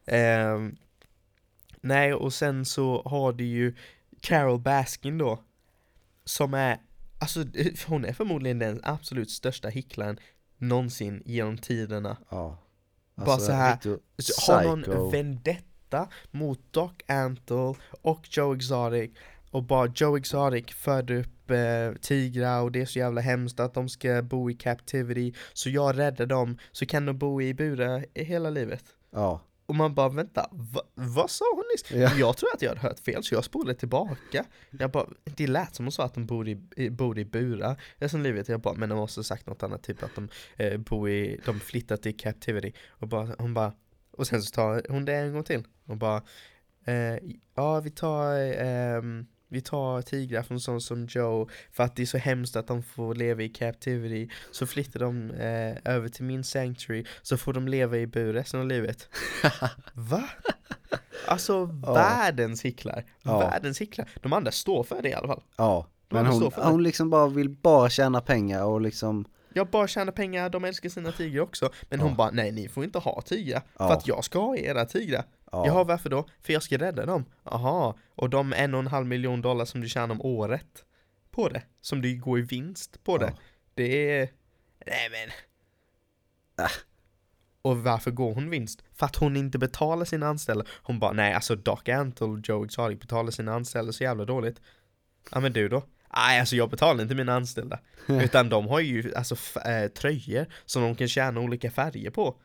Speaker 2: Ehm, nej, och sen så har du ju Carol Baskin då. Som är, alltså hon är förmodligen den absolut största hycklaren någonsin genom tiderna.
Speaker 3: ja
Speaker 2: Bara så här, Har någon vendetta mot Doc Antle och Joe Exotic och bara Joe Exotic födde upp eh, tigrar och det är så jävla hemskt att de ska bo i captivity. Så jag räddar dem. Så kan de bo i burar hela livet.
Speaker 3: Ja,
Speaker 2: Och man bara vänta, va, vad sa hon nyss?
Speaker 3: Ja.
Speaker 2: Jag tror att jag hade hört fel så jag spolade tillbaka. Jag bara, det lät som hon sa att de bor i, i- bor i burar Resten av livet, jag bara, men de måste ha sagt något annat Typ att de eh, bor i, de flyttar till captivity. Och bara, hon bara, och sen så tar hon det en gång till. Och bara, eh, ja vi tar ehm, vi tar tigrar från sån som Joe för att det är så hemskt att de får leva i captivity Så flyttar de eh, över till min sanctuary så får de leva i bur resten av livet Va? Alltså
Speaker 3: Ja.
Speaker 2: världens hycklar,
Speaker 3: Ja.
Speaker 2: världens hycklar De andra står för det i alla fall
Speaker 3: Ja, men
Speaker 2: det
Speaker 3: hon, hon liksom bara vill bara tjäna pengar och liksom
Speaker 2: Jag bara tjänar pengar, de älskar sina tigrar också Men
Speaker 3: Ja.
Speaker 2: hon bara, nej ni får inte ha tigrar. För att jag ska ha era tigrar
Speaker 3: Ja.
Speaker 2: Jaha varför då? För jag ska rädda dem Aha, och de en och en halv miljon dollar som du tjänar om året På det, som du går i vinst på det
Speaker 3: Ja.
Speaker 2: Det är... Nej men
Speaker 3: Äh.
Speaker 2: Och varför går hon vinst? För att hon inte betalar sina anställda Hon bara, nej alltså Doc Antle och Joe Exotic betalar sina anställda så jävla dåligt Ja men du då? Nej alltså jag betalar inte mina anställda Utan de har ju alltså äh, tröjor som de kan tjäna olika färger på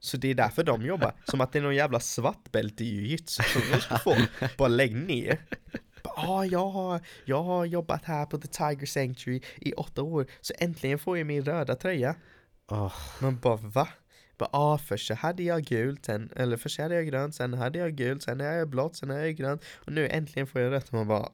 Speaker 2: Så det är därför de jobbar. Som att det är någon jävla svartbälte i jujutsu. Som de ska få Bara lägg ner. Ja, ah, jag, har, jag har jobbat här på The Tiger Sanctuary i åtta år. Så äntligen får jag min röda tröja.
Speaker 3: Åh,
Speaker 2: Man bara va? Bara, ah, först så hade jag gult, sen, eller först hade jag grönt, sen hade jag gult, sen hade jag blått, sen hade jag grönt. Och nu äntligen får jag rött. Man bara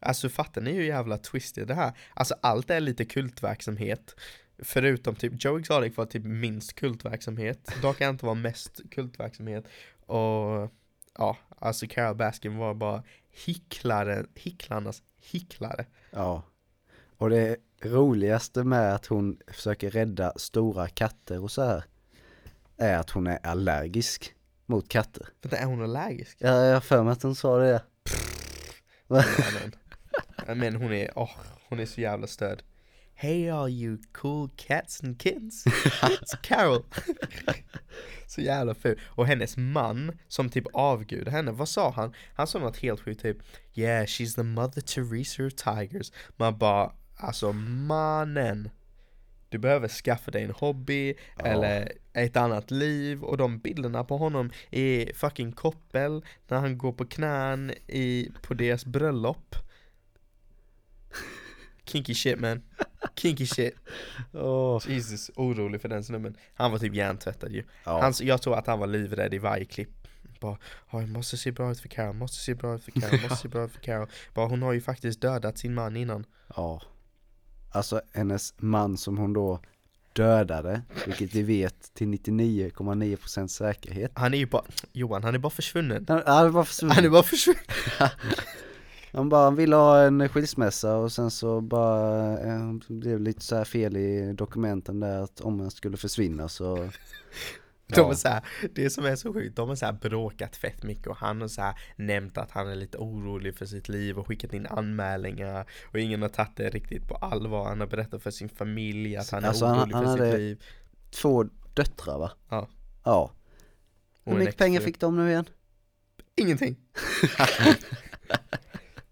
Speaker 2: Alltså fattar ni hur jävla twisted det här? Alltså allt är lite kultverksamhet Förutom typ Joe Exotic var typ minst kultverksamhet Dock inte var mest kultverksamhet Och ja, alltså Carol Baskin var bara hycklare, hycklarnas hycklare
Speaker 3: ja. Och det roligaste med att hon försöker rädda stora katter och så här är att hon är allergisk mot katter.
Speaker 2: Vänta, är hon allergisk?
Speaker 3: Ja, jag har för mig att hon sa det.
Speaker 2: Men, hon är, åh, hon är så jävla stöd Hey all you cool cats and kittens, it's Carol. Så jävla ful, och hennes man som typ avgudar henne, vad sa han? Han sa något helt sjukt typ Yeah she's the mother Teresa of tigers. Man bara, alltså mannen Du behöver skaffa dig en hobby eller ett annat liv. Och de bilderna på honom i fucking koppel när han går på knän i, på deras bröllop Kinky shit man. Kinky shit.
Speaker 3: Åh,
Speaker 2: Jesus, orolig för den snubben. Han var typ hjärntvättad ju.
Speaker 3: Ja.
Speaker 2: han, Jag tror att han var livrädd i varje klipp. Bara, "Ja, jag måste se bra ut för Carol, måste se bra ut för Carol, måste se bra ut för Carol. Bara hon har ju faktiskt dödat sin man innan.
Speaker 3: Ja. Alltså hennes man som hon då dödade, vilket vi vet till 99,9% säkerhet.
Speaker 2: Han är ju bara, Johan han är bara försvunnen.
Speaker 3: Han, han var försvunnen.
Speaker 2: Han är bara försvunnen
Speaker 3: Han bara, han ville ha en skilsmässa och sen så bara, eh, det blev lite så här fel i dokumenten där att om han skulle försvinna så
Speaker 2: De
Speaker 3: Ja.
Speaker 2: är så här, det som är så sjukt, de har så bråkat fett mycket och han har så här nämnt att han är lite orolig för sitt liv och skickat in anmälningar och ingen har tagit det riktigt på allvar. Han har berättat för sin familj att han är
Speaker 3: Alltså, han-
Speaker 2: orolig
Speaker 3: han
Speaker 2: för
Speaker 3: hade-
Speaker 2: sitt liv.
Speaker 3: två döttrar va?
Speaker 2: Ja.
Speaker 3: Ja. Hur mycket pengar fick de nu igen?
Speaker 2: Ingenting.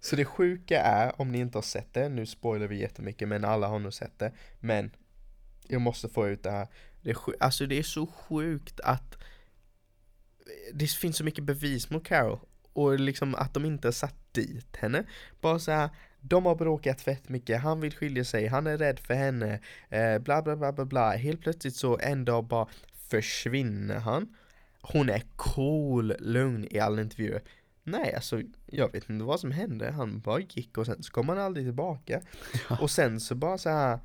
Speaker 2: så det sjuka är, om ni inte har sett det, nu spoilar vi jättemycket men alla har nog sett det, men jag måste få ut det här. Det är, alltså det är så sjukt att eh, det finns så mycket bevis mot Carol och liksom att de inte har satt dit henne. Bara så här, de har bråkat fett mycket, han vill skilja sig, han är rädd för henne, eh, bla bla bla bla bla. Helt plötsligt så en dag bara försvinner han. Hon är cool, lugn i alla intervjuer. Nej, alltså jag vet inte vad som hände. Han bara gick och sen så kom han aldrig tillbaka. Och sen så bara så här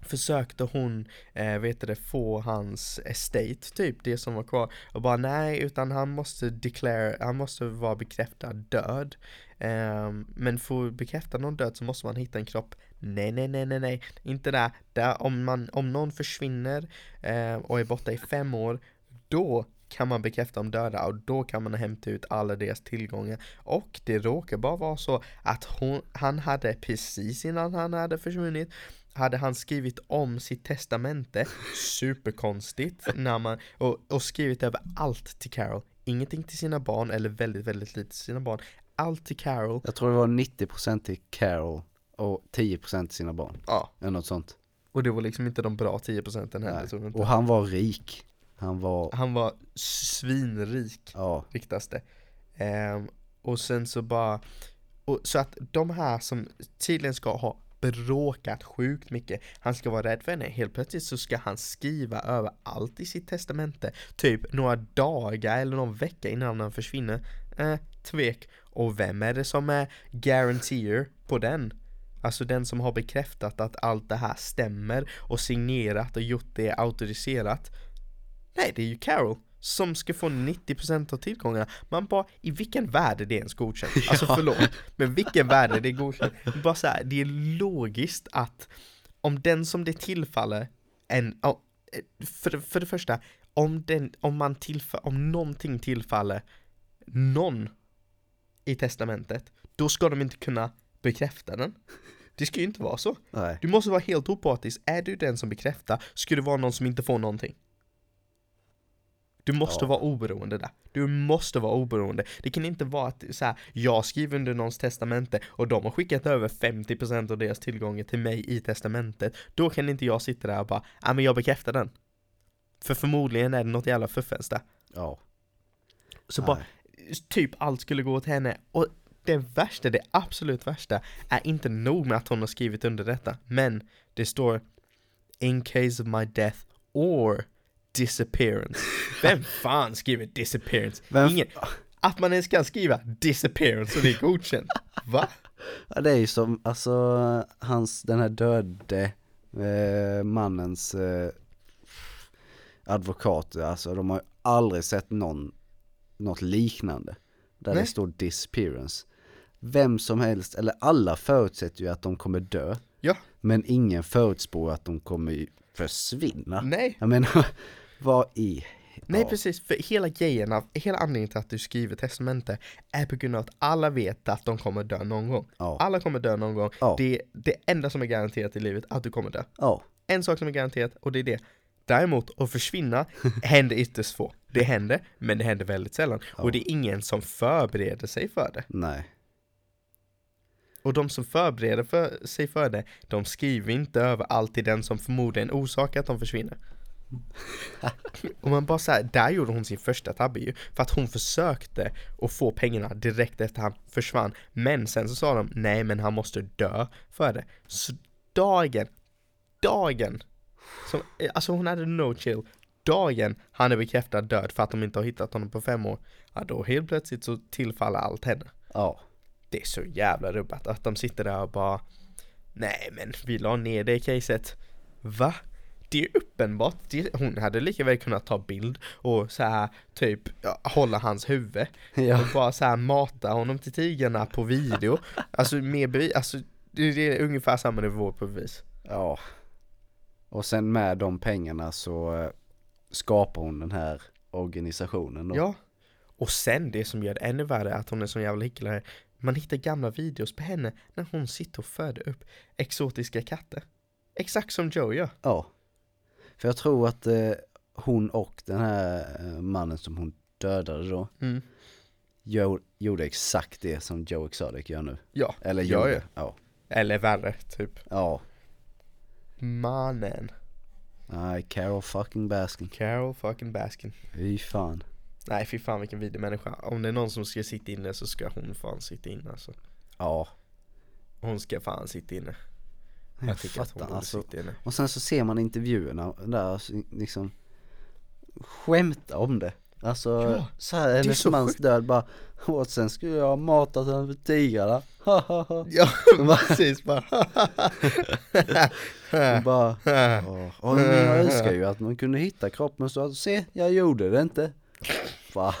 Speaker 2: försökte hon, eh, vet du det, få hans estate typ, det som var kvar. Och bara nej, utan han måste declare, han måste vara bekräftad död. Ehm, men för att bekräfta någon död så måste man hitta en kropp. Nej, nej, nej, nej, nej, inte där. där om, man, om någon försvinner eh, och är borta i fem år, då kan man bekräfta dem döda och då kan man hämta ut alla deras tillgångar. Och det råkar bara vara så att hon, han hade precis innan han hade försvunnit hade han skrivit om sitt testamente superkonstigt när man, och, och skrivit över allt till Carol. Ingenting till sina barn eller väldigt, väldigt lite till sina barn. Allt till Carol.
Speaker 3: Jag tror det var 90% till Carol och 10% till sina barn.
Speaker 2: Ja,
Speaker 3: Eller något sånt.
Speaker 2: och det var liksom inte de bra 10 procenten heller.
Speaker 3: Och han var rik. Han var,
Speaker 2: Han var svinrik
Speaker 3: ja,
Speaker 2: riktas det. Ehm, och sen så bara, och, så att de här som tydligen ska ha bråkat sjukt mycket, han ska vara rädd för henne, helt plötsligt så ska han skriva över allt i sitt testamente, typ några dagar eller någon vecka innan han försvinner. Eh, tvek. Och vem är det som är guaranteer på den? Alltså den som har bekräftat att allt det här stämmer och signerat och gjort det auktoriserat. Nej, det är ju Carol som ska få 90% av tillgångarna. Man bara, i vilken värld är det ens godkänt? Alltså förlåt, men vilken värld är det godkänt? Bara så här, det är logiskt att om den som det tillfaller en, för, för det första, om, den, om man tillför, om någonting tillfaller någon i testamentet, då ska de inte kunna bekräfta den. Det ska ju inte vara så.
Speaker 3: nej,
Speaker 2: Du måste vara helt opartisk. Är du den som bekräftar, ska det vara någon som inte får någonting. Du måste
Speaker 3: Ja.
Speaker 2: vara oberoende där. Du måste vara oberoende. Det kan inte vara att så här, jag skriver under någons testamente och de har skickat över 50% av deras tillgångar till mig i testamentet. Då kan inte jag sitta där och bara, ja men jag bekräftar den. För förmodligen är det något jävla fuffens där.
Speaker 3: ja,
Speaker 2: Så
Speaker 3: Nej.
Speaker 2: bara, typ allt skulle gå till henne. Och det värsta, det absolut värsta, är inte nog med att hon har skrivit under detta, men det står In case of my death or disappearance. Vem fan skriver disappearance?
Speaker 3: Vem-
Speaker 2: Ingen. Att man ens kan skriva disappearance och det är godkänt. Va?
Speaker 3: Ja, det är ju som, alltså hans, den här döde eh, mannens eh, advokat, alltså de har ju aldrig sett någon, något liknande. Där
Speaker 2: Nej.
Speaker 3: det står disappearance. Vem som helst, eller alla förutsätter ju att de kommer dö.
Speaker 2: Ja.
Speaker 3: Men ingen förutspår att de kommer försvinna.
Speaker 2: Nej.
Speaker 3: Jag menar, vad i?
Speaker 2: Nej
Speaker 3: ja,
Speaker 2: precis, för hela grejen hela anledningen till att du skriver testamente är på grund av att alla vet att de kommer dö någon gång.
Speaker 3: Ja.
Speaker 2: Alla kommer dö någon gång.
Speaker 3: Ja.
Speaker 2: Det är det enda som är garanterat i livet, att du kommer dö. En sak som är garanterat och det är det. Däremot att försvinna händer ytterst få. Det händer, men det händer väldigt sällan. Och det är ingen som förbereder sig för det.
Speaker 3: nej.
Speaker 2: Och de som förbereder för sig för det, de skriver inte över allt till den som förmodligen orsakar att de försvinner. Och man bara såhär, där gjorde hon sin första tabbe ju. För att hon försökte att få pengarna direkt efter han försvann. Men sen så sa de, nej men han måste dö för det. Så dagen, dagen, som, alltså hon hade no chill. Dagen han är bekräftad död för att de inte har hittat honom på fem år. Ja då helt plötsligt så tillfaller allt henne.
Speaker 3: Ja,
Speaker 2: Det är så jävla rubbat att de sitter där och bara Nej men vi la ner det caset Va? Det är uppenbart, det, hon hade lika väl kunnat ta bild och så här typ hålla hans huvud
Speaker 3: ja,
Speaker 2: och bara så här mata honom till tigrarna på video. Alltså mer bevis, alltså det är ungefär samma nivå på bevis.
Speaker 3: Ja. Och sen med de pengarna så eh, skapar hon den här organisationen då.
Speaker 2: Ja. Och sen det som gör det ännu värre är att hon är så jävla hycklare. Man hittar gamla videos på henne när hon sitter och föder upp exotiska katter. Exakt som Joe gör.
Speaker 3: Ja. För jag tror att eh, hon och den här eh, mannen som hon dödade då
Speaker 2: mm.
Speaker 3: gör, gjorde exakt det som Joe Exotic gör nu.
Speaker 2: Ja,
Speaker 3: Eller gjorde.
Speaker 2: ja.
Speaker 3: Ja.
Speaker 2: Eller värre, typ.
Speaker 3: Ja.
Speaker 2: Mannen.
Speaker 3: Nej, Carol fucking Baskin.
Speaker 2: Carol fucking Baskin.
Speaker 3: Fy fan.
Speaker 2: Nej fy fan vilken vidrig människa. Om det är någon som ska sitta inne så ska hon fan sitta inne alltså.
Speaker 3: Ja.
Speaker 2: Hon ska fan sitta inne.
Speaker 3: Jag,
Speaker 2: Jag tycker att hon
Speaker 3: fattar alltså.
Speaker 2: sitta inne.
Speaker 3: Och sen så ser man intervjuerna där liksom skämta om det. Alltså
Speaker 2: Ja,
Speaker 3: så här hennes mans
Speaker 2: sjukt.
Speaker 3: död bara och sen skulle jag ha matat henne för tigrarna.
Speaker 2: Ja precis bara.
Speaker 3: Och bara, åh, åh, men jag önskar ju att man kunde hitta kroppen så att se, jag gjorde det inte. Va?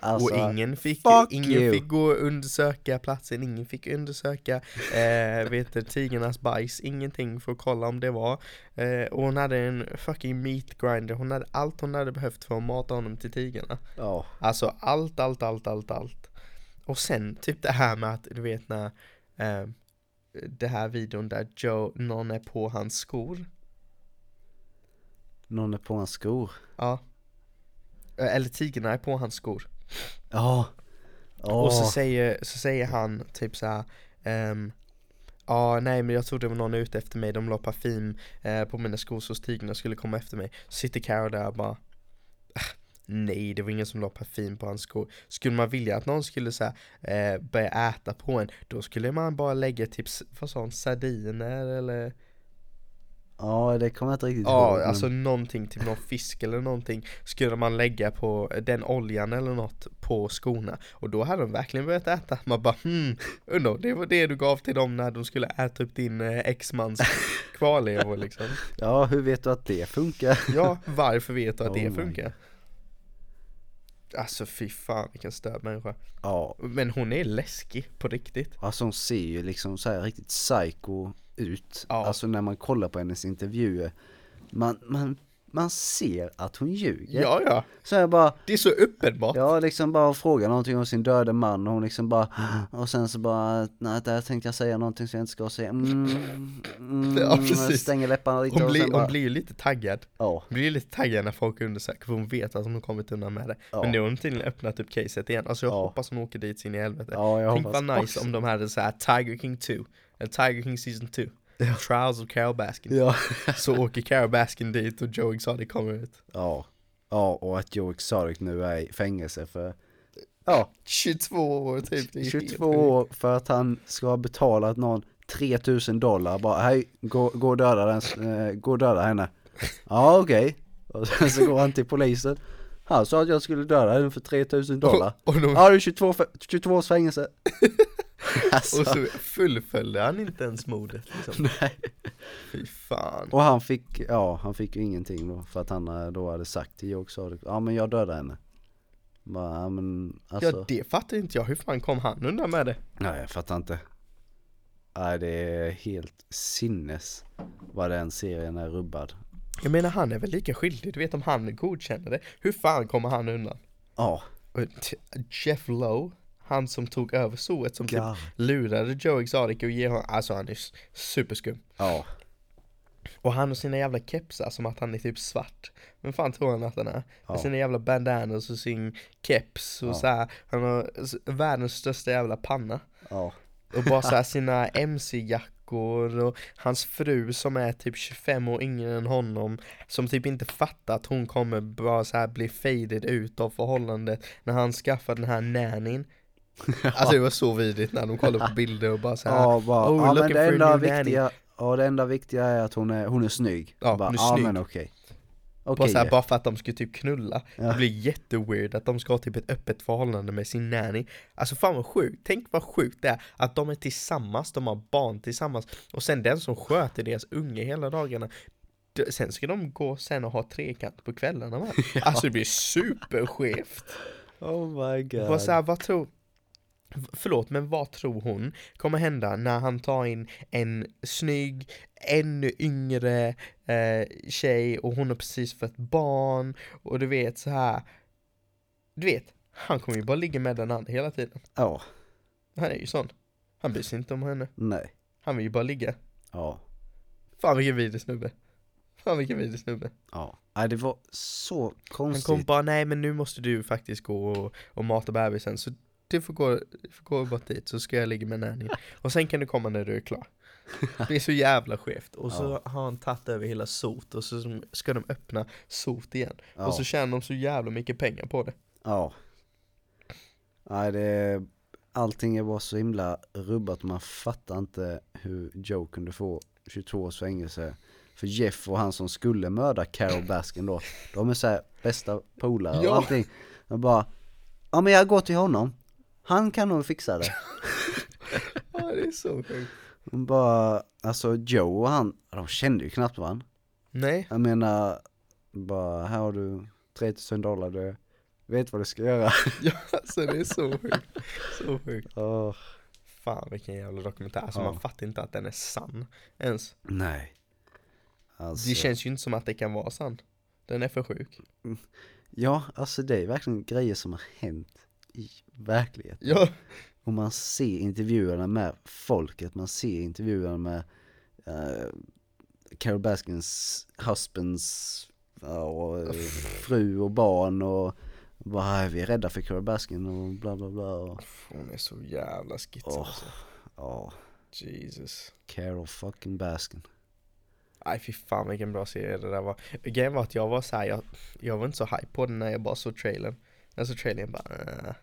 Speaker 3: Alltså,
Speaker 2: och ingen fick, ingen
Speaker 3: you.
Speaker 2: fick gå och undersöka platsen, ingen fick undersöka eh, vet du, tigrarnas bajs, ingenting för att kolla om det var. Eh, och hon hade en fucking meat grinder, hon hade allt hon hade behövt för att mata honom till tigrarna.
Speaker 3: ja,
Speaker 2: Alltså allt, allt, allt, allt, allt. Och sen typ det här med att du vet när eh, det här videon där Joe, någon är på hans skor.
Speaker 3: någon är på hans skor.
Speaker 2: Ja. Eh, Eller tigrarna är på hans skor.
Speaker 3: Ja.
Speaker 2: Och så säger, så säger han typ så här. ehm, Ja, nej men jag trodde det var någon ute efter mig, de la parfym eh, på mina skor så tigrarna skulle komma efter mig. Så sitter Carol där och bara Nej, det var ingen som la parfym på hans skor. Skulle man vilja att någon skulle så här, eh, börja äta på en, då skulle man bara lägga typ, vad sa hon, sardiner eller?
Speaker 3: Ja det kommer jag inte riktigt ihåg.
Speaker 2: Ja,
Speaker 3: men-
Speaker 2: alltså någonting, typ någon fisk eller någonting skulle man lägga på den oljan eller något på skorna och då hade de verkligen börjat äta. Man bara hmm, undrar det var det du gav till dem när de skulle äta upp din eh, exmans kvarlevor liksom.
Speaker 3: Ja, hur vet du att det funkar?
Speaker 2: Ja, varför vet du att
Speaker 3: Oh
Speaker 2: det funkar? Alltså fy fan vilken störd människa.
Speaker 3: Ja,
Speaker 2: Men hon är läskig på riktigt.
Speaker 3: alltså hon ser ju liksom så här riktigt psycho ut.
Speaker 2: Ja.
Speaker 3: Alltså när man kollar på hennes intervjuer. Man, man, man ser att hon ljuger.
Speaker 2: Ja, ja.
Speaker 3: Så jag bara,
Speaker 2: Det är så uppenbart.
Speaker 3: ja liksom bara fråga någonting om sin döde man och hon liksom bara, och sen så bara, nej där tänkte jag säga någonting som jag inte ska säga. Mm, mm,
Speaker 2: Ja, precis.
Speaker 3: Stänger läpparna lite
Speaker 2: Hon
Speaker 3: och
Speaker 2: blir,
Speaker 3: sen bara,
Speaker 2: hon blir ju lite taggad.
Speaker 3: ja.
Speaker 2: Hon blir lite taggad när folk undersöker för hon vet att hon har kommit undan med det.
Speaker 3: Ja.
Speaker 2: Men nu har hon tydligen öppnat upp caset igen. Alltså jag
Speaker 3: Ja.
Speaker 2: hoppas hon åker dit sin i helvete.
Speaker 3: Ja, jag
Speaker 2: Tänk vad nice
Speaker 3: också.
Speaker 2: om de hade så här Tiger King 2, eller Tiger King Season 2. Trials of Carol Baskin.
Speaker 3: Ja.
Speaker 2: Så åker Carol Baskin dit och Joe Exotic kommer ut.
Speaker 3: ja. Ja, och att Joe Exotic nu är i fängelse för, ja,
Speaker 2: 22 år typ. det är helt
Speaker 3: 22
Speaker 2: sjukt.
Speaker 3: år för att han ska ha betalat någon 3000 dollar bara hej, gå, gå och döda den, eh, gå och döda henne. Ja okej. Och sen så går han till polisen. Han sa att jag skulle döda henne för 3000 dollar.
Speaker 2: Och, och, de,
Speaker 3: Ja det är 22, fä- 22 års fängelse. alltså,
Speaker 2: och så fullföljde han inte ens mordet liksom.
Speaker 3: nej.
Speaker 2: Fy fan.
Speaker 3: Och han fick, ja han fick ju ingenting då för att han eh, då hade sagt till Exotic, ja men jag dödade henne. Bara, ja men alltså.
Speaker 2: Ja det fattar inte jag, hur fan kom han undan med det?
Speaker 3: Nej jag fattar inte. Nej det är helt sinnes vad den serien är rubbad.
Speaker 2: Jag menar han är väl lika skyldig, du vet om han godkänner det, hur fan kommer han undan?
Speaker 3: Ja.
Speaker 2: Jeff Lowe, han som tog över zooet som typ
Speaker 3: Ja.
Speaker 2: lurade Joe Exotic och ge honom, alltså han är superskum.
Speaker 3: Ja.
Speaker 2: Och han och sina jävla kepsar som att han är typ svart. Men fan tror han att han är?
Speaker 3: Ja.
Speaker 2: Med sina jävla bandanas och sin keps och
Speaker 3: Ja.
Speaker 2: så här, han har världens största jävla panna.
Speaker 3: Ja.
Speaker 2: Och bara så här sina mc-jackor och hans fru som är typ 25 år yngre än honom Som typ inte fattar att hon kommer bara så här bli faded ut av förhållandet När han skaffar den här nannyn Alltså det var så vidrigt när de kollade på bilder och bara så här,
Speaker 3: Ja, bara,
Speaker 2: oh,
Speaker 3: ja men det enda
Speaker 2: new nanny."
Speaker 3: viktiga, ja det enda viktiga är att hon är, hon är snygg.
Speaker 2: Ja,
Speaker 3: bara,
Speaker 2: hon är
Speaker 3: ja
Speaker 2: snygg.
Speaker 3: men okej.
Speaker 2: bara,
Speaker 3: Okej.
Speaker 2: så här,
Speaker 3: Jeff.
Speaker 2: bara för att de skulle typ knulla
Speaker 3: Ja.
Speaker 2: Det blir jätteweird att de ska ha typ ett öppet förhållande med sin nanny Alltså fan vad sjukt, tänk vad sjukt det är att de är tillsammans, de har barn tillsammans Och sen den som sköter deras unge hela dagarna Sen ska de gå sen och ha trekant på kvällarna med Alltså det blir superskevt
Speaker 3: Oh my god.
Speaker 2: Vad, så här, vad tror Förlåt, men vad tror hon kommer hända när han tar in en snygg, ännu yngre eh, tjej och hon har precis fött barn och du vet så här. Du vet, han kommer ju bara ligga med den andra hela tiden.
Speaker 3: Ja,
Speaker 2: Han är ju sån. Han bryr sig inte om henne.
Speaker 3: nej.
Speaker 2: Han vill ju bara ligga.
Speaker 3: Ja,
Speaker 2: Fan vilken vidrig snubbe. Fan vilken vidrig snubbe.
Speaker 3: ja. Nej det var så
Speaker 2: Han
Speaker 3: konstigt.
Speaker 2: kom bara, nej men nu måste du faktiskt gå och, och mata bebisen så du får gå, får gå bort dit så ska jag ligga med nanny Och sen kan du komma när du är klar Det är så jävla skevt Och så har han tagit över hela sot och så ska de öppna sot igen
Speaker 3: Ja.
Speaker 2: Och så tjänar de så jävla mycket pengar på det
Speaker 3: Ja. Nej det allting är bara så himla rubbat man fattar inte hur Joe kunde få 22 års fängelse. För Jeff och han som skulle mörda Carol Baskin då, de är såhär bästa polare
Speaker 2: Ja.
Speaker 3: och allting. Jag bara, ja men jag går till honom, han kan nog fixa det.
Speaker 2: Ja det är så sjukt.
Speaker 3: Bara, alltså Joe och han, de kände ju knappt varandra.
Speaker 2: Nej,
Speaker 3: Jag menar, bara här har du 3000 dollar, du vet vad du ska göra.
Speaker 2: ja, alltså det är så sjukt. Så sjukt.
Speaker 3: Åh,
Speaker 2: Fan vilken jävla dokumentär, alltså
Speaker 3: Ja.
Speaker 2: man fattar inte att den är sann ens.
Speaker 3: Nej. Alltså,
Speaker 2: Det känns ju inte som att det kan vara sann Den är för sjuk.
Speaker 3: Ja, alltså det är verkligen grejer som har hänt i verkligheten.
Speaker 2: Ja,
Speaker 3: Och man ser intervjuerna med folket, man ser intervjuerna med uh, Carol Baskins husbands ja, och fru och barn och bara "Nej, vi är rädda för Carol Baskin och bla bla bla. Och,
Speaker 2: hon är så jävla skitsig
Speaker 3: Åh.
Speaker 2: alltså
Speaker 3: ja,
Speaker 2: Jesus
Speaker 3: Carol fucking Baskin.
Speaker 2: Nej fy fan vilken bra serie det där var. Grejen var att jag var såhär, jag, jag var inte så hype på den när jag bara såg trailern. När jag såg trailern bara äh,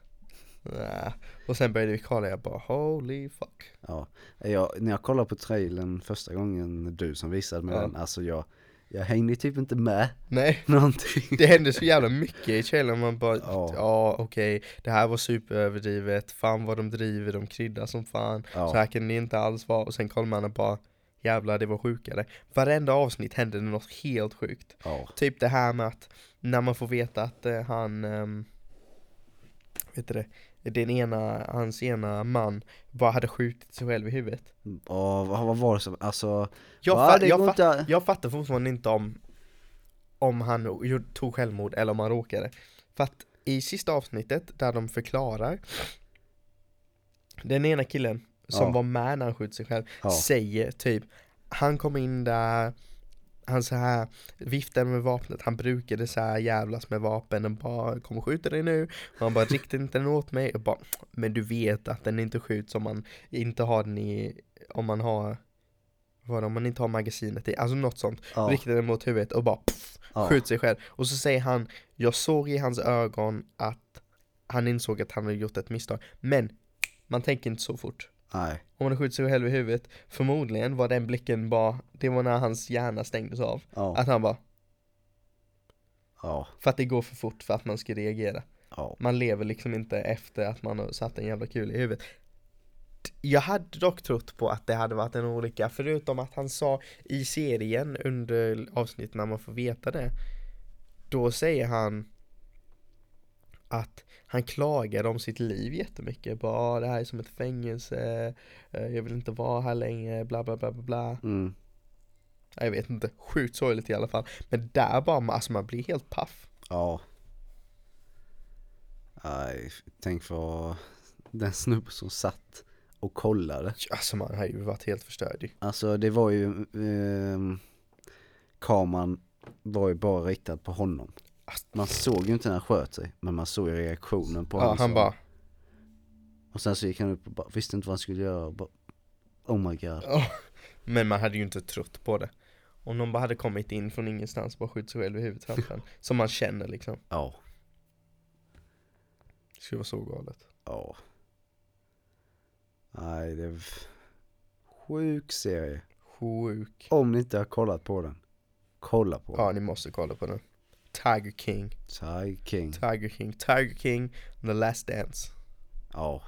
Speaker 2: äh. Och sen började vi kolla jag bara holy fuck.
Speaker 3: Ja, jag, när jag kollade på trailern första gången, du som visade mig
Speaker 2: Ja.
Speaker 3: den, alltså jag, jag hängde typ inte med
Speaker 2: Nej,
Speaker 3: någonting.
Speaker 2: det hände så jävla mycket i trailern man bara
Speaker 3: Ja.
Speaker 2: Ja, okej, det här var superöverdrivet, fan vad de driver, de kryddar som fan
Speaker 3: Ja.
Speaker 2: Så här kan det inte alls vara och sen kollar man och bara Jävlar det var sjukare Varenda avsnitt hände det något helt sjukt
Speaker 3: Ja,
Speaker 2: Typ det här med att när man får veta att eh, han um, Vet du det? Den ena, hans ena man bara hade skjutit sig själv i huvudet
Speaker 3: och vad, vad var det som, alltså,
Speaker 2: Jag,
Speaker 3: va,
Speaker 2: fa- jag, fa-
Speaker 3: inte,
Speaker 2: jag fattar fortfarande inte om Om han tog självmord eller om han råkade För att i sista avsnittet där de förklarar Den ena killen som
Speaker 3: Ja.
Speaker 2: var med när han skjuter sig själv
Speaker 3: Ja.
Speaker 2: Säger typ Han kom in där Han så här viftade med vapnet, han brukade så här jävlas med vapen och bara Kommer skjuta dig nu. Och han bara riktigt inte den åt mig. Och bara Men du vet att den inte skjuts om man inte har den i Om man har vad om man inte har magasinet i, alltså något sånt.
Speaker 3: Ja,
Speaker 2: Riktade den mot huvudet och bara pff,
Speaker 3: ja,
Speaker 2: skjuter sig själv. Och så säger han, jag såg i hans ögon att han insåg att han hade gjort ett misstag. Men man tänker inte så fort
Speaker 3: nej,
Speaker 2: Om man skjuter sig själv i huvudet Förmodligen var den blicken bara, det var när hans hjärna stängdes av
Speaker 3: ja,
Speaker 2: Att han bara,
Speaker 3: ja,
Speaker 2: för att det går för fort för att man ska reagera.
Speaker 3: Ja,
Speaker 2: Man lever liksom inte efter att man har satt en jävla kul i huvudet. Jag hade dock trott på att det hade varit en olycka Förutom att han sa i serien under avsnittet när man får veta det Då säger han att han klagade om sitt liv jättemycket Bara "Ah, det här är som ett fängelse eh, Jag vill inte vara här längre bla bla bla bla bla
Speaker 3: mm,
Speaker 2: Jag vet inte, sjukt sorgligt i alla fall Men där bara, alltså man blir helt paff
Speaker 3: ja. Nej, tänk för den snubben som satt och kollade.
Speaker 2: Alltså man har ju varit helt förstörd.
Speaker 3: Alltså det var ju, ehm, kameran var ju bara riktad på honom. Man såg ju inte när han sköt sig, men man såg ju reaktionen på
Speaker 2: Ja,
Speaker 3: honom.
Speaker 2: han bara
Speaker 3: Och sen så gick han upp och bara, visste inte vad han skulle göra och bara, Oh my god.
Speaker 2: Ja, Men man hade ju inte trott på det Om någon bara hade kommit in från ingenstans och bara skjutit sig själv i huvudet framför Som man känner liksom
Speaker 3: Ja,
Speaker 2: Det skulle vara så galet
Speaker 3: ja. Nej, det är sjuk serie.
Speaker 2: Sjuk
Speaker 3: Om ni inte har kollat på den, kolla på
Speaker 2: Ja ni måste kolla på den Tiger King.
Speaker 3: Ty King.
Speaker 2: Tiger King, Tiger King, The Last Dance
Speaker 3: Ja.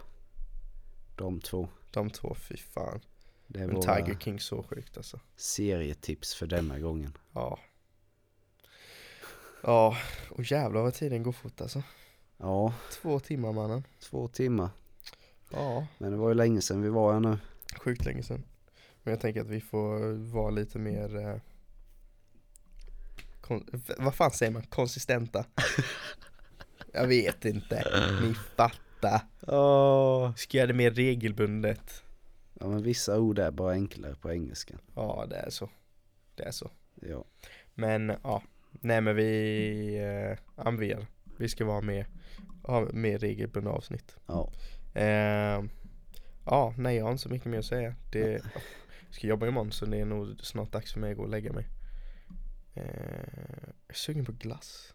Speaker 3: De två.
Speaker 2: De två, fy fan
Speaker 3: Det är
Speaker 2: Men Tiger King så sjukt alltså
Speaker 3: serietips för denna gången.
Speaker 2: Ja Ja, och jävlar vad tiden går fort alltså
Speaker 3: Ja,
Speaker 2: Två timmar mannen
Speaker 3: två timmar.
Speaker 2: Ja,
Speaker 3: Men det var ju länge sedan vi var här nu.
Speaker 2: sjukt länge sedan Men jag tänker att vi får vara lite mer eh, kon- Vad fan säger man? Konsistenta? jag vet inte, ni fattar
Speaker 3: Åh.
Speaker 2: Ska göra det mer regelbundet
Speaker 3: Ja men vissa ord är bara enklare på engelska.
Speaker 2: Ja det är så Det är så
Speaker 3: Ja.
Speaker 2: Men ja, nej men vi, eh, men vi ska vara med, ha mer regelbundna avsnitt
Speaker 3: Ja.
Speaker 2: eh, Ja, nej jag har inte så mycket mer att säga det, Jag ska jobba imorgon så det är nog snart dags för mig att gå och lägga mig Jag är sugen på glass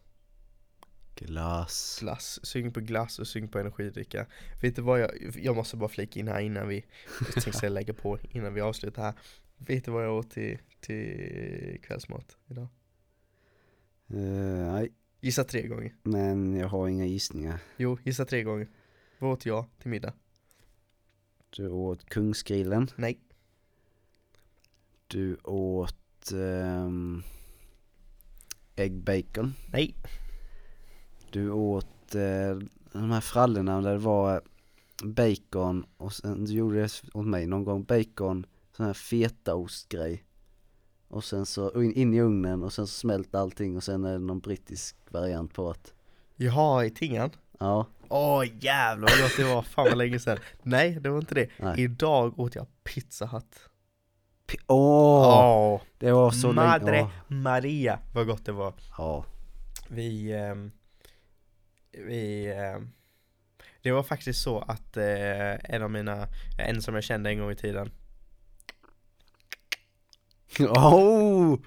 Speaker 3: Glass.
Speaker 2: Glass, sugen på glass och sugen på energidricka Vet du vad jag, jag måste bara flika in här innan vi, jag tänkte lägga på innan vi avslutar här Vet du vad jag åt till, till kvällsmat idag?
Speaker 3: Eh, nej,
Speaker 2: Gissa tre gånger
Speaker 3: men jag har inga gissningar.
Speaker 2: Jo, gissa tre gånger. Vad åt jag till middag?
Speaker 3: Du åt Kungsgrillen.
Speaker 2: Nej.
Speaker 3: Du åt um, äggbacon.
Speaker 2: Nej.
Speaker 3: Du åt eh, de här frallorna där det var bacon och sen du gjorde det åt mig någon gång bacon, sån här fetaostgrej. Och sen så in, in i ugnen och sen så smält allting och sen är det någon brittisk variant på det.
Speaker 2: Jaha, i tingan?
Speaker 3: Ja,
Speaker 2: Åh jävlar vad gott det var, fan vad länge sedan. Nej, det var inte det.
Speaker 3: Nej.
Speaker 2: Idag åt jag Pizza Hut.
Speaker 3: Åh!
Speaker 2: Åh,
Speaker 3: det var så
Speaker 2: Madre
Speaker 3: länge.
Speaker 2: Maria, vad gott det var.
Speaker 3: Ja,
Speaker 2: Vi, ehm, vi, ehm, det var faktiskt så att eh, en av mina, en som jag kände en gång i tiden
Speaker 3: Oh!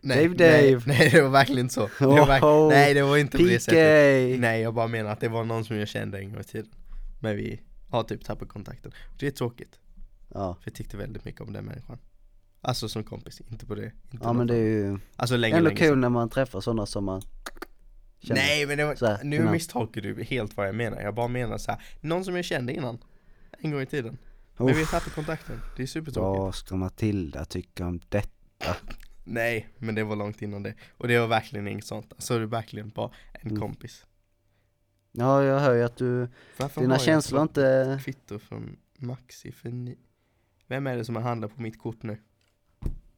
Speaker 2: Nej,
Speaker 3: Dave, Dave.
Speaker 2: Nej, nej, det var verkligen inte så. Det var
Speaker 3: Oh,
Speaker 2: nej, det var inte på det sättet. Nej, jag bara menar att det var någon som jag kände en gång i tiden. Men vi har typ tappat kontakten. Det är tråkigt,
Speaker 3: Ja,
Speaker 2: för jag tyckte väldigt mycket om den människan. Alltså som kompis, inte på det. Inte
Speaker 3: ja men det är ju
Speaker 2: Alltså länge,
Speaker 3: ändå
Speaker 2: länge
Speaker 3: kul
Speaker 2: sedan.
Speaker 3: när man träffar sådana som man känner.
Speaker 2: Nej men det var,
Speaker 3: här,
Speaker 2: nu
Speaker 3: innan.
Speaker 2: misstolkar du helt vad jag menar. Jag bara menar så här, någon som jag kände innan. En gång i tiden. Men
Speaker 3: Uff.
Speaker 2: vi tappat kontakten. Det är supertråkigt.
Speaker 3: Vad ska Matilda tycka om det?
Speaker 2: Nej, men det var långt innan det. Och det var verkligen inget sånt. Alltså det är verkligen bara en
Speaker 3: Mm.
Speaker 2: kompis.
Speaker 3: Ja, jag hör ju att du,
Speaker 2: Varför
Speaker 3: dina känslor inte...
Speaker 2: kvitto från Maxi för ni... Vem är det som har handlat på mitt kort nu?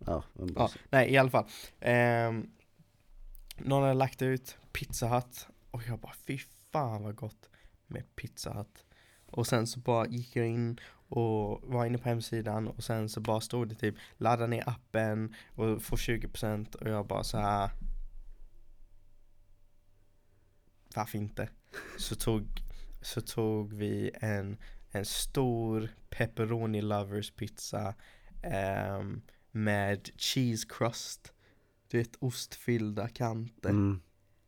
Speaker 3: Ja,
Speaker 2: Ja, nej i alla fall. Ehm, någon hade lagt ut Pizza Hut och jag bara fy fan vad gott med Pizza Hut. Och sen så bara gick jag in och var inne på hemsidan och sen så bara stod det typ ladda ner appen och få 20% och jag bara så här. Varför inte? Så tog, så tog vi en, en stor pepperoni lovers pizza ehm, med cheese crust. Du vet ostfyllda kanter.
Speaker 3: Mm.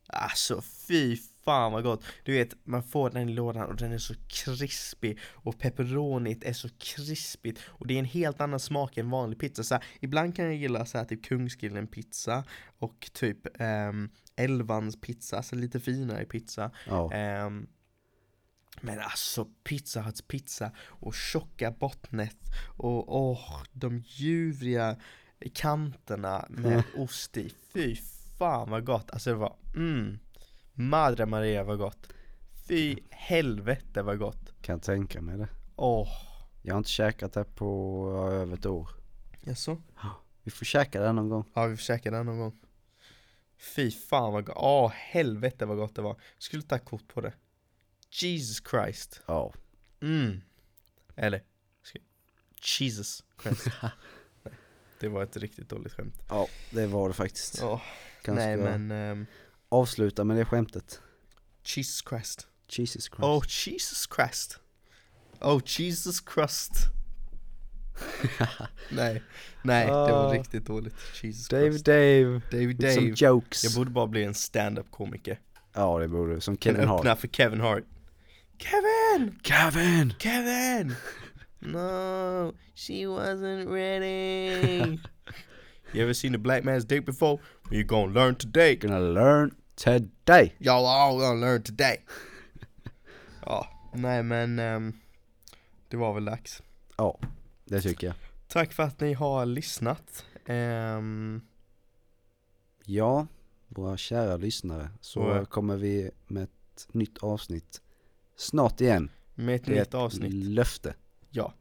Speaker 2: Alltså fy fan vad gott! Du vet, man får den i lådan och den är så krispig och pepperonit är så krispigt och det är en helt annan smak än vanlig pizza. Så här, ibland kan jag gilla så här, typ Kungskillen pizza och typ um, Elvans pizza, så lite finare pizza.
Speaker 3: Ja,
Speaker 2: Ehm, men alltså Pizza Huts pizza och tjocka bottnet och åh, de ljuvliga kanterna med ost i. Fy fan vad gott, alltså det var mm, Madre Maria vad gott. Fy helvete vad gott.
Speaker 3: kan tänka mig det.
Speaker 2: Åh,
Speaker 3: Jag har inte käkat det på över ett år.
Speaker 2: jaså?
Speaker 3: Vi får käka det någon gång.
Speaker 2: Ja vi får käka den någon gång. Fy fan vad gott, åh helvete vad gott det var. Skulle ta kort på det. Jesus Christ.
Speaker 3: Ja.
Speaker 2: Mm. Eller, Jesus Christ. Nej, det var ett riktigt dåligt skämt.
Speaker 3: Ja, det var det faktiskt.
Speaker 2: Ja,
Speaker 3: Kanske
Speaker 2: nej men, ehm,
Speaker 3: avsluta med det skämtet.
Speaker 2: Jesus Christ.
Speaker 3: Jesus Christ.
Speaker 2: Oh Jesus Christ. Oh Jesus Christ. nej, nej det var
Speaker 3: Ah.
Speaker 2: riktigt dåligt. Jesus
Speaker 3: Dave
Speaker 2: Christ.
Speaker 3: Dave. Some
Speaker 2: Dave.
Speaker 3: jokes.
Speaker 2: Jag borde bara bli en stand-up komiker.
Speaker 3: Ja det borde du, som Kevin
Speaker 2: öppna
Speaker 3: Hart.
Speaker 2: för Kevin Hart. Kevin!
Speaker 3: Kevin!
Speaker 2: Kevin! No, she wasn't ready. you ever seen a black man's dick before? You're gonna learn today.
Speaker 3: Gonna learn today.
Speaker 2: Y'all all gonna learn today. ja, nej men ehm, det var väl dags.
Speaker 3: Ja, det tycker jag.
Speaker 2: Tack för att ni har lyssnat. Ehm,
Speaker 3: Ja, våra kära lyssnare, så
Speaker 2: Våra-
Speaker 3: kommer vi med ett nytt avsnitt snart igen.
Speaker 2: med ett
Speaker 3: Det
Speaker 2: nytt avsnitt.
Speaker 3: löfte.
Speaker 2: Ja.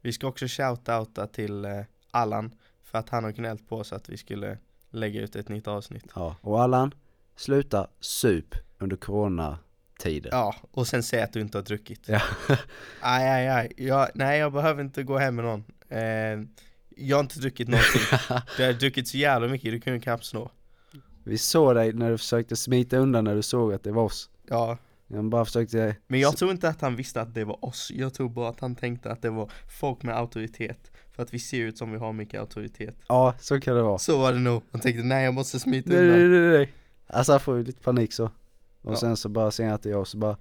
Speaker 2: Vi ska också shoutouta till eh, Allan för att han har gnällt på oss att vi skulle lägga ut ett nytt avsnitt.
Speaker 3: Ja, och Allan, sluta sup under coronatider.
Speaker 2: Ja, och sen säg att du inte har druckit.
Speaker 3: Ja.
Speaker 2: Aj, aj, aj. Jag, nej, jag behöver inte gå hem med någon. Eh, jag har inte druckit någonting. Du har druckit så jävla mycket, du kunde knappt snå.
Speaker 3: Vi såg dig när du försökte smita undan när du såg att det var oss.
Speaker 2: Ja,
Speaker 3: Jag bara försökte,
Speaker 2: men jag tror inte att han visste att det var oss. Jag tror bara att han tänkte att det var folk med auktoritet. För att vi ser ut som vi har mycket auktoritet.
Speaker 3: ja så kan det vara.
Speaker 2: Så var det nog. Han tänkte nej, jag måste smita
Speaker 3: Nej, nej,
Speaker 2: undan.
Speaker 3: nej, nej. Alltså han får ju lite panik så. Och
Speaker 2: Ja.
Speaker 3: sen så bara ser han att det är jag så bara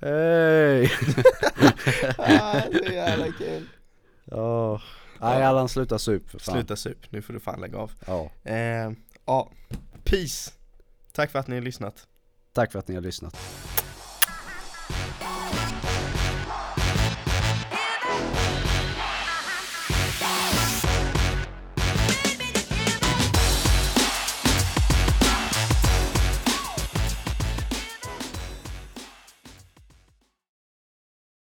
Speaker 3: Hej!
Speaker 2: ah, så jävla kul.
Speaker 3: Ja. Nej Allan sluta sup för fan.
Speaker 2: Sluta sup, nu får du fan lägga av.
Speaker 3: Ja.
Speaker 2: Eh, ja, peace. Tack för att ni har lyssnat.
Speaker 3: Tack för att ni har lyssnat.